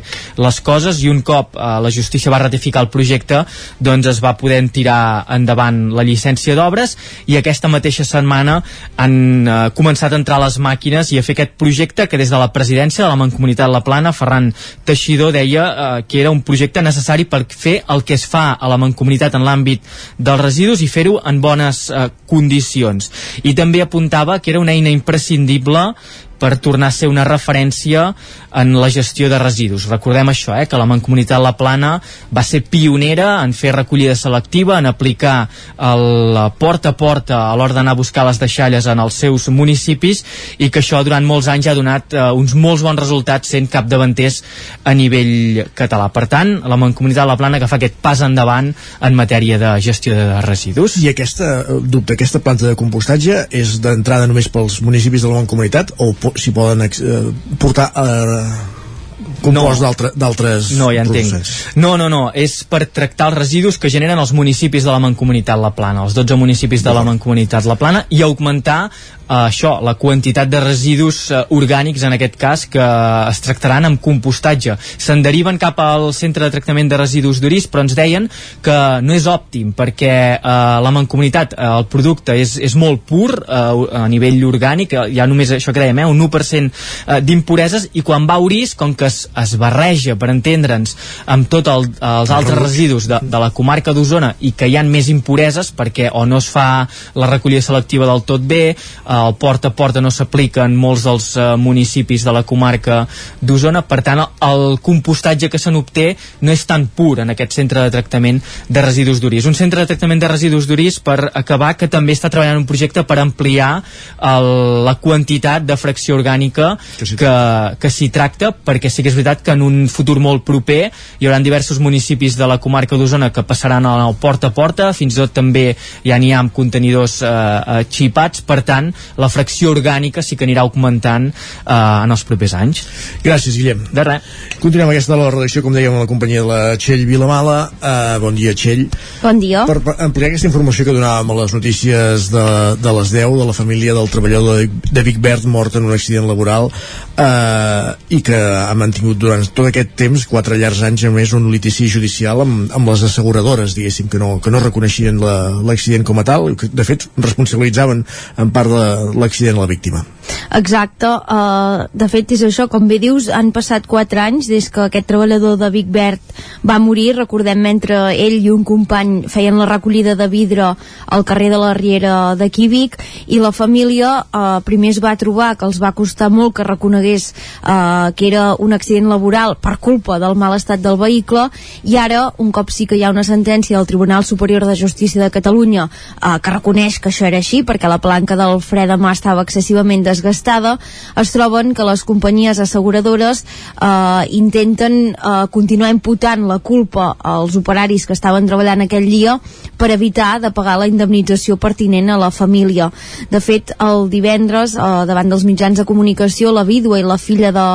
les coses i un cop eh, la justícia va ratificar el projecte doncs es va poder tirar endavant la llicència d'obres i aquesta mateixa setmana han eh, començat a entrar les màquines i a fer aquest projecte que des de la presidència de la Mancomunitat La Plana, Ferran Teixidor deia eh, que era un projecte necessari per fer el que es fa a la Mancomunitat en l'àmbit dels residus i fer-ho en bones eh, condicions. I també apuntava que era una eina imprescindible per tornar a ser una referència en la gestió de residus. Recordem això, eh, que la Mancomunitat La Plana va ser pionera en fer recollida selectiva, en aplicar el porta a porta a l'hora d'anar a buscar les deixalles en els seus municipis i que això durant molts anys ha donat eh, uns molts bons resultats sent capdavanters a nivell català. Per tant, la Mancomunitat La Plana que fa aquest pas endavant en matèria de gestió de residus. I aquesta, dubte, aquesta planta de compostatge és d'entrada només pels municipis de la Mancomunitat o s'hi poden eh, portar eh, compost no. d'altres no, ja entenc. No, no, no, és per tractar els residus que generen els municipis de la Mancomunitat La Plana, els 12 municipis de la Mancomunitat La Plana, i augmentar eh, això, la quantitat de residus eh, orgànics en aquest cas que es tractaran amb compostatge. Se'n deriven cap al centre de tractament de residus d'Uris, però ens deien que no és òptim perquè eh, la mancomunitat, eh, el producte és, és molt pur eh, a nivell orgànic, eh, hi ha només això que dèiem, eh, un 1% eh, d'impureses i quan va a Uris, com que es, es barreja, per entendre'ns, amb tots el, els altres residus de, de la comarca d'Osona i que hi han més impureses perquè o no es fa la recollida selectiva del tot bé, eh, el porta a porta no s'aplica en molts dels uh, municipis de la comarca d'Osona, per tant el compostatge que se n'obté no és tan pur en aquest centre de tractament de residus d'Uris. Un centre de tractament de residus d'Uris per acabar que també està treballant un projecte per ampliar el, la quantitat de fracció orgànica que, que s'hi tracta, perquè sí que és veritat que en un futur molt proper hi haurà diversos municipis de la comarca d'Osona que passaran al porta a porta, fins i tot també ja n'hi ha amb contenidors eh, uh, xipats, per tant la fracció orgànica sí que anirà augmentant eh, en els propers anys. Gràcies, Guillem. De res. Continuem aquesta de la redacció, com dèiem, amb la companyia de la Txell Vilamala. Uh, bon dia, Txell. Bon dia. Per, per ampliar aquesta informació que donàvem a les notícies de, de les 10 de la família del treballador de, de Vic Verd mort en un accident laboral uh, i que ha mantingut durant tot aquest temps, quatre llargs anys, a més un litici judicial amb, amb les asseguradores, diguéssim, que no, que no reconeixien l'accident com a tal, que de fet responsabilitzaven en part de l'accident la víctima. Exacte, uh, de fet és això, com bé dius, han passat 4 anys des que aquest treballador de Vic Verd va morir, recordem mentre ell i un company feien la recollida de vidre al carrer de la Riera de Quívic i la família uh, primer es va trobar que els va costar molt que reconegués uh, que era un accident laboral per culpa del mal estat del vehicle i ara, un cop sí que hi ha una sentència del Tribunal Superior de Justícia de Catalunya uh, que reconeix que això era així perquè la planca del fre de mà estava excessivament desgastada, es troben que les companyies asseguradores eh, intenten eh, continuar imputant la culpa als operaris que estaven treballant aquell dia per evitar de pagar la indemnització pertinent a la família. De fet, el divendres, eh, davant dels mitjans de comunicació, la vídua i la filla de,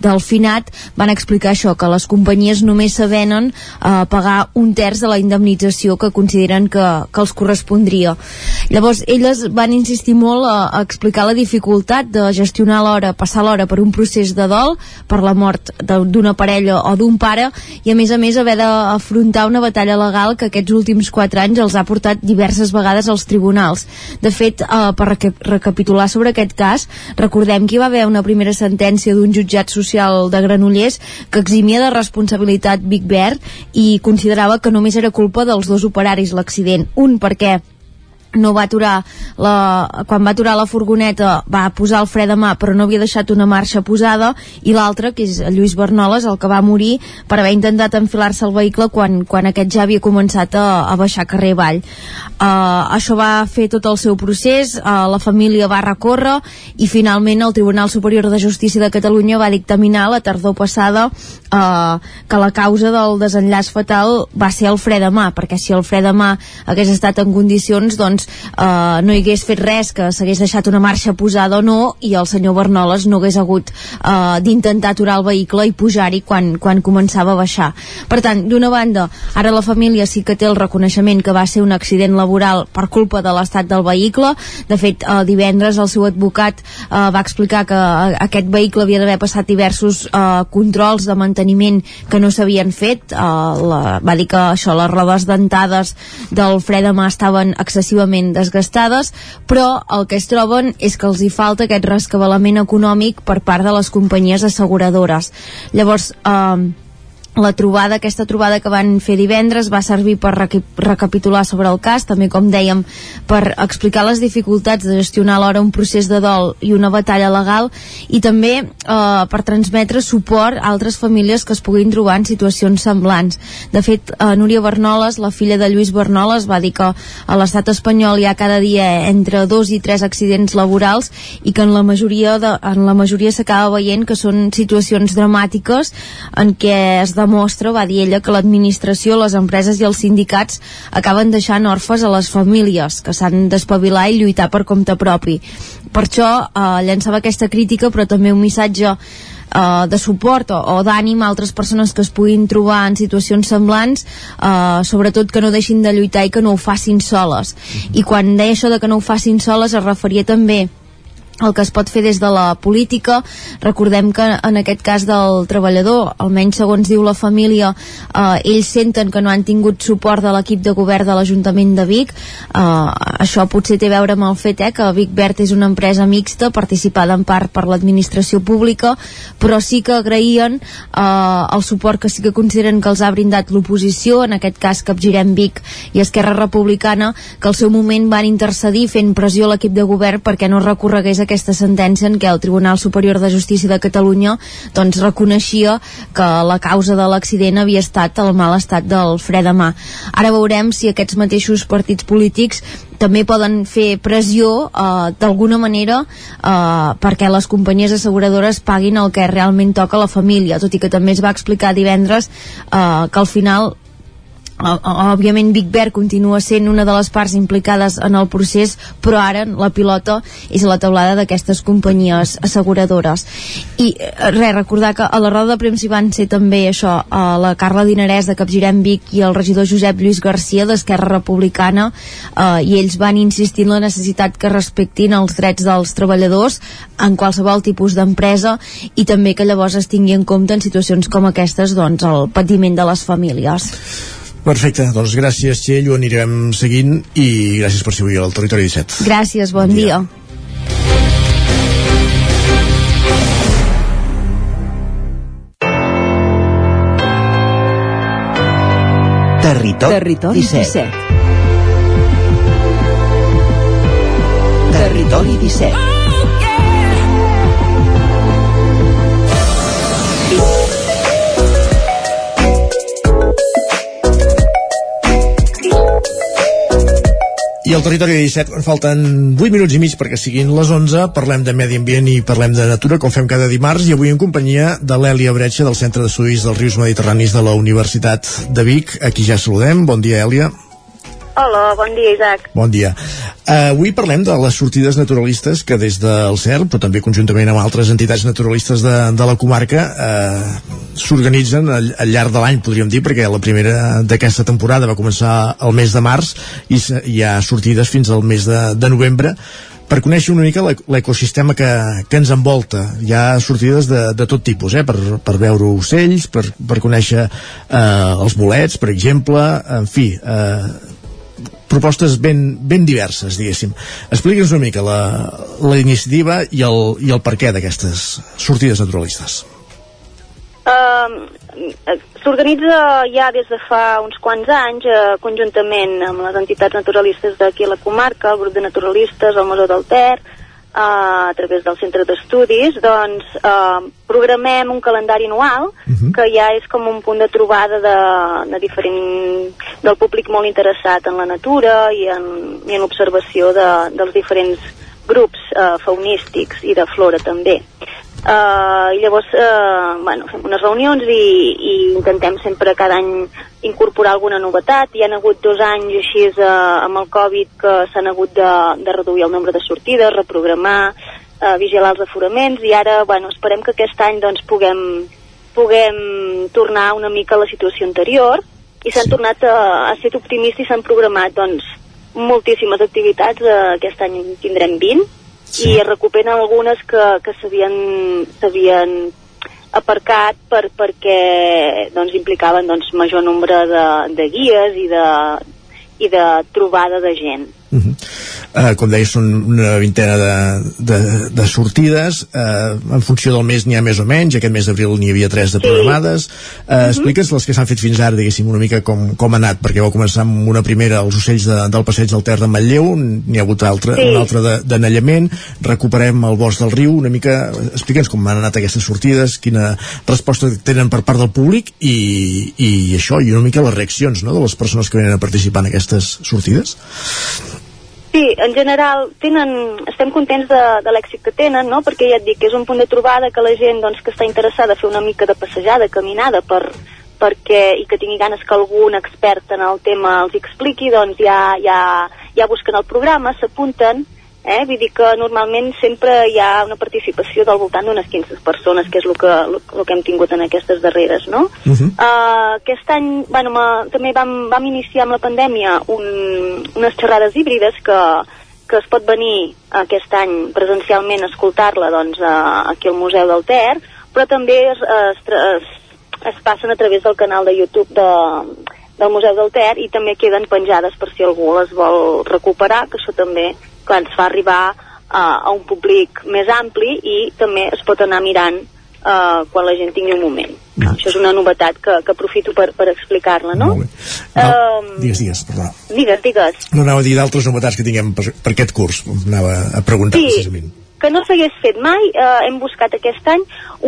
del finat van explicar això, que les companyies només s'avenen a eh, pagar un terç de la indemnització que consideren que, que els correspondria. Llavors, elles van insistir molt a, a explicar la dificultat de gestionar l'hora, passar l'hora per un procés de dol per la mort d'una parella o d'un pare i a més a més haver d'afrontar una batalla legal que aquests últims 4 anys els ha portat diverses vegades als tribunals. De fet, eh, per recapitular sobre aquest cas, recordem que hi va haver una primera sentència d'un jutjat social de Granollers que eximia de responsabilitat Big Bear i considerava que només era culpa dels dos operaris l'accident. Un perquè no va aturar la, quan va aturar la furgoneta va posar el fre de mà però no havia deixat una marxa posada i l'altre, que és Lluís Bernoles el que va morir per haver intentat enfilar-se al vehicle quan, quan aquest ja havia començat a, a baixar carrer avall. Uh, això va fer tot el seu procés uh, la família va recórrer i finalment el Tribunal Superior de Justícia de Catalunya va dictaminar la tardor passada uh, que la causa del desenllaç fatal va ser el fre de mà perquè si el fre de mà hagués estat en condicions doncs eh, no hi hagués fet res que s'hagués deixat una marxa posada o no i el senyor Bernoles no hagués hagut eh, d'intentar aturar el vehicle i pujar-hi quan, quan començava a baixar. Per tant, d'una banda, ara la família sí que té el reconeixement que va ser un accident laboral per culpa de l'estat del vehicle. De fet, eh, divendres el seu advocat eh, va explicar que eh, aquest vehicle havia d'haver passat diversos eh, controls de manteniment que no s'havien fet. Eh, la, va dir que això, les rodes dentades del fre de mà estaven excessivament totalment desgastades, però el que es troben és que els hi falta aquest rescabalament econòmic per part de les companyies asseguradores. Llavors, eh, la trobada, aquesta trobada que van fer divendres va servir per recapitular sobre el cas, també com dèiem per explicar les dificultats de gestionar alhora un procés de dol i una batalla legal i també eh, per transmetre suport a altres famílies que es puguin trobar en situacions semblants. De fet, eh, Núria Bernoles, la filla de Lluís Bernoles, va dir que a l'estat espanyol hi ha cada dia entre dos i tres accidents laborals i que en la majoria de, en la majoria s'acaba veient que són situacions dramàtiques en què es demostra, va dir ella, que l'administració, les empreses i els sindicats acaben deixant orfes a les famílies, que s'han d'espavilar i lluitar per compte propi. Per això eh, llançava aquesta crítica, però també un missatge eh, de suport o, o d'ànim a altres persones que es puguin trobar en situacions semblants, eh, sobretot que no deixin de lluitar i que no ho facin soles. I quan deia això de que no ho facin soles es referia també el que es pot fer des de la política recordem que en aquest cas del treballador almenys segons diu la família eh, ells senten que no han tingut suport de l'equip de govern de l'Ajuntament de Vic. Eh, això potser té a veure amb el fet eh, que Vic Verd és una empresa mixta participada en part per l'administració pública però sí que agraïen eh, el suport que sí que consideren que els ha brindat l'oposició en aquest cas Capgirem Vic i Esquerra Republicana que al seu moment van intercedir fent pressió a l'equip de govern perquè no recorregués aquesta sentència en què el Tribunal Superior de Justícia de Catalunya doncs reconeixia que la causa de l'accident havia estat el mal estat del fre de mà. Ara veurem si aquests mateixos partits polítics també poden fer pressió eh, d'alguna manera eh, perquè les companyies asseguradores paguin el que realment toca a la família, tot i que també es va explicar divendres eh, que al final òbviament Big Bear continua sent una de les parts implicades en el procés però ara la pilota és a la taulada d'aquestes companyies asseguradores. I eh, res, recordar que a la roda de premsa van ser també això, a la Carla Dinarès de Capgirem Vic i el regidor Josep Lluís Garcia d'Esquerra Republicana eh, i ells van insistir en la necessitat que respectin els drets dels treballadors en qualsevol tipus d'empresa i també que llavors es tingui en compte en situacions com aquestes doncs el patiment de les famílies Perfecte, doncs gràcies Txell, ho anirem seguint i gràcies per ser avui al Territori 17. Gràcies, bon, bon dia. dia. Territori, Territori 17. 17. Territori 17. I al territori 17 en falten 8 minuts i mig perquè siguin les 11. Parlem de medi ambient i parlem de natura, com fem cada dimarts, i avui en companyia de l'Èlia Bretxa, del Centre d'Estudis dels Rius Mediterranis de la Universitat de Vic. Aquí ja saludem. Bon dia, Èlia. Hola, bon dia, Isaac. Bon dia. Uh, avui parlem de les sortides naturalistes que des del CERN, però també conjuntament amb altres entitats naturalistes de, de la comarca, uh, s'organitzen al, al llarg de l'any, podríem dir, perquè la primera d'aquesta temporada va començar el mes de març i hi ha sortides fins al mes de, de novembre per conèixer una mica l'ecosistema que, que ens envolta. Hi ha sortides de, de tot tipus, eh? per, per veure ocells, per, per conèixer eh, els bolets, per exemple, en fi, eh, propostes ben, ben diverses, diguéssim. Explica'ns una mica la, la iniciativa i el, i el per què d'aquestes sortides naturalistes. Uh, S'organitza ja des de fa uns quants anys, uh, conjuntament amb les entitats naturalistes d'aquí a la comarca, el grup de naturalistes, el Museu del Ter, a través del centre d'estudis, doncs uh, programem un calendari anual uh -huh. que ja és com un punt de trobada de, de diferent, del públic molt interessat en la natura i en, i en l'observació de, dels diferents grups uh, faunístics i de flora també. Uh, I llavors, uh, bueno, fem unes reunions i, i intentem sempre cada any incorporar alguna novetat. Hi han hagut dos anys així uh, amb el Covid que s'han hagut de, de reduir el nombre de sortides, reprogramar, uh, vigilar els aforaments i ara, bueno, esperem que aquest any doncs puguem, puguem tornar una mica a la situació anterior i s'han tornat a, a ser optimistes i s'han programat doncs moltíssimes activitats, uh, aquest any tindrem 20 sí. i es recuperen algunes que, que s'havien s'havien aparcat per, perquè doncs, implicaven doncs, major nombre de, de guies i de, i de trobada de gent. Uh -huh. Uh, com deies, són una vintena de, de, de sortides. Uh, en funció del mes n'hi ha més o menys. Aquest mes d'abril n'hi havia tres de programades. Uh, uh -huh. explica'ns les que s'han fet fins ara diguéssim una mica com, com ha anat, perquè vau començar amb una primera els ocells de, del passeig del Ter de Matlleu n'hi ha hagut altra, sí. una altra d'anellament. Recuperem el bosc del riu una mica, explica'ns com han anat aquestes sortides quina resposta tenen per part del públic i, i això, i una mica les reaccions no, de les persones que venen a participar en aquestes sortides Sí, en general tenen, estem contents de, de l'èxit que tenen, no? perquè ja et dic que és un punt de trobada que la gent doncs, que està interessada a fer una mica de passejada, caminada, per, perquè, i que tingui ganes que algun expert en el tema els expliqui, doncs ja, ja, ja busquen el programa, s'apunten, eh? vull dir que normalment sempre hi ha una participació del voltant d'unes 15 persones, que és el que, el, el que hem tingut en aquestes darreres, no? Uh -huh. uh, aquest any, bueno, ma, també vam, vam iniciar amb la pandèmia un, unes xerrades híbrides que, que es pot venir aquest any presencialment a escoltar-la doncs, uh, aquí al Museu del Ter, però també es, es, es, es passen a través del canal de YouTube de, del Museu del Ter i també queden penjades per si algú les vol recuperar, que això també que ens fa arribar uh, a un públic més ampli i també es pot anar mirant uh, quan la gent tingui un moment. Mm. Això és una novetat que, que aprofito per, per explicar-la, no? Molt bé. No, um, digues, digues, perdó. Digues, digues. No anava a dir d'altres novetats que tinguem per, per aquest curs, anava a preguntar sí, precisament que no s'hagués fet mai, eh, hem buscat aquest any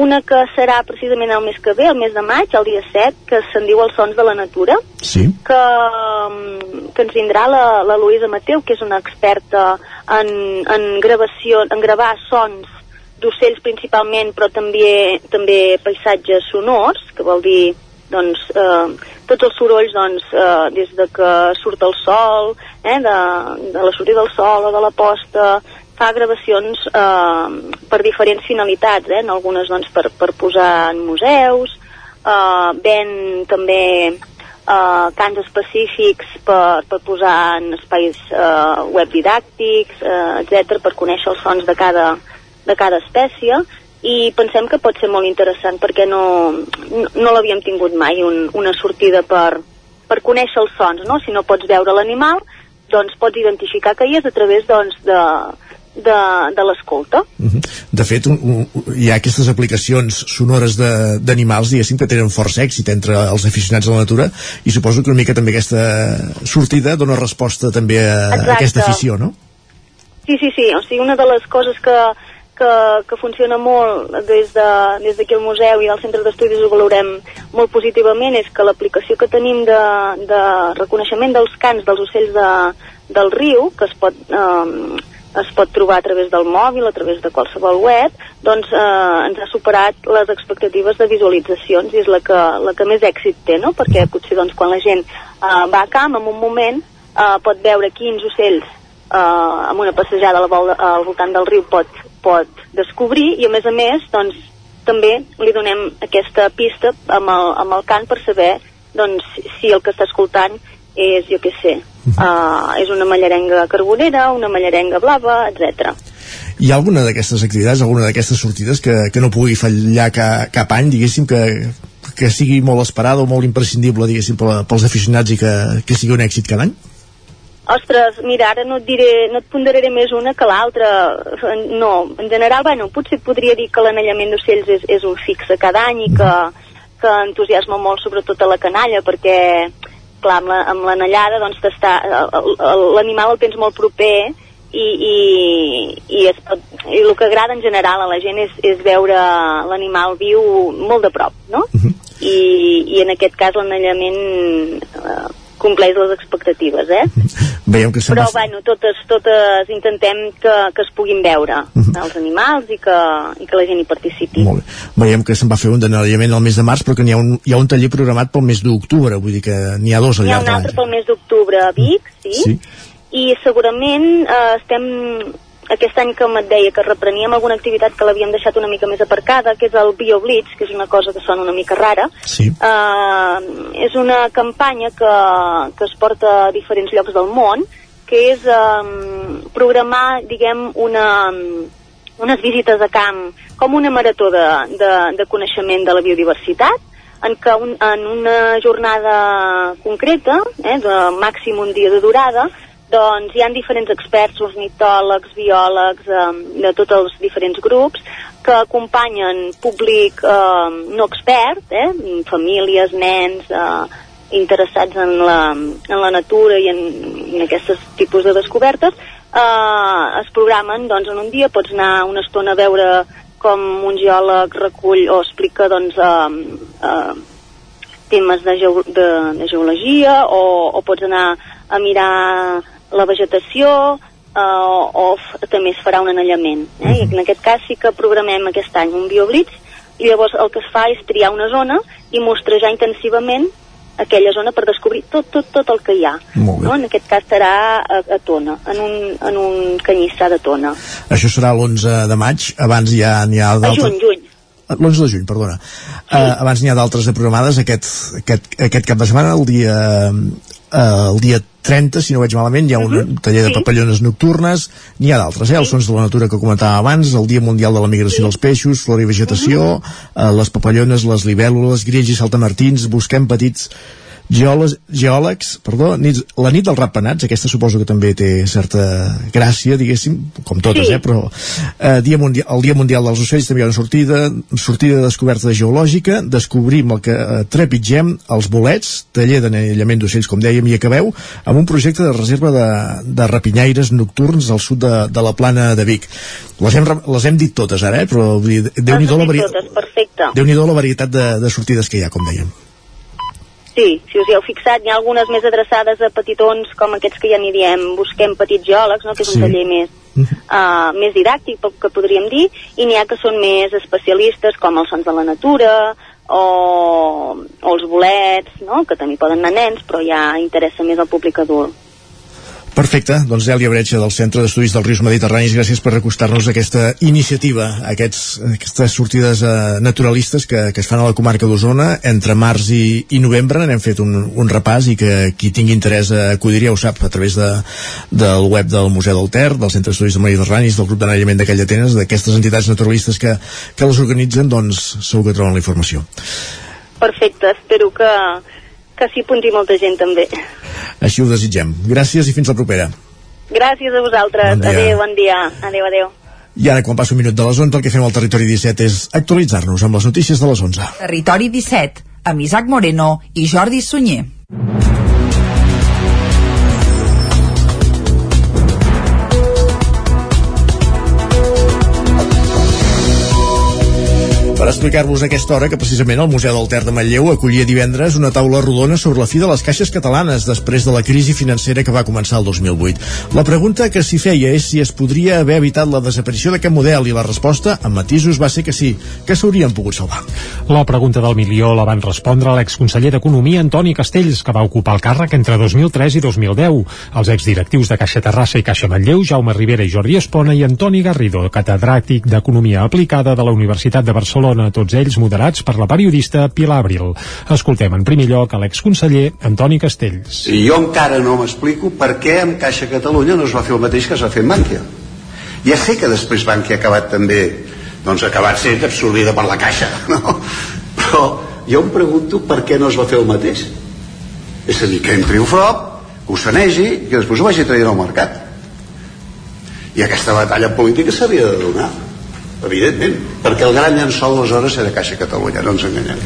una que serà precisament el mes que ve, el mes de maig, el dia 7, que se'n diu Els Sons de la Natura, sí. que, mm, que ens vindrà la, la Luisa Mateu, que és una experta en, en gravació, en gravar sons d'ocells principalment, però també, també paisatges sonors, que vol dir doncs, eh, tots els sorolls doncs, eh, des de que surt el sol, eh, de, de la sortida del sol o de la posta, fa gravacions eh, per diferents finalitats, eh? en algunes doncs, per, per posar en museus, eh, ven també eh, cants específics per, per posar en espais eh, web didàctics, eh, etc per conèixer els sons de cada, de cada espècie i pensem que pot ser molt interessant perquè no, no, no l'havíem tingut mai un, una sortida per, per conèixer els sons, no? si no pots veure l'animal doncs pots identificar que hi és a través doncs, de, de, de l'escolta. Uh -huh. De fet, un, un, hi ha aquestes aplicacions sonores d'animals, diguéssim, que tenen força èxit entre els aficionats a la natura i suposo que una mica també aquesta sortida dona resposta també a, a aquesta afició, no? Sí, sí, sí. O sigui, una de les coses que, que, que funciona molt des d'aquí de, des al museu i del centre d'estudis ho valorem molt positivament és que l'aplicació que tenim de, de reconeixement dels cants dels ocells de, del riu, que es pot eh, es pot trobar a través del mòbil, a través de qualsevol web, doncs eh, ens ha superat les expectatives de visualitzacions i és la que, la que més èxit té, no? Perquè potser doncs, quan la gent eh, va a camp, en un moment eh, pot veure quins ocells eh, amb una passejada vol, al voltant del riu pot, pot descobrir i a més a més doncs, també li donem aquesta pista amb el, amb el cant per saber doncs, si el que està escoltant és, jo què sé, uh, és una mallarenga carbonera, una mallarenga blava, etc. Hi ha alguna d'aquestes activitats, alguna d'aquestes sortides que, que no pugui fallar ca, cap any, diguéssim, que, que sigui molt esperada o molt imprescindible, diguéssim, pels aficionats i que, que sigui un èxit cada any? Ostres, mira, ara no et diré, no et ponderaré més una que l'altra. No, en general, bueno, potser podria dir que l'anellament d'ocells és, és un fixe cada any i que, que entusiasma molt sobretot a la canalla perquè, clar, amb la- amb l'anellada doncs t'està- l'animal el tens molt proper i, i, i, es pot, i el que agrada en general a la gent és, és veure l'animal viu molt de prop, no? I, I en aquest cas l'anellament eh, compleix les expectatives, eh? *laughs* Veiem que Però, bueno, totes, totes intentem que, que es puguin veure els animals i que, i que la gent hi participi. Molt bé. Veiem que se'n va fer un d'anellament al mes de març, però que n'hi ha, un, hi ha un taller programat pel mes d'octubre, vull dir que n'hi ha dos al N'hi ha llarg un de altre l'any. pel mes d'octubre a Vic, sí, Sí. i segurament eh, estem aquest any que et deia que repreníem alguna activitat que l'havíem deixat una mica més aparcada, que és el BioBlitz, que és una cosa que sona una mica rara. Sí. Eh, és una campanya que, que es porta a diferents llocs del món, que és eh, programar, diguem, una, unes visites a camp com una marató de, de, de coneixement de la biodiversitat, en què un, en una jornada concreta, eh, de màxim un dia de durada, doncs hi han diferents experts, ornitòlegs, biòlegs, eh, de tots els diferents grups, que acompanyen públic eh, no expert, eh, famílies, nens, eh, interessats en la, en la natura i en, en aquests tipus de descobertes, eh, es programen doncs, en un dia, pots anar una estona a veure com un geòleg recull o explica doncs, eh, eh, temes de, geo de, de geologia o, o pots anar a mirar la vegetació eh, o f- també es farà un anellament. Eh? I en aquest cas sí que programem aquest any un bioblitz i llavors el que es fa és triar una zona i mostrejar intensivament aquella zona per descobrir tot, tot, tot el que hi ha. No? En aquest cas serà a, a Tona, en un, en un canyissar de Tona. Això serà l'11 de maig, abans ja n'hi ha A d'altres... juny, juny. L'11 de juny, perdona. Sí. Uh, abans n'hi ha d'altres de programades aquest, aquest, aquest cap de setmana, el dia, uh, el dia 30, si no veig malament, hi ha un taller de Sí. papallones nocturnes, n'hi ha d'altres, eh? els sons de la natura que comentàvem abans, el Dia Mundial de la Migració dels Peixos, Flora i Vegetació, uh, les papallones, les libèl·lules, grills i saltamartins, busquem petits geòlegs, geòlegs perdó, nits, la nit dels ratpenats, aquesta suposo que també té certa gràcia, diguéssim, com totes, Sí. eh? però eh, dia mundial, el Dia Mundial dels Ocells també hi ha una sortida, sortida de descoberta geològica, descobrim el que eh, trepitgem, els bolets, taller d'anellament d'ocells, com dèiem, i acabeu amb un projecte de reserva de, de rapinyaires nocturns al sud de, de la plana de Vic. Les hem, les hem dit totes ara, eh? però Déu-n'hi-do la, vari... Déu la varietat de, de sortides que hi ha, com dèiem. Sí, si us hi heu fixat, n'hi ha algunes més adreçades a petitons, com aquests que ja n'hi diem, busquem petits geòlegs, no? que és Sí. un taller més, uh, més didàctic, que podríem dir, i n'hi ha que són més especialistes, com els sons de la natura, o, o els bolets, no? que també poden anar nens, però ja interessa més al públic adult. Perfecte, doncs Elia Bretxa del Centre d'Estudis dels Rius Mediterranis, gràcies per recostar-nos aquesta iniciativa, aquests, aquestes sortides eh, naturalistes que, que es fan a la comarca d'Osona entre març i, i novembre. N'hem fet un, un repàs i que qui tingui interès a acudir ja ho sap a través de, del web del Museu del Ter, del Centre d'Estudis dels Mediterranis, del grup d'anellament de Callatenes, d'aquestes entitats naturalistes que, que les organitzen, doncs segur que troben la informació. Perfecte, espero que, que s'hi apunti molta gent també. Així ho desitgem. Gràcies i fins la propera. Gràcies a vosaltres. Bon dia. adéu, bon dia. Adéu, adéu. I ara, quan passa un minut de les 11, el que fem al Territori 17 és actualitzar-nos amb les notícies de les 11. Territori 17, amb Isaac Moreno i Jordi Sunyer. Per explicar-vos aquesta hora que precisament el Museu del Ter de Manlleu acollia divendres una taula rodona sobre la fi de les caixes catalanes després de la crisi financera que va començar el 2008. La pregunta que s'hi feia és si es podria haver evitat la desaparició d'aquest model i la resposta, amb matisos, va ser que sí, que s'haurien pogut salvar. La pregunta del milió la van respondre l'exconseller d'Economia Antoni Castells, que va ocupar el càrrec entre 2003 i 2010. Els exdirectius de Caixa Terrassa i Caixa Manlleu, Jaume Rivera i Jordi Espona, i Antoni Garrido, catedràtic d'Economia Aplicada de la Universitat de Barcelona, tots ells moderats per la periodista Pilar Abril. Escoltem en primer lloc a l'exconseller Antoni Castells. I jo encara no m'explico per què amb Caixa Catalunya no es va fer el mateix que es va fer amb Bànquia. Ja sé que després Bànquia ha acabat també doncs ha acabat sent absorbida per la Caixa, *laughs* no? Però jo em pregunto per què no es va fer el mateix. És a dir, que entri Ufrop, que ho sanegi i que després ho vagi traient al mercat i aquesta batalla política s'havia de donar evidentment, perquè el gran llençol aleshores era Caixa Catalunya, no ens enganyem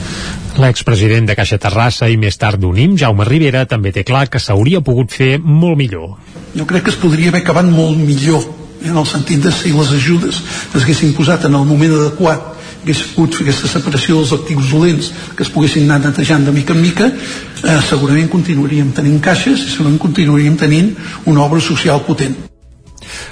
L'expresident de Caixa Terrassa i més tard d'Unim, Jaume Rivera, també té clar que s'hauria pogut fer molt millor. Jo crec que es podria haver acabat molt millor, en el sentit de si les ajudes es haguessin posat en el moment adequat hagués pogut fer aquesta separació dels actius dolents que es poguessin anar netejant de mica en mica eh, segurament continuaríem tenint caixes i segurament continuaríem tenint una obra social potent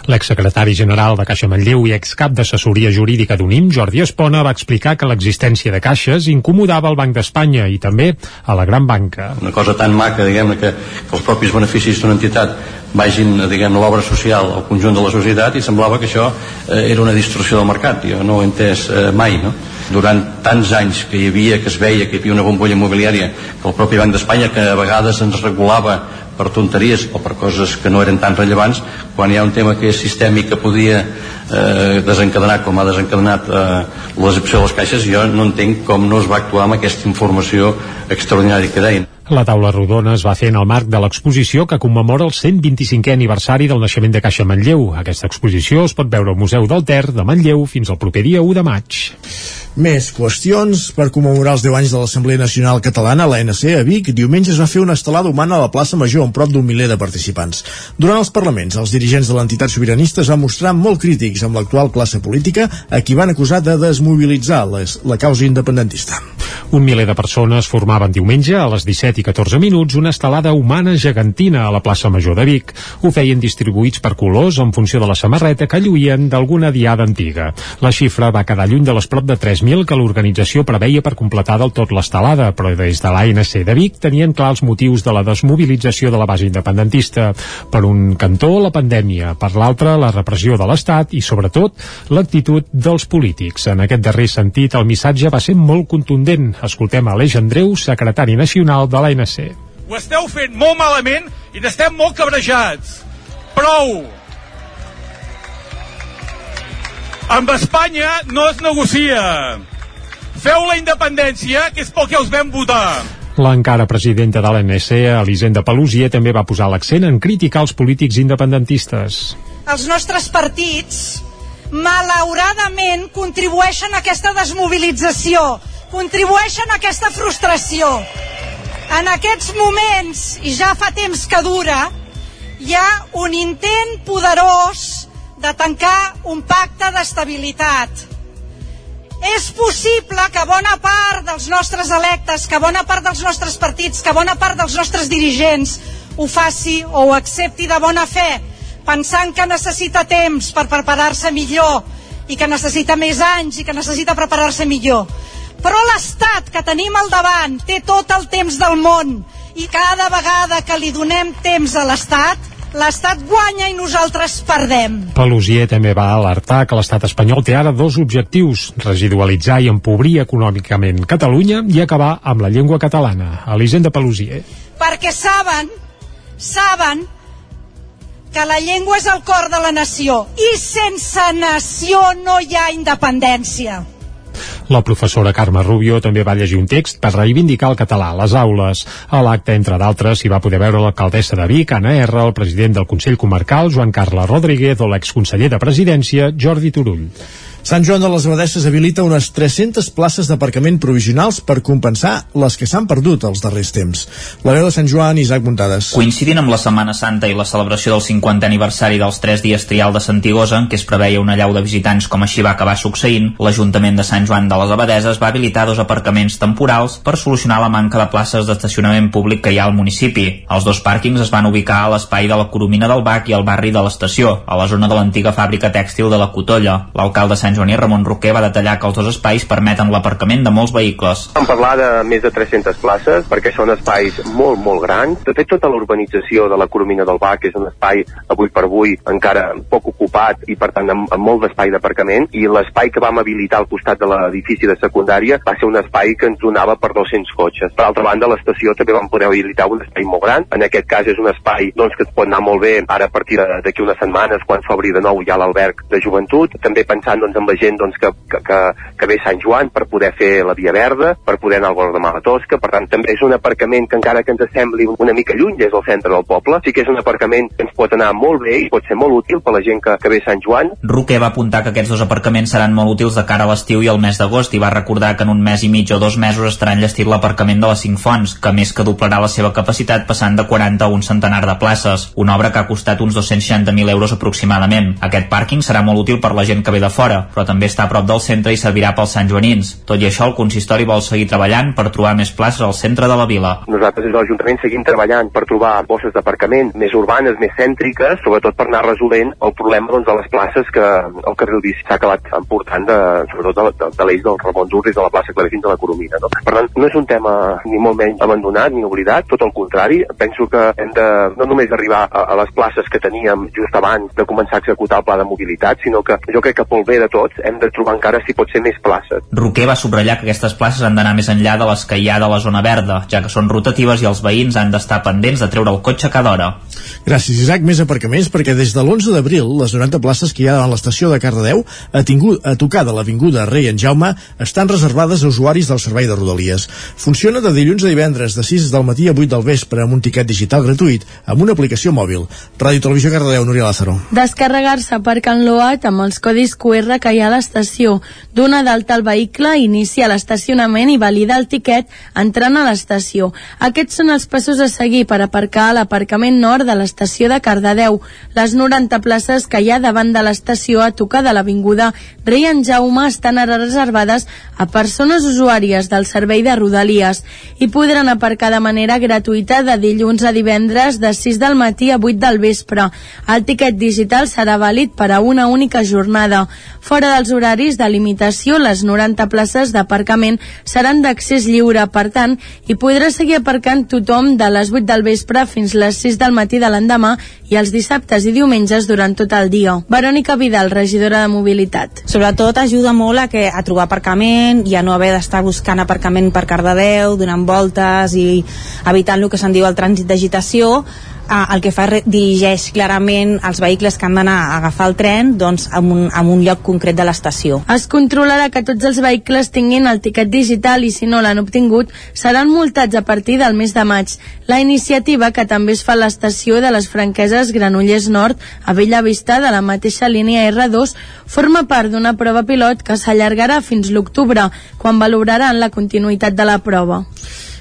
L'exsecretari general de Caixa Manlleu i excap d'assessoria jurídica d'UNIM, Jordi Espona, va explicar que l'existència de caixes incomodava el Banc d'Espanya i també a la gran banca. Una cosa tan maca, diguem que, que els propis beneficis d'una entitat vagin, diguem l'obra social al conjunt de la societat i semblava que això eh, era una distorsió del mercat. Jo no ho he entès eh, mai, no? Durant tants anys que hi havia, que es veia que hi havia una bombolla immobiliària, que el propi Banc d'Espanya, que a vegades ens regulava per tonteries o per coses que no eren tan rellevants quan hi ha un tema que és sistèmic que podia eh, desencadenar com ha desencadenat eh, l'excepció de les caixes jo no entenc com no es va actuar amb aquesta informació extraordinària que deien la taula rodona es va fer en el marc de l'exposició que commemora el 125è aniversari del naixement de Caixa Manlleu. Aquesta exposició es pot veure al Museu del Ter de Manlleu fins al proper dia 1 de maig. Més qüestions. Per commemorar els 10 anys de l'Assemblea Nacional Catalana, l'ANC, a Vic, diumenge es va fer una estelada humana a la plaça Major amb prop d'un miler de participants. Durant els parlaments, els dirigents de l'entitat sobiranista es van mostrar molt crítics amb l'actual classe política a qui van acusar de desmobilitzar les, la causa independentista. Un miler de persones formaven diumenge a les 17 i 14 minuts una estelada humana gegantina a la plaça Major de Vic. Ho feien distribuïts per colors en funció de la samarreta que lluïen d'alguna diada antiga. La xifra va quedar lluny de les prop de 3.000 que l'organització preveia per completar del tot l'estelada, però des de l'ANC de Vic tenien clar els motius de la desmobilització de la base independentista. Per un cantó, la pandèmia, per l'altre, la repressió de l'Estat i, sobretot, l'actitud dels polítics. En aquest darrer sentit, el missatge va ser molt contundent. Escoltem a Aleix Andreu, secretari nacional de l'ANC. Ho esteu fent molt malament i n'estem molt cabrejats. Prou! Amb Espanya no es negocia. Feu la independència, que és pel que us vam votar. L'encara presidenta de l'ANC, Elisenda Pelusier, també va posar l'accent en criticar els polítics independentistes. Els nostres partits, malauradament, contribueixen a aquesta desmobilització, contribueixen a aquesta frustració. En aquests moments, i ja fa temps que dura, hi ha un intent poderós de tancar un pacte d'estabilitat. És possible que bona part dels nostres electes, que bona part dels nostres partits, que bona part dels nostres dirigents ho faci o ho accepti de bona fe, pensant que necessita temps per preparar-se millor i que necessita més anys i que necessita preparar-se millor. Però l'Estat que tenim al davant té tot el temps del món i cada vegada que li donem temps a l'Estat, l'Estat guanya i nosaltres perdem. Pelusier també va alertar que l'estat espanyol té ara dos objectius, residualitzar i empobrir econòmicament Catalunya i acabar amb la llengua catalana. Elisenda Pelusier. Perquè saben, saben que la llengua és el cor de la nació i sense nació no hi ha independència. La professora Carme Rubio també va llegir un text per reivindicar el català a les aules. A l'acte, entre d'altres, s'hi va poder veure l'alcaldessa de Vic, Anna R, el president del Consell Comarcal, Joan Carles Rodríguez, o l'exconseller de Presidència, Jordi Turull. Sant Joan de les Abadesses habilita unes 300 places d'aparcament provisionals per compensar les que s'han perdut els darrers temps. La veu de Sant Joan, Isaac Muntades. Coincidint amb la Setmana Santa i la celebració del 50è aniversari dels 3 dies trial de Santigosa, en què es preveia una llau de visitants com així va acabar succeint, l'Ajuntament de Sant Joan de les Abadeses va habilitar dos aparcaments temporals per solucionar la manca de places d'estacionament públic que hi ha al municipi. Els dos pàrquings es van ubicar a l'espai de la Coromina del Bac i al barri de l'Estació, a la zona de l'antiga fàbrica tèxtil de la Cotolla. L'alcalde Sant Joaní Ramon Roquer va detallar que els dos espais permeten l'aparcament de molts vehicles. Vam parlar de més de 300 places perquè són espais molt, molt grans. De fet, tota l'urbanització de la Coromina del Bac és un espai avui per avui encara poc ocupat i per tant amb, amb molt d'espai d'aparcament i l'espai que vam habilitar al costat de l'edifici de secundària va ser un espai que ens donava per 200 cotxes. Per altra banda, l'estació també vam poder habilitar un espai molt gran. En aquest cas és un espai doncs, que es pot anar molt bé ara a partir d'aquí unes setmanes quan s'obri de nou ja l'alberg de joventut. També pensant doncs, en la gent doncs, que, que, que, ve a Sant Joan per poder fer la Via Verda, per poder anar al Guardamar a Tosca, per tant també és un aparcament que encara que ens sembli una mica lluny des del centre del poble, sí que és un aparcament que ens pot anar molt bé i pot ser molt útil per la gent que, que ve a Sant Joan. Roquer va apuntar que aquests dos aparcaments seran molt útils de cara a l'estiu i al mes d'agost i va recordar que en un mes i mig o dos mesos estarà enllestit l'aparcament de les Cinc Fonts, que més que doblarà la seva capacitat passant de 40 a un centenar de places, una obra que ha costat uns 260.000 euros aproximadament. Aquest pàrquing serà molt útil per la gent que ve de fora, però també està a prop del centre i servirà pels Sant Joanins. Tot i això, el consistori vol seguir treballant per trobar més places al centre de la vila. Nosaltres des de l'Ajuntament seguim treballant per trobar bosses d'aparcament més urbanes, més cèntriques, sobretot per anar resolent el problema doncs, de les places que el carril bici s'ha acabat emportant de, sobretot de, de, de l'eix del Ramon Durris de la plaça Clavé fins a la Coromina. No? Per tant, no és un tema ni molt menys abandonat ni oblidat, tot el contrari. Penso que hem de no només arribar a, a les places que teníem just abans de començar a executar el pla de mobilitat, sinó que jo crec que pel bé de tots hem de trobar encara si pot ser més places. Roquer va subratllar que aquestes places han d'anar més enllà de les que hi ha de la zona verda, ja que són rotatives i els veïns han d'estar pendents de treure el cotxe cada hora. Gràcies, Isaac. Més aparcaments perquè des de l'11 d'abril les 90 places que hi ha davant l'estació de Cardedeu a, tingut, a tocar de l'Avinguda Rei en Jaume estan reservades a usuaris del servei de Rodalies. Funciona de dilluns a divendres de 6 del matí a 8 del vespre amb un tiquet digital gratuït amb una aplicació mòbil. Ràdio Televisió Cardedeu, Núria Lázaro. Descarregar-se per Can Loat amb els codis QR que hi ha a l'estació. D'una d'alta al vehicle, inicia l'estacionament i valida el tiquet entrant a l'estació. Aquests són els passos a seguir per aparcar a l'aparcament nord de l'estació de Cardedeu. Les 90 places que hi ha davant de l'estació a tocar de l'Avinguda Rei en Jaume estan ara reservades a persones usuàries del servei de Rodalies i podran aparcar de manera gratuïta de dilluns a divendres de 6 del matí a 8 del vespre. El tiquet digital serà vàlid per a una única jornada. Fora dels horaris de limitació, les 90 places d'aparcament seran d'accés lliure, per tant, hi podrà seguir aparcant tothom de les 8 del vespre fins les 6 del matí de l'endemà i els dissabtes i diumenges durant tot el dia. Verònica Vidal, regidora de Mobilitat. Sobretot ajuda molt a, que, a trobar aparcament i a no haver d'estar buscant aparcament per Cardedeu, donant voltes i evitant el que se'n diu el trànsit d'agitació eh, el que fa dirigeix clarament els vehicles que han d'anar a agafar el tren doncs, en, un, en un lloc concret de l'estació. Es controlarà que tots els vehicles tinguin el tiquet digital i si no l'han obtingut seran multats a partir del mes de maig. La iniciativa, que també es fa a l'estació de les franqueses Granollers Nord a Bella Vista de la mateixa línia R2, forma part d'una prova pilot que s'allargarà fins l'octubre, quan valoraran la continuïtat de la prova.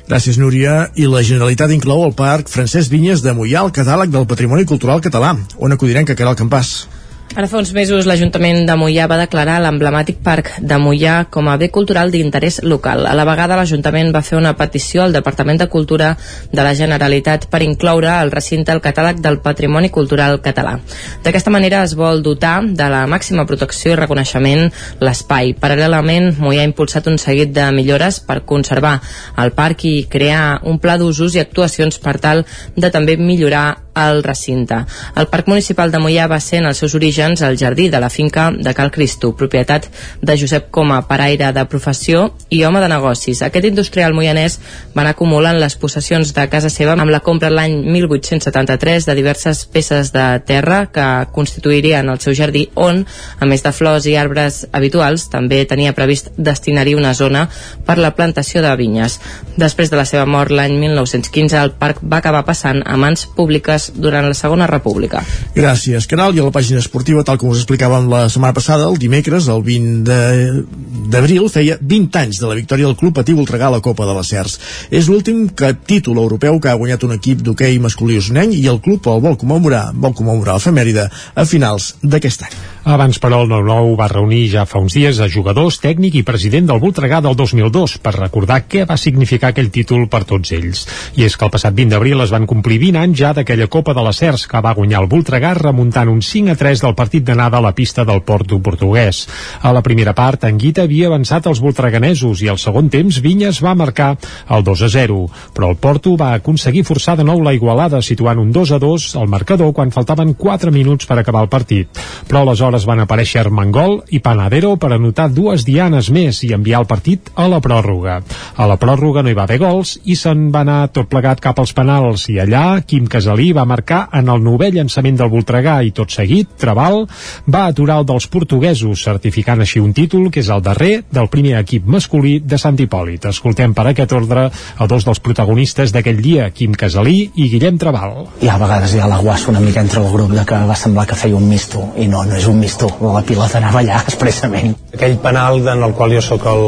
Gràcies, Núria. I la Generalitat inclou el Parc Francesc Vinyes de Mollà al catàleg del Patrimoni Cultural Català, on acudirem que queda el campàs. Ara fa uns mesos l'Ajuntament de Mollà va declarar l'emblemàtic parc de Mollà com a bé cultural d'interès local. A la vegada l'Ajuntament va fer una petició al Departament de Cultura de la Generalitat per incloure el recinte al catàleg del Patrimoni Cultural Català. D'aquesta manera es vol dotar de la màxima protecció i reconeixement l'espai. Paral·lelament, Mollà ha impulsat un seguit de millores per conservar el parc i crear un pla d'usos i actuacions per tal de també millorar el recinte. El Parc Municipal de Mollà va ser en els seus orígens el jardí de la finca de Cal Cristo, propietat de Josep Coma, paraire de professió i home de negocis. Aquest industrial moianès va anar acumulant les possessions de casa seva amb la compra l'any 1873 de diverses peces de terra que constituirien el seu jardí on, a més de flors i arbres habituals, també tenia previst destinar-hi una zona per la plantació de vinyes. Després de la seva mort l'any 1915, el parc va acabar passant a mans públiques durant la Segona República. Gràcies, Caral. I a la pàgina esportiva, tal com us explicàvem la setmana passada, el dimecres, el 20 de- d'abril, feia 20 anys de la victòria del Club Patí Voltregà a la Copa de les Cers. És l'últim títol europeu que ha guanyat un equip d'hoquei masculí usonenc i el club el vol commemorar, vol commemorar l'efemèride a finals d'aquest any. Abans, però, el 9-9 va reunir ja fa uns dies a jugadors, tècnic i president del Voltregà del 2002 per recordar què va significar aquell títol per tots ells. I és que el passat 20 d'abril es van complir 20 anys ja d'aquella Copa de les Cers que va guanyar el Voltregà remuntant un 5 a 3 del partit d'anada a la pista del Porto portuguès. A la primera part, Anguita havia avançat els voltreganesos i al segon temps Vinyes va marcar el 2 a 0, però el Porto va aconseguir forçar de nou la igualada situant un 2 a 2 al marcador quan faltaven 4 minuts per acabar el partit. Però aleshores aleshores van aparèixer Armengol i Panadero per anotar dues dianes més i enviar el partit a la pròrroga. A la pròrroga no hi va haver gols i se'n va anar tot plegat cap als penals i allà Quim Casalí va marcar en el novè llançament del Voltregà i tot seguit Trabal va aturar el dels portuguesos certificant així un títol que és el darrer del primer equip masculí de Sant Hipòlit. Escoltem per aquest ordre a dos dels protagonistes d'aquell dia, Quim Casalí i Guillem Trabal. I a vegades hi ha la guassa una mica entre el grup de que va semblar que feia un misto i no, no és un misto, la pilota anava allà expressament. Aquell penal en el qual jo sóc el,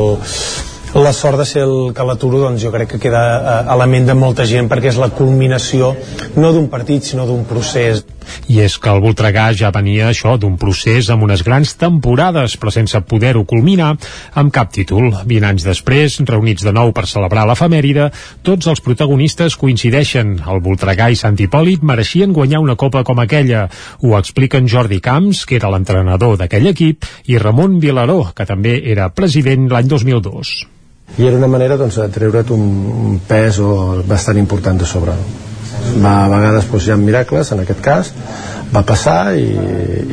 la sort de ser el que l'aturo doncs jo crec que queda eh, a la ment de molta gent perquè és la culminació no d'un partit sinó d'un procés I és que el Voltregà ja venia això d'un procés amb unes grans temporades però sense poder-ho culminar amb cap títol. 20 anys després, reunits de nou per celebrar l'efemèride, tots els protagonistes coincideixen. El Voltregà i Sant Hipòlit mereixien guanyar una copa com aquella. Ho expliquen Jordi Camps, que era l'entrenador d'aquell equip, i Ramon Vilaró, que també era president l'any 2002 i era una manera doncs, de treure't un, un pes o bastant important de sobre va, a vegades doncs, hi ha miracles en aquest cas. Va passar i,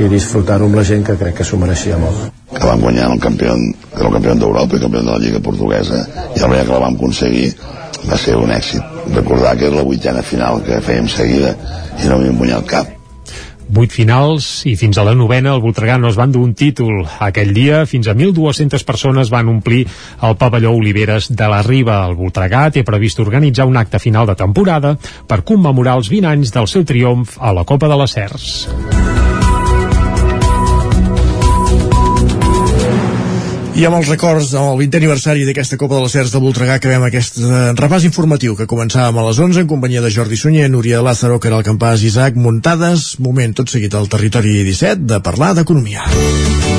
i disfrutar-ho amb la gent que crec que s'ho mereixia molt. Que vam guanyar el campió, el campió d'Europa i campió de la Lliga Portuguesa i el que la vam aconseguir. Va ser un èxit. Recordar que és la vuitena final que fèiem seguida i no m'hi guanyat cap Vuit finals i fins a la novena el Voltregà no es van dur un títol. Aquell dia fins a 1.200 persones van omplir el pavelló Oliveres de la Riba. El Voltregà té previst organitzar un acte final de temporada per commemorar els 20 anys del seu triomf a la Copa de les Cers. I amb els records, amb el 20è aniversari d'aquesta Copa de les Cers de Voltregà, acabem aquest eh, repàs informatiu que començàvem a les 11 en companyia de Jordi Sunyer, Núria Lázaro, Caral Campàs, Isaac Muntades. Moment tot seguit al Territori 17 de parlar d'economia.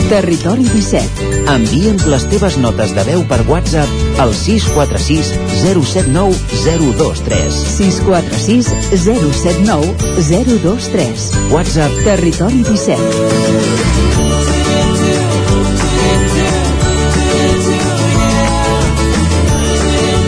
Territori 17. Envia'ns les teves notes de veu per WhatsApp al 646 079 023. 646 079 023. WhatsApp Territori 17.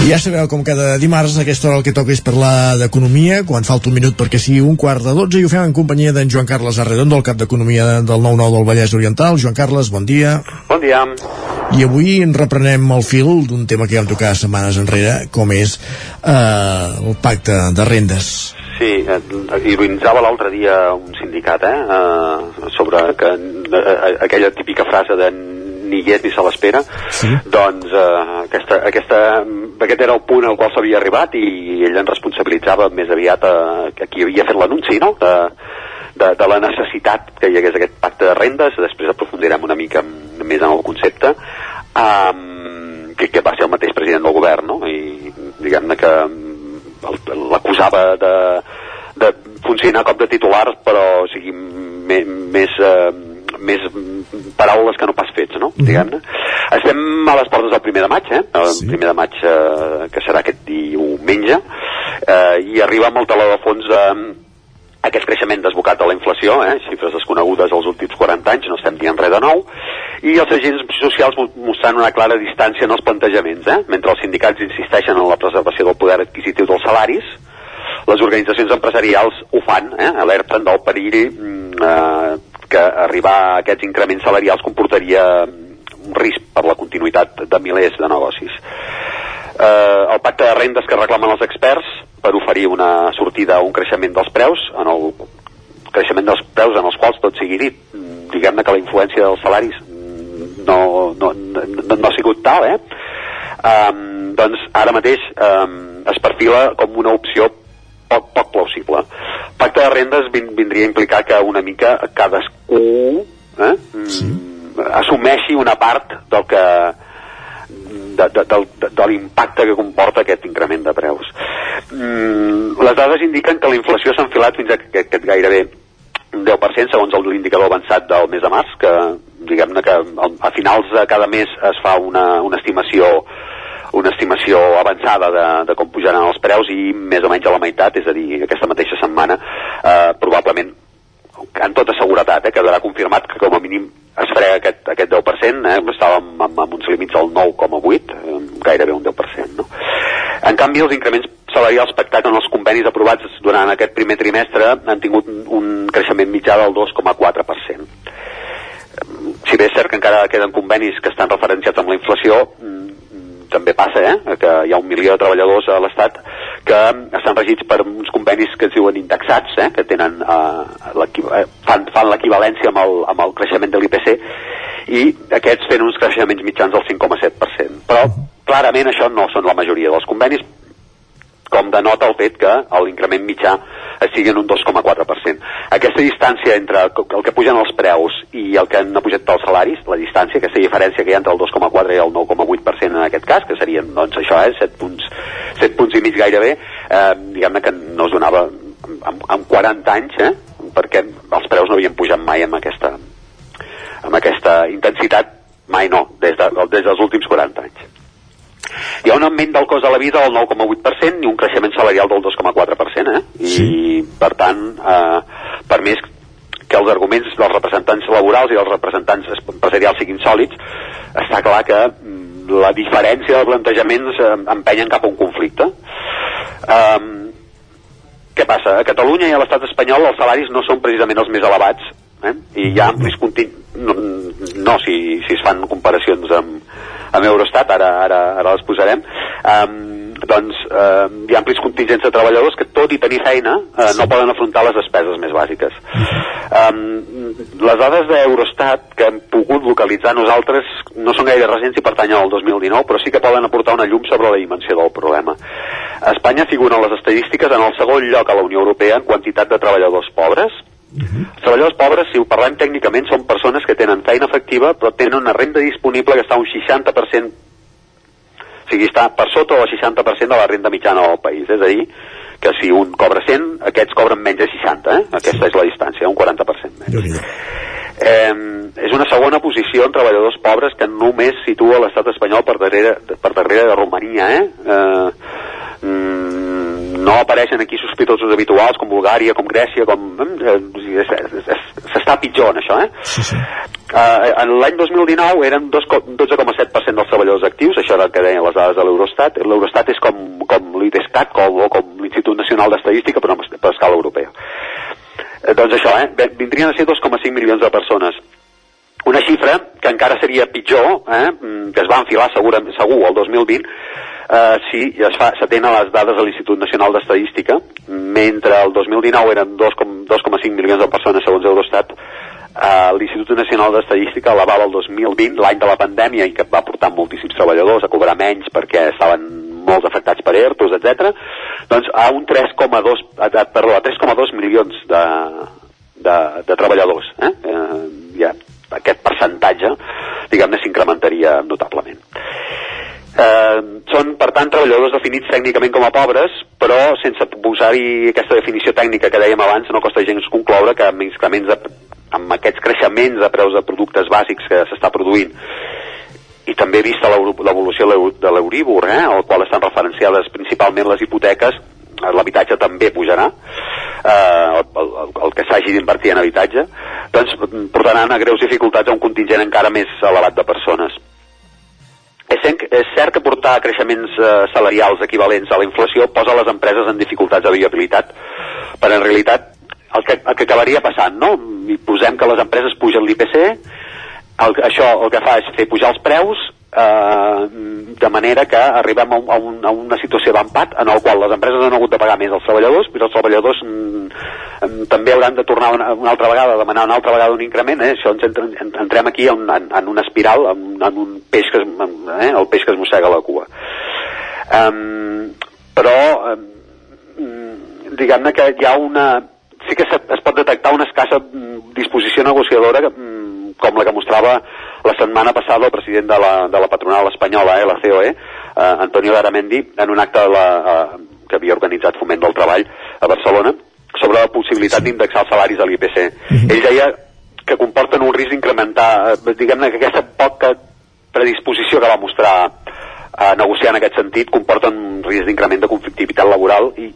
Ja sabeu, com cada dimarts, a aquesta hora el que toca és parlar d'economia, quan falta un minut perquè sigui un quart de dotze, i ho fem en companyia d'en Joan Carles Arredondo, el cap d'Economia del 9-9 del Vallès Oriental. Joan Carles, bon dia. Bon dia. I avui en reprenem el fil d'un tema que ja vam tocar setmanes enrere, com és eh, el pacte de rendes. Sí, eh, ironitzava l'altre dia un sindicat, eh, eh, sobre que, eh, aquella típica frase de ni hi és ni se l'espera, sí. doncs eh, aquesta, aquesta, aquest era el punt al qual s'havia arribat i ell en responsabilitzava més aviat a, a qui havia fet l'anunci, no?, de, de, de la necessitat que hi hagués aquest pacte de rendes, després aprofundirem una mica més en el concepte, um, que, que va ser el mateix president del govern, no?, i diguem-ne que l'acusava de, de funcionar com de titular, però o sigui, me, més... Eh, més paraules que no pas fets, no? Mm -hmm. diguem-ne. Estem a les portes del primer de maig, eh? El sí. primer de maig, eh, que serà aquest diumenge, eh, i arriba amb el taló de fons eh, aquest creixement desbocat de la inflació, eh, xifres desconegudes als últims 40 anys, no estem dient res de nou, i els agents socials mostrant una clara distància en els plantejaments. Eh? Mentre els sindicats insisteixen en la preservació del poder adquisitiu dels salaris, les organitzacions empresarials ho fan, eh? alerten del perill eh, que arribar a aquests increments salarials comportaria un risc per la continuïtat de milers de negocis. Eh, el pacte de rendes que reclamen els experts per oferir una sortida a un creixement dels preus, en el creixement dels preus en els quals, tot sigui dit, diguem-ne que la influència dels salaris no, no, no, no ha sigut tal, eh? Um, doncs ara mateix um, es perfila com una opció poc, poc plausible. Pacte de rendes vin, vindria a implicar que una mica cadascú eh, sí. assumeixi una part del que de, de, de, de, l'impacte que comporta aquest increment de preus. Mm, les dades indiquen que la inflació s'ha enfilat fins a aquest, aquest gairebé un 10% segons l'indicador avançat del mes de març que diguem-ne que a finals de cada mes es fa una, una estimació una estimació avançada de, de com pujaran els preus i més o menys a la meitat, és a dir, aquesta mateixa setmana eh, probablement en tota seguretat, eh, quedarà confirmat que com a mínim es frega aquest, aquest 10%, eh, estàvem amb, amb uns límits del 9,8, eh, gairebé un 10%. No? En canvi, els increments salarials pactats en els convenis aprovats durant aquest primer trimestre han tingut un, un creixement mitjà del 2,4%. Si bé és cert que encara queden convenis que estan referenciats amb la inflació, també passa eh, que hi ha un milió de treballadors a l'Estat que estan regits per uns convenis que es diuen indexats, eh, que tenen, eh, eh, fan, fan l'equivalència amb, el, amb el creixement de l'IPC i aquests tenen uns creixements mitjans del 5,7%. Però clarament això no són la majoria dels convenis, com denota el fet que l'increment mitjà sigui en un 2,4%. Aquesta distància entre el que pugen els preus i el que han pujat els salaris, la distància, aquesta diferència que hi ha entre el 2,4 i el 9,8% en aquest cas, que serien, doncs, això, eh, 7 punts, 7 punts i mig gairebé, eh, diguem-ne que no es donava amb, amb 40 anys, eh, perquè els preus no havien pujat mai amb aquesta, amb aquesta intensitat, mai no, des, de, des dels últims 40 anys. Hi ha un augment del cost de la vida del 9,8% i un creixement salarial del 2,4%, eh? I, sí. per tant, eh, per més que els arguments dels representants laborals i dels representants empresarials siguin sòlids, està clar que mm, la diferència de plantejaments eh, empenyen cap a un conflicte. Um, què passa? A Catalunya i a l'estat espanyol els salaris no són precisament els més elevats eh? i hi ha amplis continguts no, no si, si es fan comparacions amb, amb Eurostat, ara, ara, ara les posarem, um, doncs eh, hi ha amplis contingents de treballadors que tot i tenir feina eh, no poden afrontar les despeses més bàsiques. Um, les dades d'Eurostat que hem pogut localitzar nosaltres no són gaire recents i pertanyen al 2019, però sí que poden aportar una llum sobre la dimensió del problema. Espanya figura en les estadístiques en el segon lloc a la Unió Europea en quantitat de treballadors pobres, Uh -huh. Els treballadors pobres, si ho parlem tècnicament, són persones que tenen feina efectiva però tenen una renda disponible que està un 60%, o sigui, està per sota del 60% de la renda mitjana del país. És a dir, que si un cobra 100, aquests cobren menys de 60, eh? Aquesta sí. és la distància, un 40% menys. Eh, és una segona posició en treballadors pobres que només situa l'estat espanyol per darrere, per darrere de Romania, eh? eh mm, no apareixen aquí sospitosos habituals com Bulgària, com Grècia, com... Eh, s'està pitjor en això, eh? Sí, sí. Uh, en l'any 2019 eren 12,7% dels treballadors actius, això era el que deien les dades de l'Eurostat. L'Eurostat és com, com l'IDESCAT com, o com l'Institut Nacional d'Estadística, però per escala europea. Eh, doncs això, eh? vindrien a ser 2,5 milions de persones. Una xifra que encara seria pitjor, eh? Mm, que es va enfilar segur, segur el 2020, eh, sí, es fa, s'atenen les dades de l'Institut Nacional d'Estadística, mentre el 2019 eren 2,5 milions de persones segons Eurostat, eh, l'Institut Nacional d'Estadística elevava el 2020, l'any de la pandèmia, i que va portar moltíssims treballadors a cobrar menys perquè estaven molts afectats per ERTOs, etc. doncs a un 3,2 perdó, a 3,2 milions de, de, de treballadors. Eh? Eh, ja, aquest percentatge, diguem-ne, s'incrementaria notablement. Eh, són, per tant, treballadors definits tècnicament com a pobres, però sense posar-hi aquesta definició tècnica que dèiem abans, no costa gens concloure que amb de, amb aquests creixements de preus de productes bàsics que s'està produint i també vista l'evolució de l'Euríbor, eh, al qual estan referenciades principalment les hipoteques, l'habitatge també pujarà, eh, el, el, el que s'hagi d'invertir en habitatge, doncs portaran a greus dificultats a un contingent encara més elevat de persones. És cert, és cert que portar creixements eh, salarials equivalents a la inflació posa les empreses en dificultats de viabilitat, però en realitat el que, el que acabaria passant, no? Posem que les empreses pugen l'IPC, això el que fa és fer pujar els preus eh, de manera que arribem a, un, a, un, a una situació d'empat en el qual les empreses han hagut de pagar més als treballadors i els treballadors mm, mm, també hauran de tornar una, una altra vegada demanar una altra vegada un increment eh? això ens entrem, entrem aquí en, en, en una espiral en, en un peix que es, eh? el peix que es mossega la cua um, però um, diguem-ne que hi ha una sí que es pot detectar una escassa mm, disposició negociadora com la que mostrava la setmana passada el president de la, de la patronal espanyola, eh, la COE, eh, Antonio Garamendi, en un acte de la, eh, que havia organitzat Foment del Treball a Barcelona, sobre la possibilitat d'indexar els salaris a l'IPC. Mm -hmm. Ell deia que comporten un risc d'incrementar, eh, diguem-ne que aquesta poca predisposició que va mostrar a negociar en aquest sentit comporten un risc d'increment de conflictivitat laboral i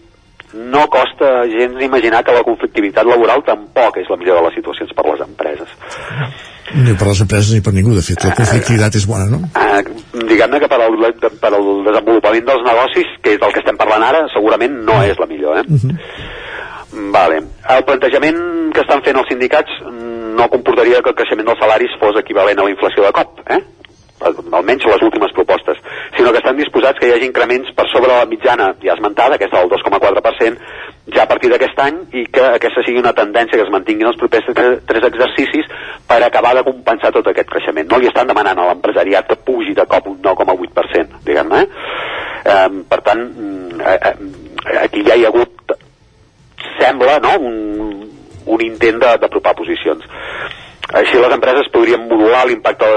no costa gens imaginar que la conflictivitat laboral tampoc és la millor de les situacions per les empreses. Ni per les empreses ni per ningú, de fet, la conflictivitat és bona, no? Eh, diguem-ne que per al, per al desenvolupament dels negocis, que és del que estem parlant ara, segurament no és la millor, eh? Uh -huh. Vale. El plantejament que estan fent els sindicats no comportaria que el creixement dels salaris fos equivalent a la inflació de cop, eh? Almenys les últimes propostes, sinó que estan disposats que hi hagi increments per sobre la mitjana ja esmentada, aquesta del 2,4%, ja a partir d'aquest any i que aquesta sigui una tendència que es mantingui en els propers tres exercicis per acabar de compensar tot aquest creixement. No li estan demanant a l'empresariat que pugi de cop un 9,8%, diguem-ne. Eh? Eh, per tant, eh, eh, aquí ja hi ha hagut, sembla, no?, un, un intent d'apropar posicions. Així les empreses podrien modular l'impacte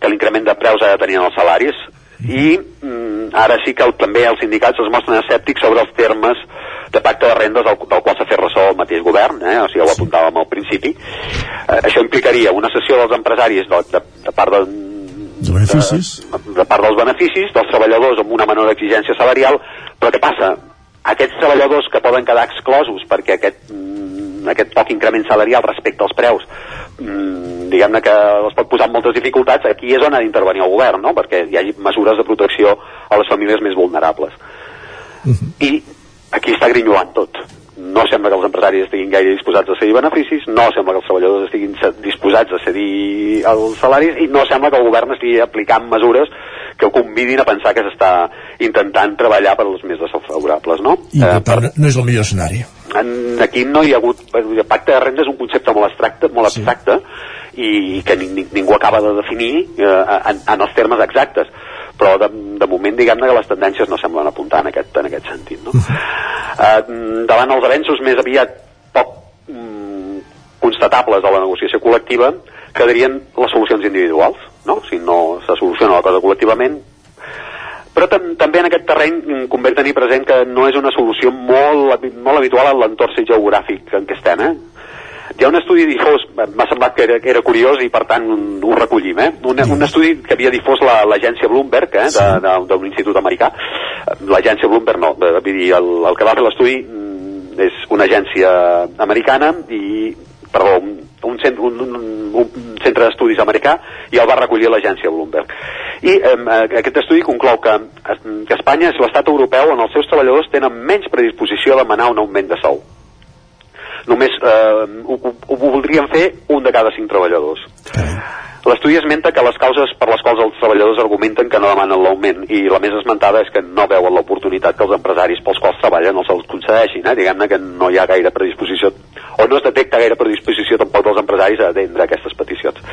que l'increment de preus ha de tenir en els salaris i mm, ara sí que el, també els sindicats es mostren escèptics sobre els termes de pacte de rendes del, del qual s'ha fet ressò el mateix govern, eh? o sigui, ho apuntàvem al principi. Eh, això implicaria una sessió dels empresaris de, de, de part de, de beneficis de, de part dels beneficis, dels treballadors amb una menor exigència salarial, però què passa? Aquests treballadors que poden quedar exclosos perquè aquest, mm, aquest poc increment salarial respecte als preus mm, diguem-ne que els pot posar en moltes dificultats, aquí és on ha d'intervenir el govern, no? perquè hi hagi mesures de protecció a les famílies més vulnerables. Uh -huh. I aquí està grinyolant tot. No sembla que els empresaris estiguin gaire disposats a cedir beneficis, no sembla que els treballadors estiguin disposats a cedir els salaris i no sembla que el govern estigui aplicant mesures que ho convidin a pensar que s'està intentant treballar per als més desfavorables, no? I eh, per, no és el millor escenari. En, aquí no hi ha hagut... El pacte de renda és un concepte molt abstracte, molt abstracte sí. i que ni, ni, ningú acaba de definir eh, en, en els termes exactes però de, de moment diguem-ne que les tendències no semblen apuntar en aquest, en aquest sentit no? eh, davant els avenços més aviat poc mm, constatables de la negociació col·lectiva quedarien les solucions individuals no? si no se soluciona la cosa col·lectivament però tam també en aquest terreny convé tenir present que no és una solució molt, molt habitual en l'entorn geogràfic en què estem, eh? Hi ha un estudi difós, m'ha semblat que era, que era curiós i per tant ho recollim, eh? Un, un estudi que havia difós l'agència la, Bloomberg, eh? d'un institut americà. L'agència Bloomberg no, vull dir, el, el que va fer l'estudi mm, és una agència americana i, perdó, un, un, centre, un, un, un centre d'estudis americà i el va recollir l'agència Bloomberg. I eh, aquest estudi conclou que, que Espanya és l'estat europeu on els seus treballadors tenen menys predisposició a demanar un augment de sou només eh, ho, ho voldrien fer un de cada cinc treballadors. L'estudi esmenta que les causes per les quals els treballadors argumenten que no demanen l'augment i la més esmentada és que no veuen l'oportunitat que els empresaris pels quals treballen els els concedeixin. Eh? Diguem-ne que no hi ha gaire predisposició o no es detecta gaire predisposició tampoc dels empresaris a atendre aquestes peticions.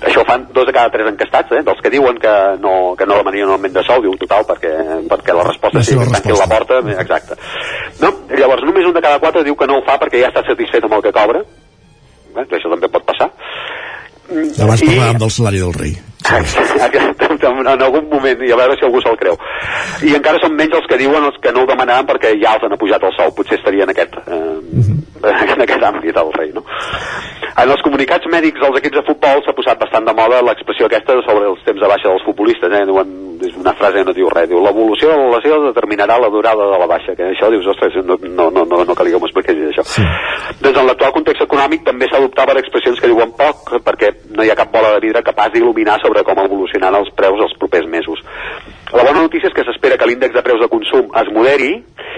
Això ho fan dos de cada tres encastats, eh? dels que diuen que no, que no demanarien un augment de sou, diu total, perquè, perquè la resposta és que tanquin la porta, exacte. No? Llavors, només un de cada quatre diu que no ho fa perquè ja està satisfet amb el que cobra, eh? això també pot passar, abans parlàvem del salari del rei. En algun moment, i a veure si algú se'l creu. I encara són menys els que diuen els que no ho demanaran perquè ja els han pujat el sou, potser estaria en aquest, eh, -huh. en aquest àmbit el rei, no? En els comunicats mèdics dels equips de futbol s'ha posat bastant de moda l'expressió aquesta sobre els temps de baixa dels futbolistes, eh? Diuen, és una frase que no diu res, diu l'evolució de la lesió determinarà la durada de la baixa, que això dius, ostres, no, no, no, no, no calia que m'ho expliquessis això. Sí. Doncs en l'actual context econòmic també s'adoptaven expressions que diuen poc, perquè no hi ha cap bola de vidre capaç d'il·luminar sobre com evolucionaran els preus els propers mesos. La bona notícia és que s'espera que l'índex de preus de consum es moderi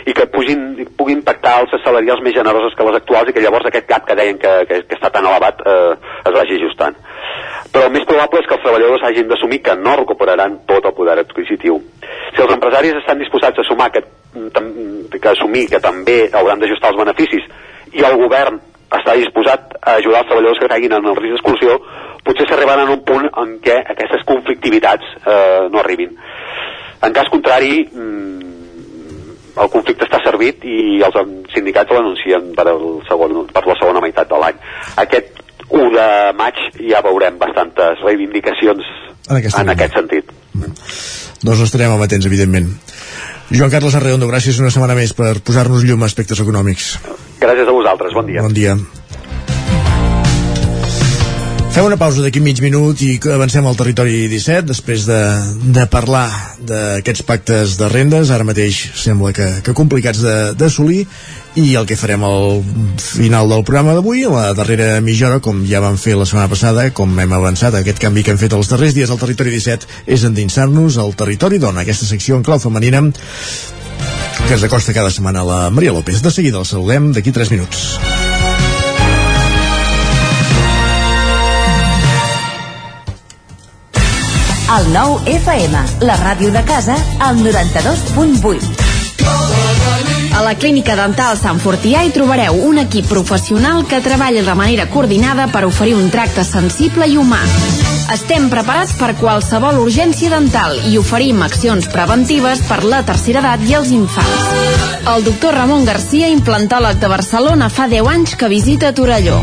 i que pugin, pugui impactar els salarials més generoses que les actuals i que llavors aquest gap que deien que, que, que està tan elevat eh, es vagi ajustant. Però el més probable és que els treballadors hagin d'assumir que no recuperaran tot el poder adquisitiu. Si els empresaris estan disposats a sumar que, que assumir que també hauran d'ajustar els beneficis i el govern està disposat a ajudar els treballadors que caiguin en el risc d'exclusió, potser s'arribaran a un punt en què aquestes conflictivitats eh, no arribin. En cas contrari, mm, el conflicte està servit i els sindicats l'anuncien per, el segon, per la segona meitat de l'any. Aquest 1 de maig ja veurem bastantes reivindicacions en, en aquest sentit. Mm. Doncs estarem amatents, evidentment. Joan Carles Arredondo, gràcies una setmana més per posar-nos llum a aspectes econòmics. Gràcies a vosaltres, bon dia. Bon dia. Fem una pausa d'aquí mig minut i avancem al territori 17 després de, de parlar d'aquests pactes de rendes. Ara mateix sembla que, que complicats d'assolir i el que farem al final del programa d'avui, la darrera mitja hora, com ja vam fer la setmana passada, com hem avançat, aquest canvi que hem fet els darrers dies al territori 17 és endinsar-nos al territori dona, aquesta secció en clau femenina que ens acosta cada setmana la Maria López. De seguida el saludem d'aquí 3 minuts. El nou FM, la ràdio de casa, al 92.8. A la Clínica Dental Sant Fortià hi trobareu un equip professional que treballa de manera coordinada per oferir un tracte sensible i humà. Estem preparats per qualsevol urgència dental i oferim accions preventives per la tercera edat i els infants. El doctor Ramon Garcia, implantòleg de Barcelona, fa 10 anys que visita Torelló.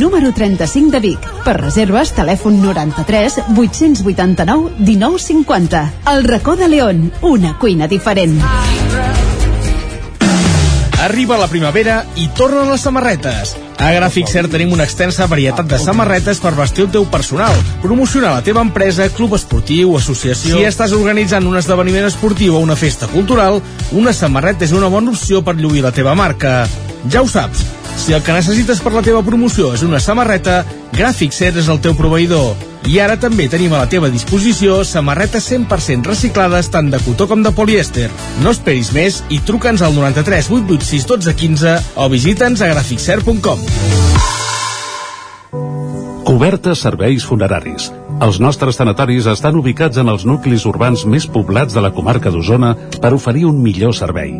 número 35 de Vic. Per reserves, telèfon 93 889 1950. El Racó de León, una cuina diferent. Arriba la primavera i tornen les samarretes. A Gràfic Cert tenim una extensa varietat de samarretes per vestir el teu personal, promocionar la teva empresa, club esportiu, associació... Si estàs organitzant un esdeveniment esportiu o una festa cultural, una samarreta és una bona opció per lluir la teva marca. Ja ho saps, si el que necessites per la teva promoció és una samarreta, Gràfic Cert és el teu proveïdor. I ara també tenim a la teva disposició samarretes 100% reciclades tant de cotó com de polièster. No esperis més i truca'ns al 93 886 12 15 o visita'ns a graficcert.com. Cobertes serveis funeraris. Els nostres tanatoris estan ubicats en els nuclis urbans més poblats de la comarca d'Osona per oferir un millor servei.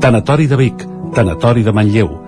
Tanatori de Vic, Tanatori de Manlleu,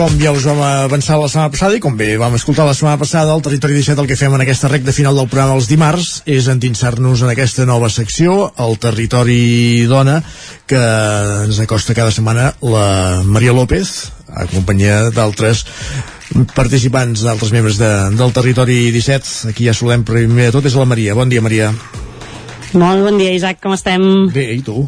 Com ja us vam avançar la setmana passada i com bé vam escoltar la setmana passada, al Territori 17 el que fem en aquesta recta final del programa els dimarts és endinsar-nos en aquesta nova secció, el Territori Dona, que ens acosta cada setmana la Maria López, acompanyada d'altres participants, d'altres membres de, del Territori 17. Aquí ja solem primer de tot és la Maria. Bon dia, Maria. Molt bon dia, Isaac, com estem? Bé, i tu?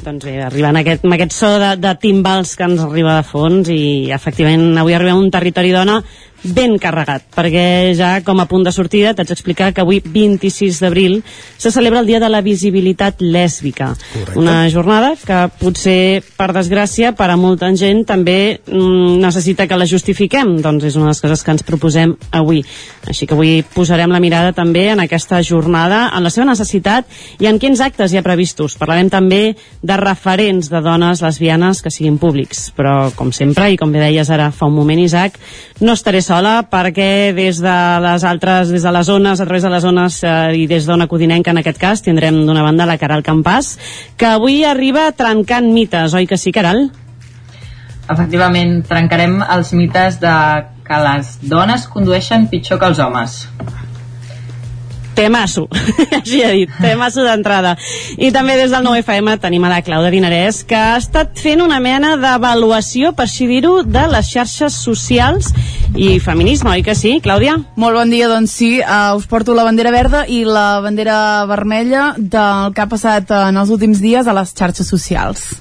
Doncs bé, arribant aquest, amb aquest so de, de timbals que ens arriba de fons i efectivament avui arribem a un territori dona ben carregat, perquè ja com a punt de sortida t'haig d'explicar que avui 26 d'abril se celebra el Dia de la Visibilitat Lèsbica. Correcte. una jornada que potser per desgràcia per a molta gent també mm, necessita que la justifiquem. Doncs és una de les coses que ens proposem avui. Així que avui posarem la mirada també en aquesta jornada, en la seva necessitat i en quins actes hi ha previstos. Parlarem també de referents de dones lesbianes que siguin públics, però com sempre i com bé deies ara fa un moment Isaac, no estaré sola perquè des de les altres, des de les zones, a través de les zones eh, i des d'Ona Codinenca en aquest cas, tindrem d'una banda la Caral Campàs, que avui arriba trencant mites, oi que sí, Caral? Efectivament, trencarem els mites de que les dones condueixen pitjor que els homes. Temasso, *laughs* així ha dit, temasso d'entrada. I també des del 9FM tenim a la Clàudia Dinarès, que ha estat fent una mena d'avaluació, per així dir-ho, de les xarxes socials i feminisme, oi que sí, Clàudia? Molt bon dia, doncs sí, uh, us porto la bandera verda i la bandera vermella del que ha passat uh, en els últims dies a les xarxes socials.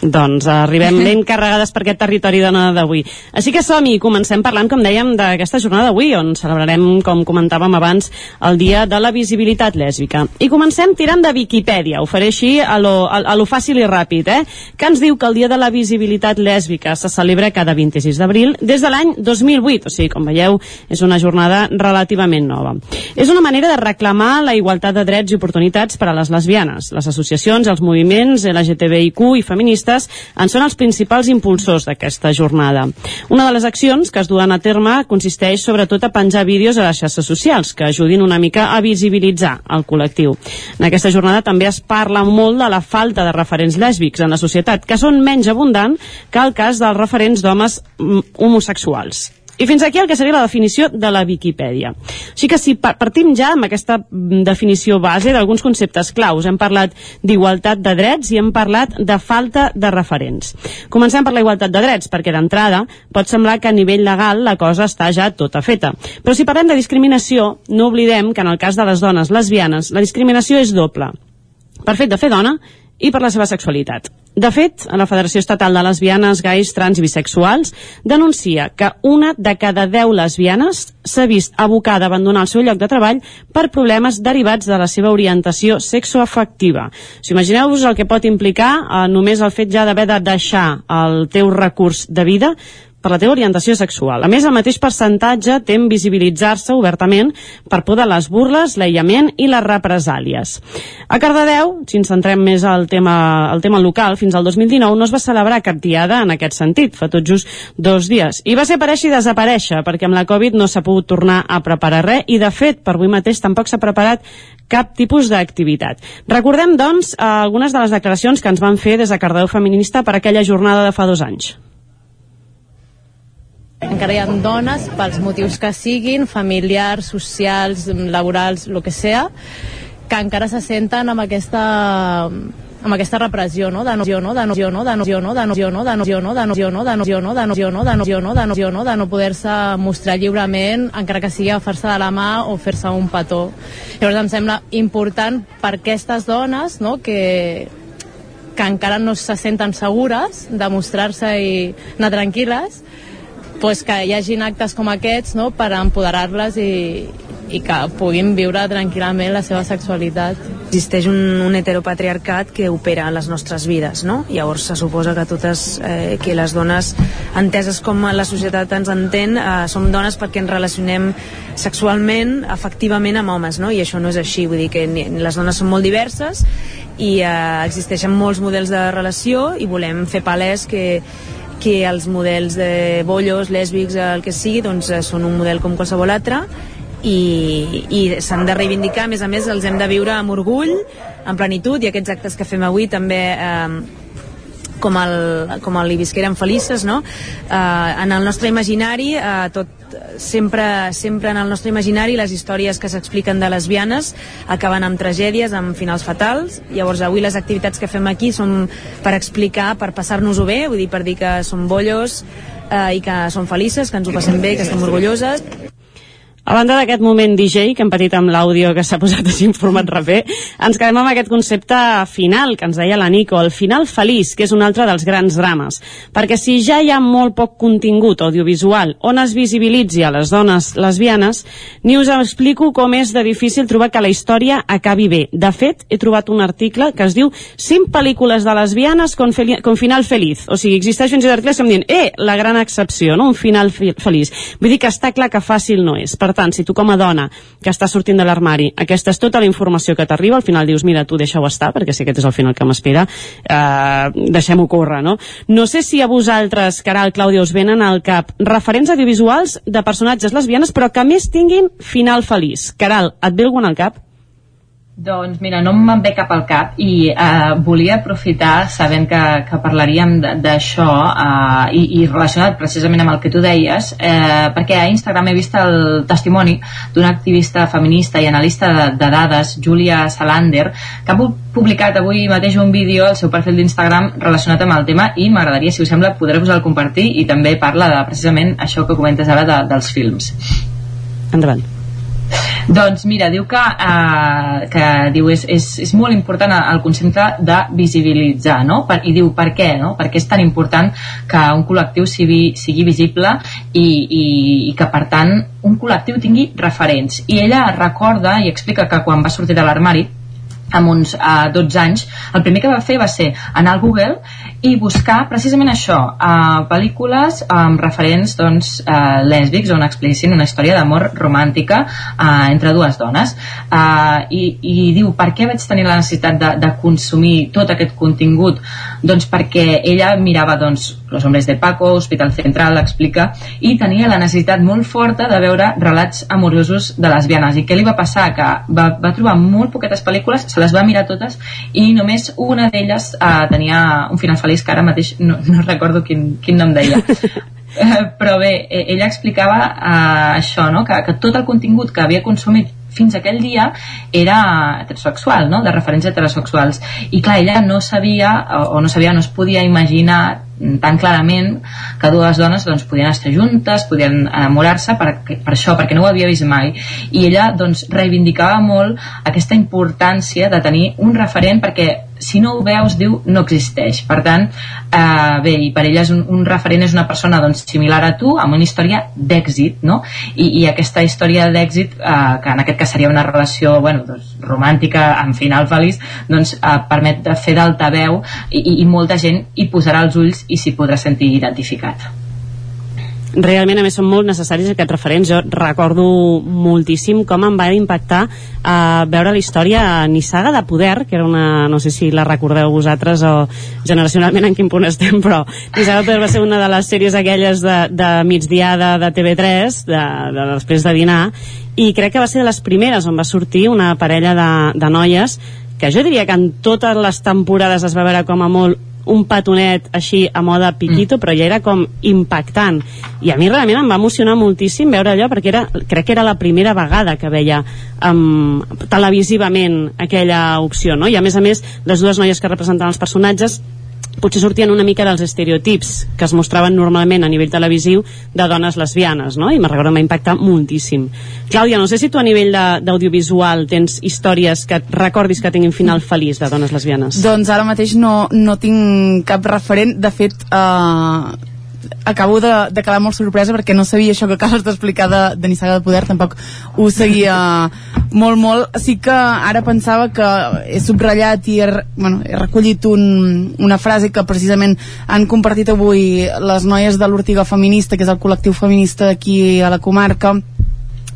Doncs arribem *laughs* ben carregades per aquest territori dona d'avui. Així que som-hi, comencem parlant, com dèiem, d'aquesta jornada d'avui, on celebrarem, com comentàvem abans, el Dia de la Visibilitat Lèsbica. I comencem tirant de Viquipèdia, ho faré així a lo, a, a lo fàcil i ràpid, eh? que ens diu que el Dia de la Visibilitat Lèsbica se celebra cada 26 d'abril des de l'any 2008, o sigui, com veieu, és una jornada relativament nova. És una manera de reclamar la igualtat de drets i oportunitats per a les lesbianes. Les associacions, els moviments LGTBIQ i feministes en són els principals impulsors d'aquesta jornada. Una de les accions que es duen a terme consisteix sobretot a penjar vídeos a les xarxes socials que ajudin una mica a visibilitzar el col·lectiu. En aquesta jornada també es parla molt de la falta de referents lèsbics en la societat, que són menys abundant que el cas dels referents d'homes mm, homosexuals. I fins aquí el que seria la definició de la Viquipèdia. Així que si partim ja amb aquesta mm, definició base d'alguns conceptes claus, hem parlat d'igualtat de drets i hem parlat de falta de referents. Comencem per la igualtat de drets, perquè d'entrada pot semblar que a nivell legal la cosa està ja tota feta. Però si parlem de discriminació, no oblidem que en el cas de les dones lesbianes la discriminació és doble. Per fet de fer dona i per la seva sexualitat. De fet, la Federació Estatal de Lesbianes, Gais, Trans i Bisexuals denuncia que una de cada 10 lesbianes s'ha vist abocada a abandonar el seu lloc de treball per problemes derivats de la seva orientació sexoafectiva. Si imagineu-vos el que pot implicar eh, només el fet ja d'haver de deixar el teu recurs de vida per la teva orientació sexual. A més, el mateix percentatge tem visibilitzar-se obertament per por de les burles, l'aïllament i les represàlies. A Cardedeu, si ens centrem més al tema, al tema local, fins al 2019 no es va celebrar cap diada en aquest sentit, fa tot just dos dies. I va ser aparèixer i desaparèixer, perquè amb la Covid no s'ha pogut tornar a preparar res i, de fet, per avui mateix tampoc s'ha preparat cap tipus d'activitat. Recordem, doncs, algunes de les declaracions que ens van fer des de Cardedeu Feminista per aquella jornada de fa dos anys. Encara hi ha dones, pels motius que siguin, familiars, socials, laborals, el que sea, que encara se senten amb aquesta amb aquesta repressió, no? De no, no, de no, no, de no, no, de no, no, de no, no, de no, no, de no, no, de no, no, de no, no, de no, no, de no poder-se mostrar lliurement, encara que sigui agafar-se de la mà o fer-se un petó. Llavors em sembla important per aquestes dones, no?, que, que encara no se senten segures de mostrar-se i anar tranquil·les, pues que hi hagin actes com aquests no? per empoderar-les i, i que puguin viure tranquil·lament la seva sexualitat. Existeix un, un heteropatriarcat que opera en les nostres vides, no? Llavors se suposa que totes, eh, que les dones enteses com la societat ens entén, eh, som dones perquè ens relacionem sexualment, efectivament amb homes, no? I això no és així, vull dir que les dones són molt diverses i eh, existeixen molts models de relació i volem fer palès que que els models de bollos, lèsbics, el que sigui, doncs eh, són un model com qualsevol altre i, i s'han de reivindicar, a més a més els hem de viure amb orgull, amb plenitud i aquests actes que fem avui també eh, com el, com el Ibisquera Felices, no? Eh, en el nostre imaginari eh, tot, sempre, sempre en el nostre imaginari les històries que s'expliquen de lesbianes acaben amb tragèdies, amb finals fatals. Llavors avui les activitats que fem aquí són per explicar, per passar-nos-ho bé, vull dir, per dir que som bollos eh, i que som felices, que ens ho passem bé, que estem orgulloses a banda d'aquest moment DJ, que hem patit amb l'àudio que s'ha posat així en format raper, ens quedem amb aquest concepte final que ens deia la Nico, el final feliç, que és un altre dels grans drames. Perquè si ja hi ha molt poc contingut audiovisual on es visibilitzi a les dones lesbianes, ni us explico com és de difícil trobar que la història acabi bé. De fet, he trobat un article que es diu 5 pel·lícules de lesbianes con, con final feliç. O sigui, existeix fins i tot articles que em diuen, eh, la gran excepció, no? un final feliç. Vull dir que està clar que fàcil no és. Per tant, si tu com a dona que estàs sortint de l'armari, aquesta és tota la informació que t'arriba, al final dius, mira, tu deixa-ho estar, perquè si aquest és el final que m'espera, eh, deixem-ho córrer, no? No sé si a vosaltres, Caral, Clàudia, us venen al cap referents audiovisuals de personatges lesbianes, però que més tinguin final feliç. Caral, et ve algun al cap? Doncs mira, no me'n ve cap al cap i eh, volia aprofitar, sabent que, que parlaríem d'això eh, i, i relacionat precisament amb el que tu deies, eh, perquè a Instagram he vist el testimoni d'una activista feminista i analista de, de dades, Julia Salander, que ha publicat avui mateix un vídeo al seu perfil d'Instagram relacionat amb el tema i m'agradaria, si us sembla, poder-vos el compartir i també parla de precisament això que comentes ara de, dels films. Endavant. Doncs mira, diu que, eh, que diu és, és, és molt important el concepte de visibilitzar, no? Per, I diu per què, no? Per què és tan important que un col·lectiu sigui, sigui visible i, i, i que, per tant, un col·lectiu tingui referents. I ella recorda i explica que quan va sortir de l'armari amb uns uh, 12 anys, el primer que va fer va ser anar al Google i buscar precisament això, uh, pel·lícules amb referents doncs, uh, lèsbics on explicin una història d'amor romàntica uh, entre dues dones uh, i, i diu, per què vaig tenir la necessitat de, de consumir tot aquest contingut? Doncs perquè ella mirava doncs, Los hombres de Paco, Hospital Central, explica, i tenia la necessitat molt forta de veure relats amorosos de lesbianes. I què li va passar? Que va, va trobar molt poquetes pel·lícules, se les va mirar totes, i només una d'elles uh, tenia un final feliç que ara mateix no, no recordo quin, quin nom deia. *laughs* Però bé, eh, ella explicava uh, això, no? que, que tot el contingut que havia consumit fins aquell dia era heterosexual, no? de referents heterosexuals i clar, ella no sabia o, o no sabia, no es podia imaginar tan clarament que dues dones doncs, podien estar juntes, podien enamorar-se per, per això, perquè no ho havia vist mai i ella doncs, reivindicava molt aquesta importància de tenir un referent perquè si no ho veus, diu, no existeix. Per tant, eh, bé, i per ella és un, un referent és una persona doncs, similar a tu, amb una història d'èxit, no? I, I aquesta història d'èxit, eh, que en aquest cas seria una relació bueno, doncs, romàntica amb final feliç, doncs eh, permet de fer d'altaveu i, i, i molta gent hi posarà els ulls i s'hi podrà sentir identificat. Realment a més són molt necessaris aquests referents. Jo recordo moltíssim com em va impactar uh, veure la història Nissaga de Poder que era una, no sé si la recordeu vosaltres o generacionalment en quin punt estem però Nissaga de Poder va ser una de les sèries aquelles de, de migdiada de TV3 de, de, després de dinar i crec que va ser de les primeres on va sortir una parella de, de noies que jo diria que en totes les temporades es va veure com a molt un petonet així a moda piquito, mm. però ja era com impactant. I a mi realment em va emocionar moltíssim veure allò, perquè era, crec que era la primera vegada que veia um, televisivament aquella opció, no? I a més a més, les dues noies que representaven els personatges potser sortien una mica dels estereotips que es mostraven normalment a nivell televisiu de dones lesbianes, no? I me recordo m'ha impactat moltíssim. Clàudia, no sé si tu a nivell d'audiovisual tens històries que recordis que tinguin final feliç de dones lesbianes. Doncs ara mateix no, no tinc cap referent. De fet, eh, acabo de, de quedar molt sorpresa perquè no sabia això que acabes d'explicar de, de Nissaga de Poder, tampoc ho seguia molt, molt. Sí que ara pensava que he subratllat i he, bueno, he recollit un, una frase que precisament han compartit avui les noies de l'Ortiga Feminista, que és el col·lectiu feminista aquí a la comarca,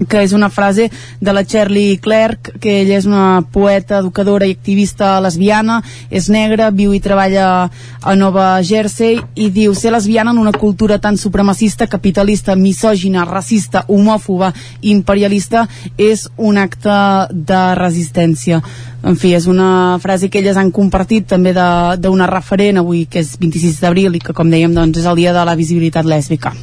que és una frase de la Shirley Clerk, que ella és una poeta, educadora i activista lesbiana, és negra, viu i treballa a Nova Jersey i diu ser lesbiana en una cultura tan supremacista, capitalista, misògina, racista, homòfoba imperialista és un acte de resistència. En fi, és una frase que elles han compartit també d'una referent avui, que és 26 d'abril i que, com dèiem, doncs, és el dia de la visibilitat lèsbica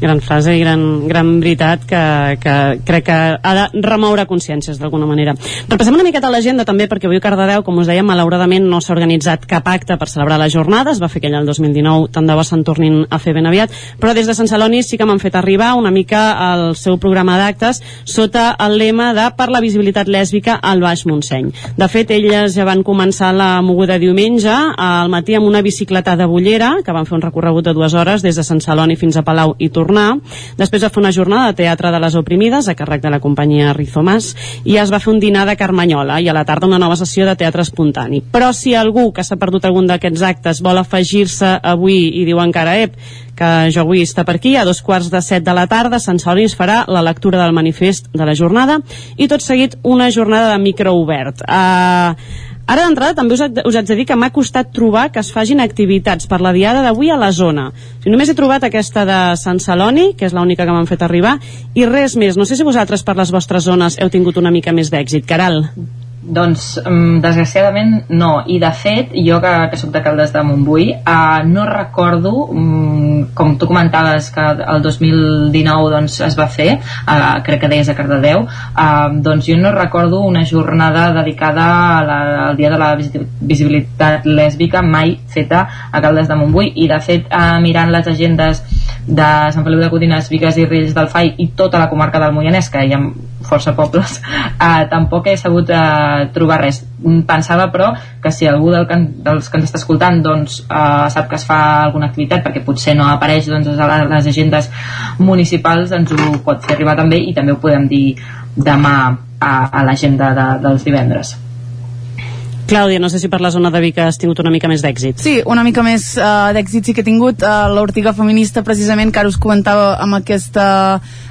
gran frase i gran, gran veritat que, que crec que ha de remoure consciències d'alguna manera. Repassem una miqueta l'agenda també perquè avui Cardedeu, com us deia, malauradament no s'ha organitzat cap acte per celebrar la jornada, es va fer aquell el 2019, tant de bo se'n tornin a fer ben aviat, però des de Sant Celoni sí que m'han fet arribar una mica el seu programa d'actes sota el lema de per la visibilitat lèsbica al Baix Montseny. De fet, elles ja van començar la moguda diumenge al matí amb una bicicleta de bullera, que van fer un recorregut de dues hores des de Sant Celoni fins a Palau i Tornar tornar. Després va fer una jornada de teatre de les oprimides a càrrec de la companyia Rizomàs i es va fer un dinar de Carmanyola i a la tarda una nova sessió de teatre espontani. Però si algú que s'ha perdut algun d'aquests actes vol afegir-se avui i diu encara, ep, que jo vull estar per aquí, a dos quarts de set de la tarda, Sant Celoni es farà la lectura del manifest de la jornada i tot seguit una jornada de microobert. Uh, Ara d'entrada també us, us haig de dir que m'ha costat trobar que es fagin activitats per la diada d'avui a la zona. O sigui, només he trobat aquesta de Sant Celoni, que és l'única que m'han fet arribar, i res més. No sé si vosaltres per les vostres zones heu tingut una mica més d'èxit. Caral? Doncs, um, desgraciadament, no. I, de fet, jo que, que sóc de Caldes de Montbui, uh, no recordo, um, com tu comentaves que el 2019 doncs, es va fer, uh, crec que deies a Cardedeu, uh, doncs jo no recordo una jornada dedicada a la, al Dia de la Visibilitat Lèsbica mai feta a Caldes de Montbui. I, de fet, uh, mirant les agendes de Sant Feliu de Codines, Vigues i Riells del FAI i tota la comarca del Moianès, que hi ha força pobles, uh, *laughs* tampoc he sabut uh, trobar res. Pensava, però, que si algú del can, dels que ens està escoltant doncs, uh, sap que es fa alguna activitat, perquè potser no apareix doncs, a les agendes municipals, ens ho pot fer arribar també i també ho podem dir demà a, a l'agenda de, dels divendres. Clàudia, no sé si per la zona de Vic has tingut una mica més d'èxit. Sí, una mica més uh, d'èxit sí que he tingut. Uh, L'Ortiga Feminista, precisament, que ara us comentava amb aquesta,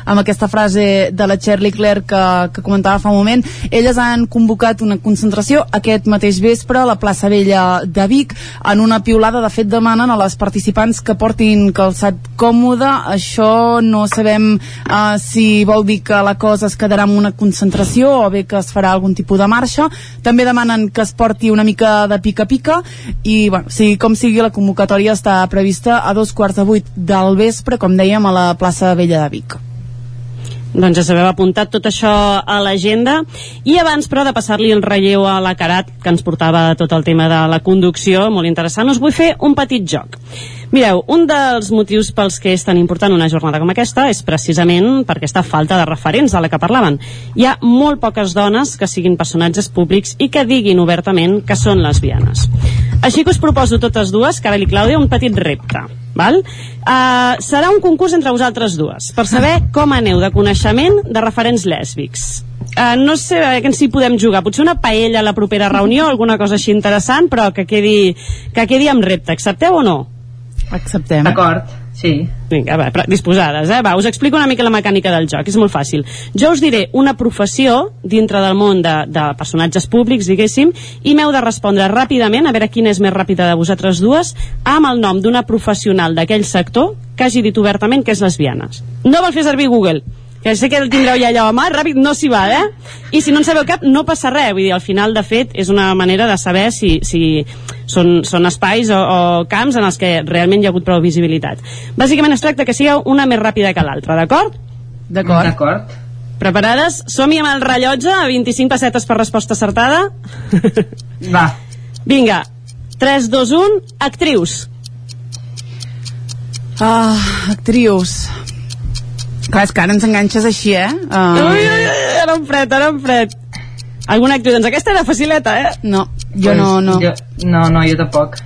amb aquesta frase de la Shirley Claire que, que comentava fa un moment, elles han convocat una concentració aquest mateix vespre a la plaça Vella de Vic en una piulada, de fet demanen a les participants que portin calçat còmode això no sabem uh, si vol dir que la cosa es quedarà en una concentració o bé que es farà algun tipus de marxa també demanen que es porti una mica de pica-pica i bueno, sigui com sigui la convocatòria està prevista a dos quarts de vuit del vespre com dèiem a la plaça Vella de Vic. Doncs ja sabeu apuntat tot això a l'agenda. I abans però de passar-li el relleu a la Carat que ens portava tot el tema de la conducció molt interessant, us vull fer un petit joc Mireu, un dels motius pels que és tan important una jornada com aquesta és precisament per aquesta falta de referents de la que parlaven. Hi ha molt poques dones que siguin personatges públics i que diguin obertament que són lesbianes. Així que us proposo totes dues, Caral i Clàudia, un petit repte. Val? Uh, serà un concurs entre vosaltres dues per saber com aneu de coneixement de referents lèsbics. Uh, no sé a què ens hi podem jugar. Potser una paella a la propera reunió, alguna cosa així interessant, però que quedi, que quedi amb repte. Accepteu o no? Acceptem. D'acord, sí. Vinga, va, disposades, eh? Va, us explico una mica la mecànica del joc, és molt fàcil. Jo us diré una professió dintre del món de, de personatges públics, diguéssim, i m'heu de respondre ràpidament, a veure quina és més ràpida de vosaltres dues, amb el nom d'una professional d'aquell sector que hagi dit obertament que és lesbiana. No vol fer servir Google que sé que el tindreu ja allà, home, ràpid no s'hi va, eh? I si no en sabeu cap, no passa res, vull dir, al final, de fet, és una manera de saber si, si són, són espais o, o camps en els que realment hi ha hagut prou visibilitat. Bàsicament es tracta que sigueu una més ràpida que l'altra, d'acord? D'acord. D'acord. Preparades? Som-hi amb el rellotge, a 25 pessetes per resposta acertada? *laughs* Va. Vinga, 3, 2, 1, actrius. Ah, actrius. Clar, és que ara ens enganxes així, eh? Uh... Ui, ui, ui, ara en fred, ara en fred. Alguna actriu? Doncs aquesta era facileta, eh? No, jo pues, no, no. Jo, no, no, jo tampoc.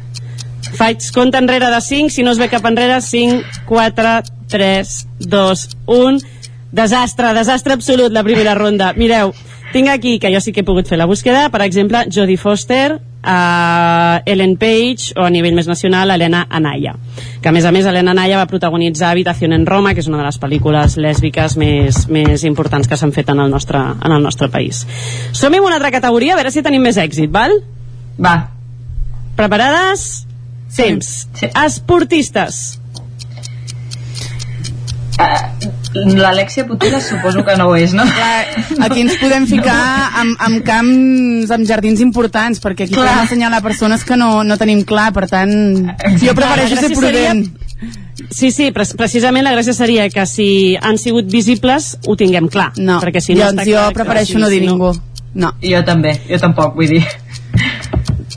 Faig compte enrere de 5, si no es ve cap enrere, 5, 4, 3, 2, 1... Desastre, desastre absolut la primera ronda. Mireu, tinc aquí, que jo sí que he pogut fer la búsqueda, per exemple, Jodie Foster, a Ellen Page o a nivell més nacional Elena Anaya que a més a més Elena Anaya va protagonitzar Habitación en Roma que és una de les pel·lícules lèsbiques més, més importants que s'han fet en el nostre, en el nostre país som en una altra categoria, a veure si tenim més èxit val? va preparades? temps sí. esportistes Uh, L'Alexia Putura suposo que no ho és, no? Clar, aquí ens podem ficar amb, amb camps, amb jardins importants, perquè aquí clar. podem assenyalar persones que no, no tenim clar, per tant, jo prefereixo ser prudent. Seria... Sí, sí, pre precisament la gràcia seria que si han sigut visibles ho tinguem clar. No, perquè si no doncs jo clar, prefereixo no dir si ningú. No. Jo també, jo tampoc, vull dir.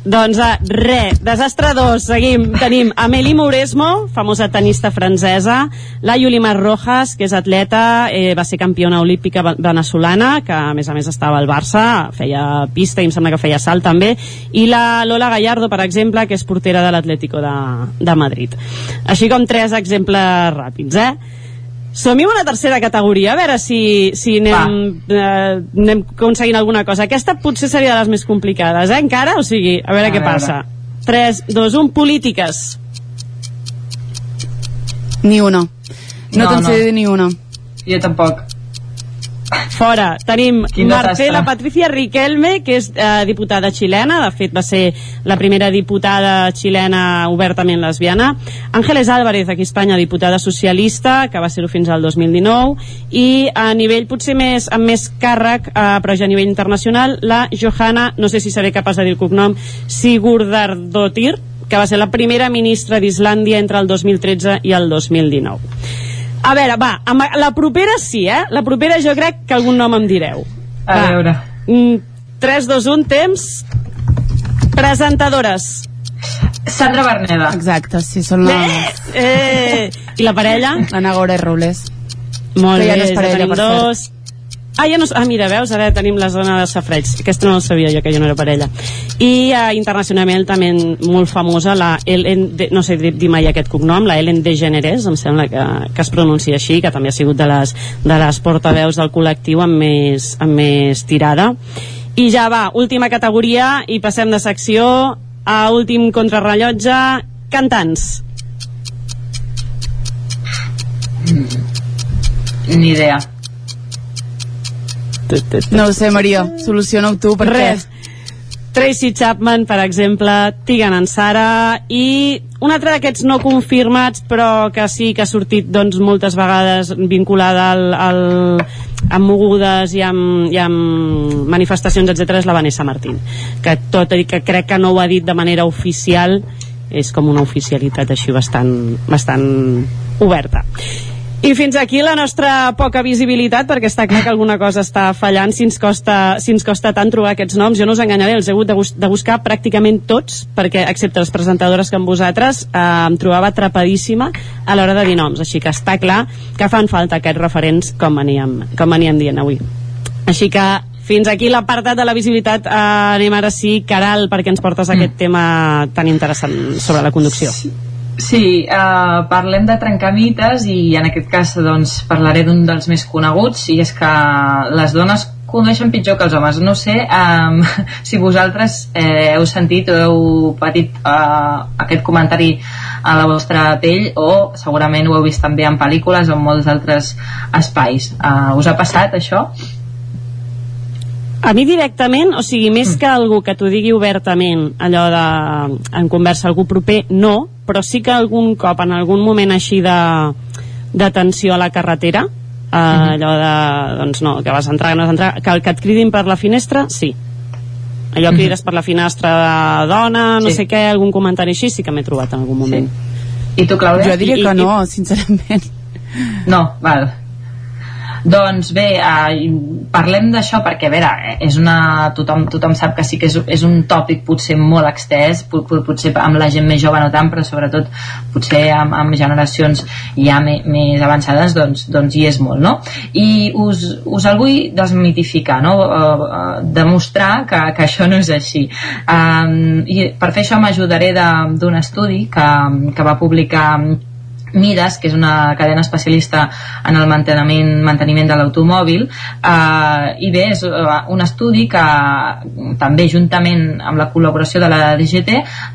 Doncs uh, re, desastre 2, seguim. Tenim Amélie Mauresmo, famosa tenista francesa, la Yulimar Rojas, que és atleta, eh, va ser campiona olímpica venezolana, que a més a més estava al Barça, feia pista i em sembla que feia salt també, i la Lola Gallardo, per exemple, que és portera de l'Atlético de, de Madrid. Així com tres exemples ràpids, eh? Som-hi una tercera categoria, a veure si, si anem, eh, anem aconseguint alguna cosa. Aquesta potser seria de les més complicades, eh, encara? O sigui, a veure a què veure. passa. 3, 2, 1, polítiques. Ni una. No, No, te'n sé no. dir ni una. Jo tampoc. Fora. Tenim Marcela. Patricia Riquelme, que és eh, diputada xilena, de fet va ser la primera diputada xilena obertament lesbiana. Ángeles Álvarez, aquí a Espanya, diputada socialista, que va ser-ho fins al 2019, i a nivell potser més amb més càrrec, eh, però ja a nivell internacional, la Johanna, no sé si seré capaç de dir el cognom, Sigurdardóttir, que va ser la primera ministra d'Islàndia entre el 2013 i el 2019. A veure, va, amb la propera sí, eh? La propera jo crec que algun nom em direu. A va. veure. Mm, 3, 2, 1, temps. Presentadores. Sandra Berneda. Exacte, sí, són les... Eh! *laughs* I la parella? Ana Gora i Robles. Molt Que ja bé, no és ja parella, tenim dos. Ah, ja no... Ah, mira, veus, ara tenim la zona de safreig. Aquesta no la sabia jo, que jo no era parella. I uh, internacionalment també molt famosa, la Ellen... De, no sé dir mai aquest cognom, la Ellen DeGeneres, em sembla que, que es pronuncia així, que també ha sigut de les, de les portaveus del col·lectiu amb més, amb més tirada. I ja va, última categoria, i passem de secció a últim contrarrellotge, cantants. Ni idea. No ho sé, Maria, soluciona-ho tu, perquè... Res. Tracy Chapman, per exemple, Tigan Ansara i un altre d'aquests no confirmats però que sí que ha sortit doncs, moltes vegades vinculada al, al, amb mogudes i amb, i amb manifestacions, etc és la Vanessa Martín que tot i que crec que no ho ha dit de manera oficial és com una oficialitat així bastant, bastant oberta i fins aquí la nostra poca visibilitat, perquè està clar que alguna cosa està fallant si ens costa, si ens costa tant trobar aquests noms. Jo no us enganyaré, els he hagut de, bus de buscar pràcticament tots, perquè, excepte les presentadores que amb vosaltres, eh, em trobava atrapadíssima a l'hora de dir noms. Així que està clar que fan falta aquests referents, com veníem, com veníem dient avui. Així que fins aquí l'apartat de la visibilitat. Eh, anem ara sí, Caral, perquè ens portes aquest tema tan interessant sobre la conducció. Sí, eh, parlem de trencar mites i en aquest cas doncs, parlaré d'un dels més coneguts i és que les dones condueixen pitjor que els homes. No sé um, *laughs* si vosaltres eh, heu sentit o heu patit uh, aquest comentari a la vostra pell o segurament ho heu vist també en pel·lícules o en molts altres espais. Uh, us ha passat això? A mi directament, o sigui, més que algú que t'ho digui obertament, allò de, en conversa algú proper, no, però sí que algun cop, en algun moment així de, de tensió a la carretera, eh, allò de, doncs no, que vas entrar, que no vas entrar, que, que et cridin per la finestra, sí. Allò que crides per la finestra de dona, no Sí. sé què, algun comentari així, sí que m'he trobat en algun moment. I tu, Clàudia? Jo diria I- que i- no, sincerament. No, val. Doncs bé, eh, parlem d'això perquè, a veure, eh, és una, tothom, tothom sap que sí que és, és un tòpic potser molt extès, pot, pot, potser amb la gent més jove no tant, però sobretot potser amb, amb generacions ja me, més avançades, doncs, doncs hi és molt, no? I us, us el vull desmitificar, no? Uh, uh, demostrar que, que això no és així. Um, I per fer això m'ajudaré d'un estudi que, que va publicar Midas, que és una cadena especialista en el manteniment, manteniment de l'automòbil. Eh, i bé, és eh, un estudi que també juntament amb la col·laboració de la DGT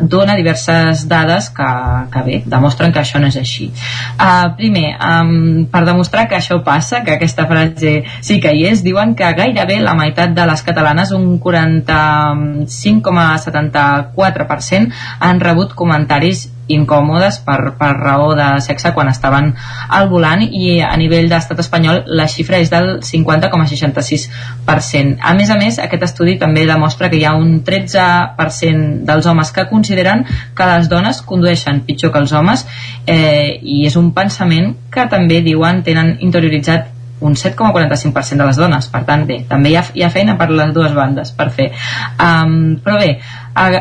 dona diverses dades que, que bé, demostren que això no és així. Eh, primer, um, per demostrar que això passa, que aquesta frase sí que hi és, diuen que gairebé la meitat de les catalanes, un 45,74% han rebut comentaris incòmodes per, per raó de sexe quan estaven al volant i a nivell d'estat espanyol la xifra és del 50,66%. A més a més, aquest estudi també demostra que hi ha un 13% dels homes que consideren que les dones condueixen pitjor que els homes eh, i és un pensament que també diuen tenen interioritzat un 7,45% de les dones. Per tant bé, també hi ha, hi ha feina per les dues bandes per fer. Um, però bé,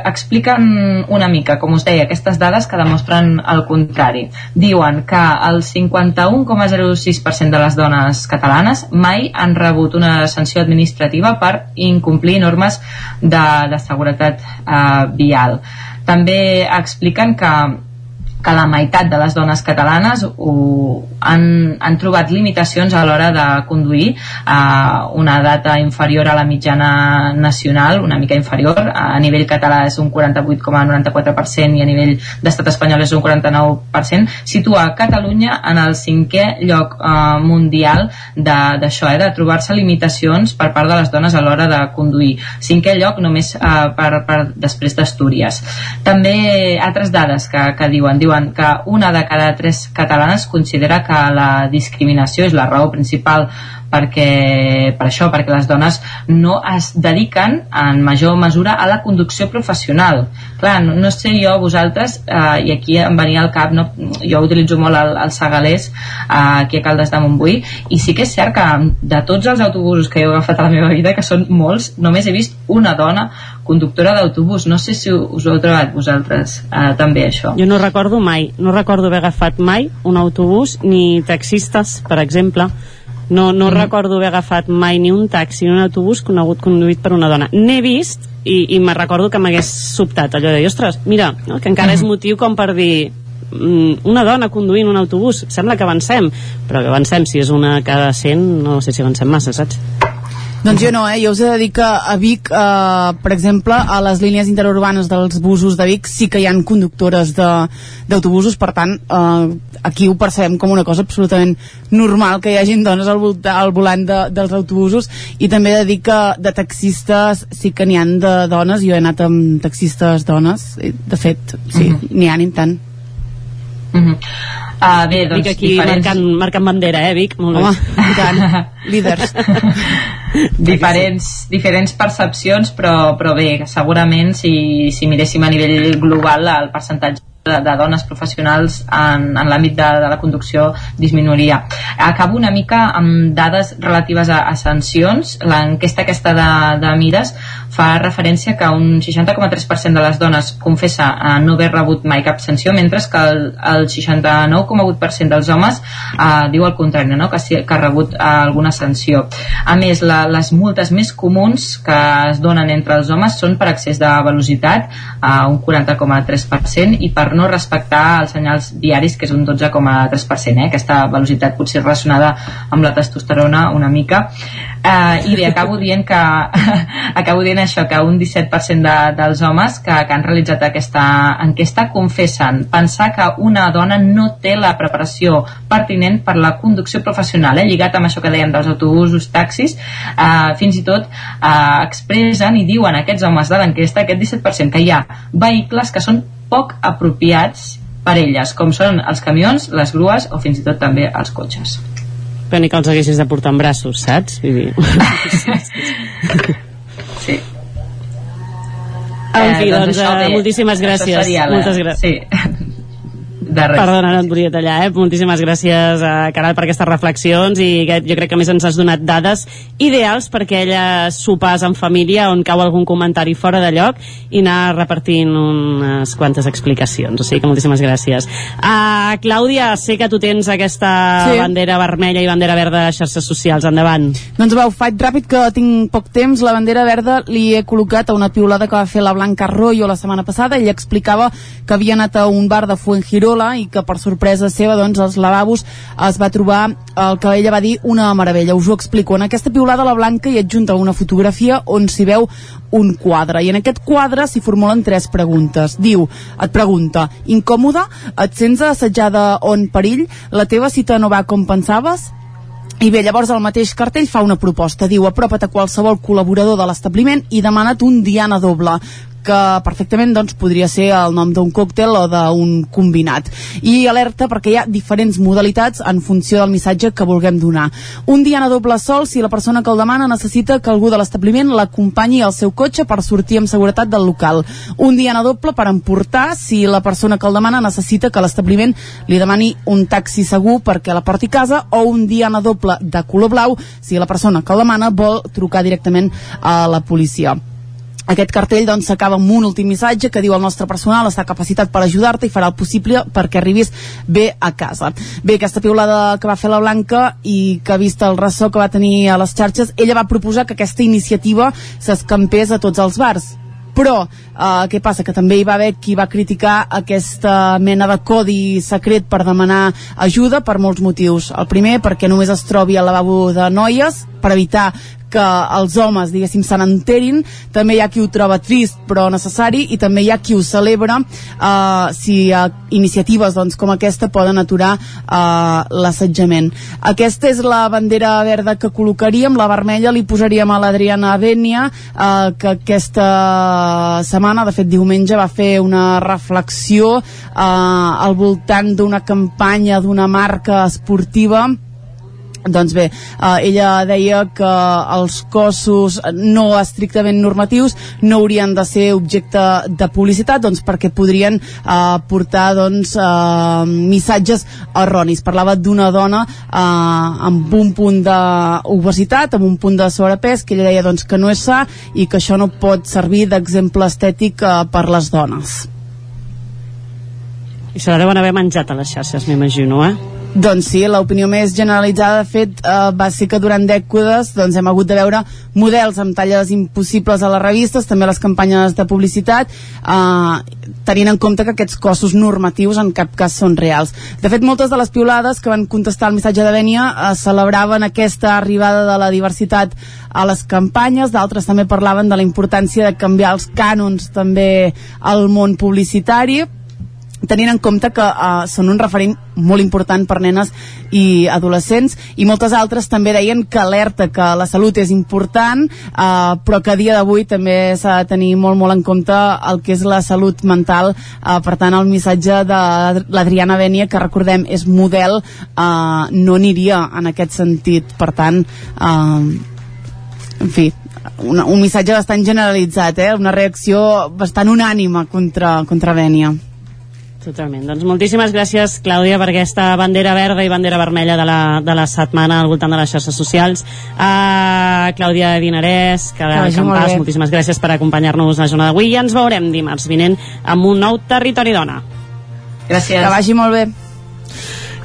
expliquen una mica, com us deia, aquestes dades que demostren el contrari. Diuen que el 51,06% de les dones catalanes mai han rebut una sanció administrativa per incomplir normes de, de seguretat eh, vial. També expliquen que que la meitat de les dones catalanes ho, han, han trobat limitacions a l'hora de conduir a una data inferior a la mitjana nacional, una mica inferior. A nivell català és un 48,94% i a nivell d'estat espanyol és un 49%. Situa Catalunya en el cinquè lloc eh, mundial d'això, eh, de trobar-se limitacions per part de les dones a l'hora de conduir. Cinquè lloc només eh, per, per després d'Astúries. També altres dades que, que diuen, diuen que una de cada tres catalanes considera que la discriminació és la raó principal perquè, per això, perquè les dones no es dediquen en major mesura a la conducció professional. Clar, no, no sé jo, vosaltres, eh, i aquí em venia al cap, no, jo utilitzo molt el, el Segalés, eh, aquí a Caldes de Montbui, i sí que és cert que de tots els autobusos que he agafat a la meva vida, que són molts, només he vist una dona conductora d'autobús. No sé si us ho heu trobat vosaltres eh, també, això. Jo no recordo mai, no recordo haver agafat mai un autobús ni taxistes, per exemple, no, no mm. recordo haver agafat mai ni un taxi ni un autobús conegut conduït per una dona. N'he vist i, i me recordo que m'hagués sobtat allò de, ostres, mira, no, que encara mm. és motiu com per dir mm, una dona conduint un autobús, sembla que avancem, però que avancem, si és una cada 100, no sé si avancem massa, saps? Doncs jo no, eh? jo us he de dir que a Vic, eh, per exemple, a les línies interurbanes dels busos de Vic sí que hi han conductores d'autobusos, per tant, eh, aquí ho percebem com una cosa absolutament normal que hi hagin dones al, volta, al volant de, dels autobusos i també he de dir que de taxistes sí que n'hi han de dones, jo he anat amb taxistes dones, de fet, sí, uh mhm. -huh. n'hi han i tant. Uh -huh. Uh, bé, doncs, Vic aquí diferents... marcant, marcant bandera, eh, Vic? Molt Home, *laughs* bé. tant, líders. *laughs* diferents, diferents percepcions, però, però bé, segurament si, si miréssim a nivell global el percentatge de, de dones professionals en, en l'àmbit de, de la conducció disminuiria. Acabo una mica amb dades relatives a, a sancions. L'enquesta aquesta de, de Mides fa referència que un 60,3% de les dones confessa eh, no haver rebut mai cap sanció, mentre que el, el 69,8% dels homes eh, diu el contrari, no? que, sí, que ha rebut eh, alguna sanció. A més, la, les multes més comuns que es donen entre els homes són per excés de velocitat, eh, un 40,3%, i per no respectar els senyals diaris, que és un 12,3%, eh? aquesta velocitat potser relacionada amb la testosterona una mica. Uh, I bé, acabo dient que *laughs* acabo dient això, que un 17% de, dels homes que, que han realitzat aquesta enquesta confessen pensar que una dona no té la preparació pertinent per la conducció professional, eh? lligat amb això que dèiem dels autobusos, taxis, uh, fins i tot uh, expressen i diuen aquests homes de l'enquesta, aquest 17%, que hi ha vehicles que són poc apropiats per elles, com són els camions, les grues o fins i tot també els cotxes però ni que els haguessis de portar en braços, saps? Vull dir... *laughs* *laughs* sí. En fi, eh, doncs, doncs això, moltíssimes gràcies. Moltes gràcies. Sí de res. Perdona, no et volia tallar, eh? Moltíssimes gràcies, a Caral, per aquestes reflexions i que jo crec que més ens has donat dades ideals per aquelles sopars en família on cau algun comentari fora de lloc i anar repartint unes quantes explicacions. O sigui que moltíssimes gràcies. Uh, Clàudia, sé que tu tens aquesta sí. bandera vermella i bandera verda a xarxes socials. Endavant. Doncs va, ho faig ràpid que tinc poc temps. La bandera verda li he col·locat a una piulada que va fer la Blanca Arroyo la setmana passada. Ella explicava que havia anat a un bar de Fuengirola i que per sorpresa seva doncs als lavabos es va trobar el que ella va dir una meravella, us ho explico. En aquesta piulada la Blanca hi adjunta una fotografia on s'hi veu un quadre. I en aquest quadre s'hi formulen tres preguntes. Diu, et pregunta, incòmoda? Et sents assetjada o en perill? La teva cita no va com pensaves? I bé, llavors el mateix cartell fa una proposta. Diu, apropa't a qualsevol col·laborador de l'establiment i demana't un diana doble que perfectament doncs, podria ser el nom d'un còctel o d'un combinat. I alerta perquè hi ha diferents modalitats en funció del missatge que vulguem donar. Un diana doble sol si la persona que el demana necessita que algú de l'establiment l'acompanyi al seu cotxe per sortir amb seguretat del local. Un diana doble per emportar si la persona que el demana necessita que l'establiment li demani un taxi segur perquè la porti a casa o un diana doble de color blau si la persona que el demana vol trucar directament a la policia. Aquest cartell doncs s'acaba amb un últim missatge que diu el nostre personal està capacitat per ajudar-te i farà el possible perquè arribis bé a casa. Bé, aquesta piulada que va fer la Blanca i que ha vist el ressò que va tenir a les xarxes, ella va proposar que aquesta iniciativa s'escampés a tots els bars però Uh, què passa? Que també hi va haver qui va criticar aquesta mena de codi secret per demanar ajuda per molts motius. El primer, perquè només es trobi al lavabo de noies, per evitar que els homes, diguéssim, se n'enterin. També hi ha qui ho troba trist però necessari i també hi ha qui ho celebra eh, si uh, iniciatives doncs, com aquesta poden aturar eh, l'assetjament. Aquesta és la bandera verda que col·locaríem, la vermella li posaríem a l'Adriana Bènia, eh, que aquesta setmana, de fet diumenge, va fer una reflexió eh, al voltant d'una campanya d'una marca esportiva doncs bé, eh, ella deia que els cossos no estrictament normatius no haurien de ser objecte de publicitat doncs perquè podrien eh, portar doncs, eh, missatges erronis. Parlava d'una dona eh, amb un punt d'obesitat, amb un punt de sobrepès, que ella deia doncs, que no és sa i que això no pot servir d'exemple estètic eh, per les dones. I se la deuen haver menjat a les xarxes, m'imagino, eh? Doncs sí, l'opinió més generalitzada, de fet, eh, va ser que durant dècades doncs, hem hagut de veure models amb talles impossibles a les revistes, també a les campanyes de publicitat, eh, tenint en compte que aquests cossos normatius en cap cas són reals. De fet, moltes de les piulades que van contestar el missatge de Bènia eh, celebraven aquesta arribada de la diversitat a les campanyes, d'altres també parlaven de la importància de canviar els cànons també al món publicitari, tenint en compte que uh, són un referent molt important per nenes i adolescents i moltes altres també deien que alerta que la salut és important uh, però que a dia d'avui també s'ha de tenir molt molt en compte el que és la salut mental. Uh, per tant el missatge de l'Adriana Bènia que recordem és model uh, no aniria en aquest sentit. Per tant uh, en fi un, un missatge bastant generalitzat eh? una reacció bastant unànima contra, contra Bènia Totalment. Doncs moltíssimes gràcies, Clàudia, per aquesta bandera verda i bandera vermella de la, de la setmana al voltant de les xarxes socials. Uh, Clàudia Dinarès, que de Campàs, moltíssimes gràcies per acompanyar-nos la jornada d'avui i ens veurem dimarts vinent amb un nou Territori Dona. Gràcies. Que vagi molt bé.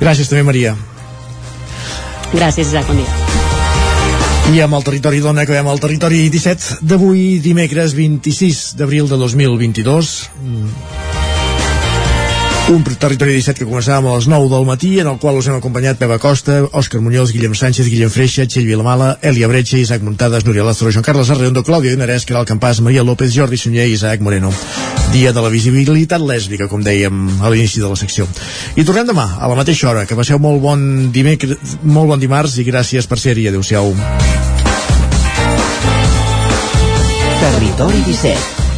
Gràcies també, Maria. Gràcies, Isaac. Bon dia. I amb el territori dona acabem el territori 17 d'avui dimecres 26 d'abril de 2022 un territori 17 que començàvem a les 9 del matí, en el qual us hem acompanyat Peba Costa, Òscar Muñoz, Guillem Sánchez, Guillem Freixa, Txell Vilamala, Elia Bretxa, Isaac Muntades, Núria Lázaro, Joan Carles Arredondo, Clàudia Dinarès, Caral Campàs, Maria López, Jordi Sunyer i Isaac Moreno. Dia de la visibilitat lèsbica, com dèiem a l'inici de la secció. I tornem demà, a la mateixa hora. Que passeu molt bon, dimecres, molt bon dimarts i gràcies per ser-hi. Adéu-siau. Territori 17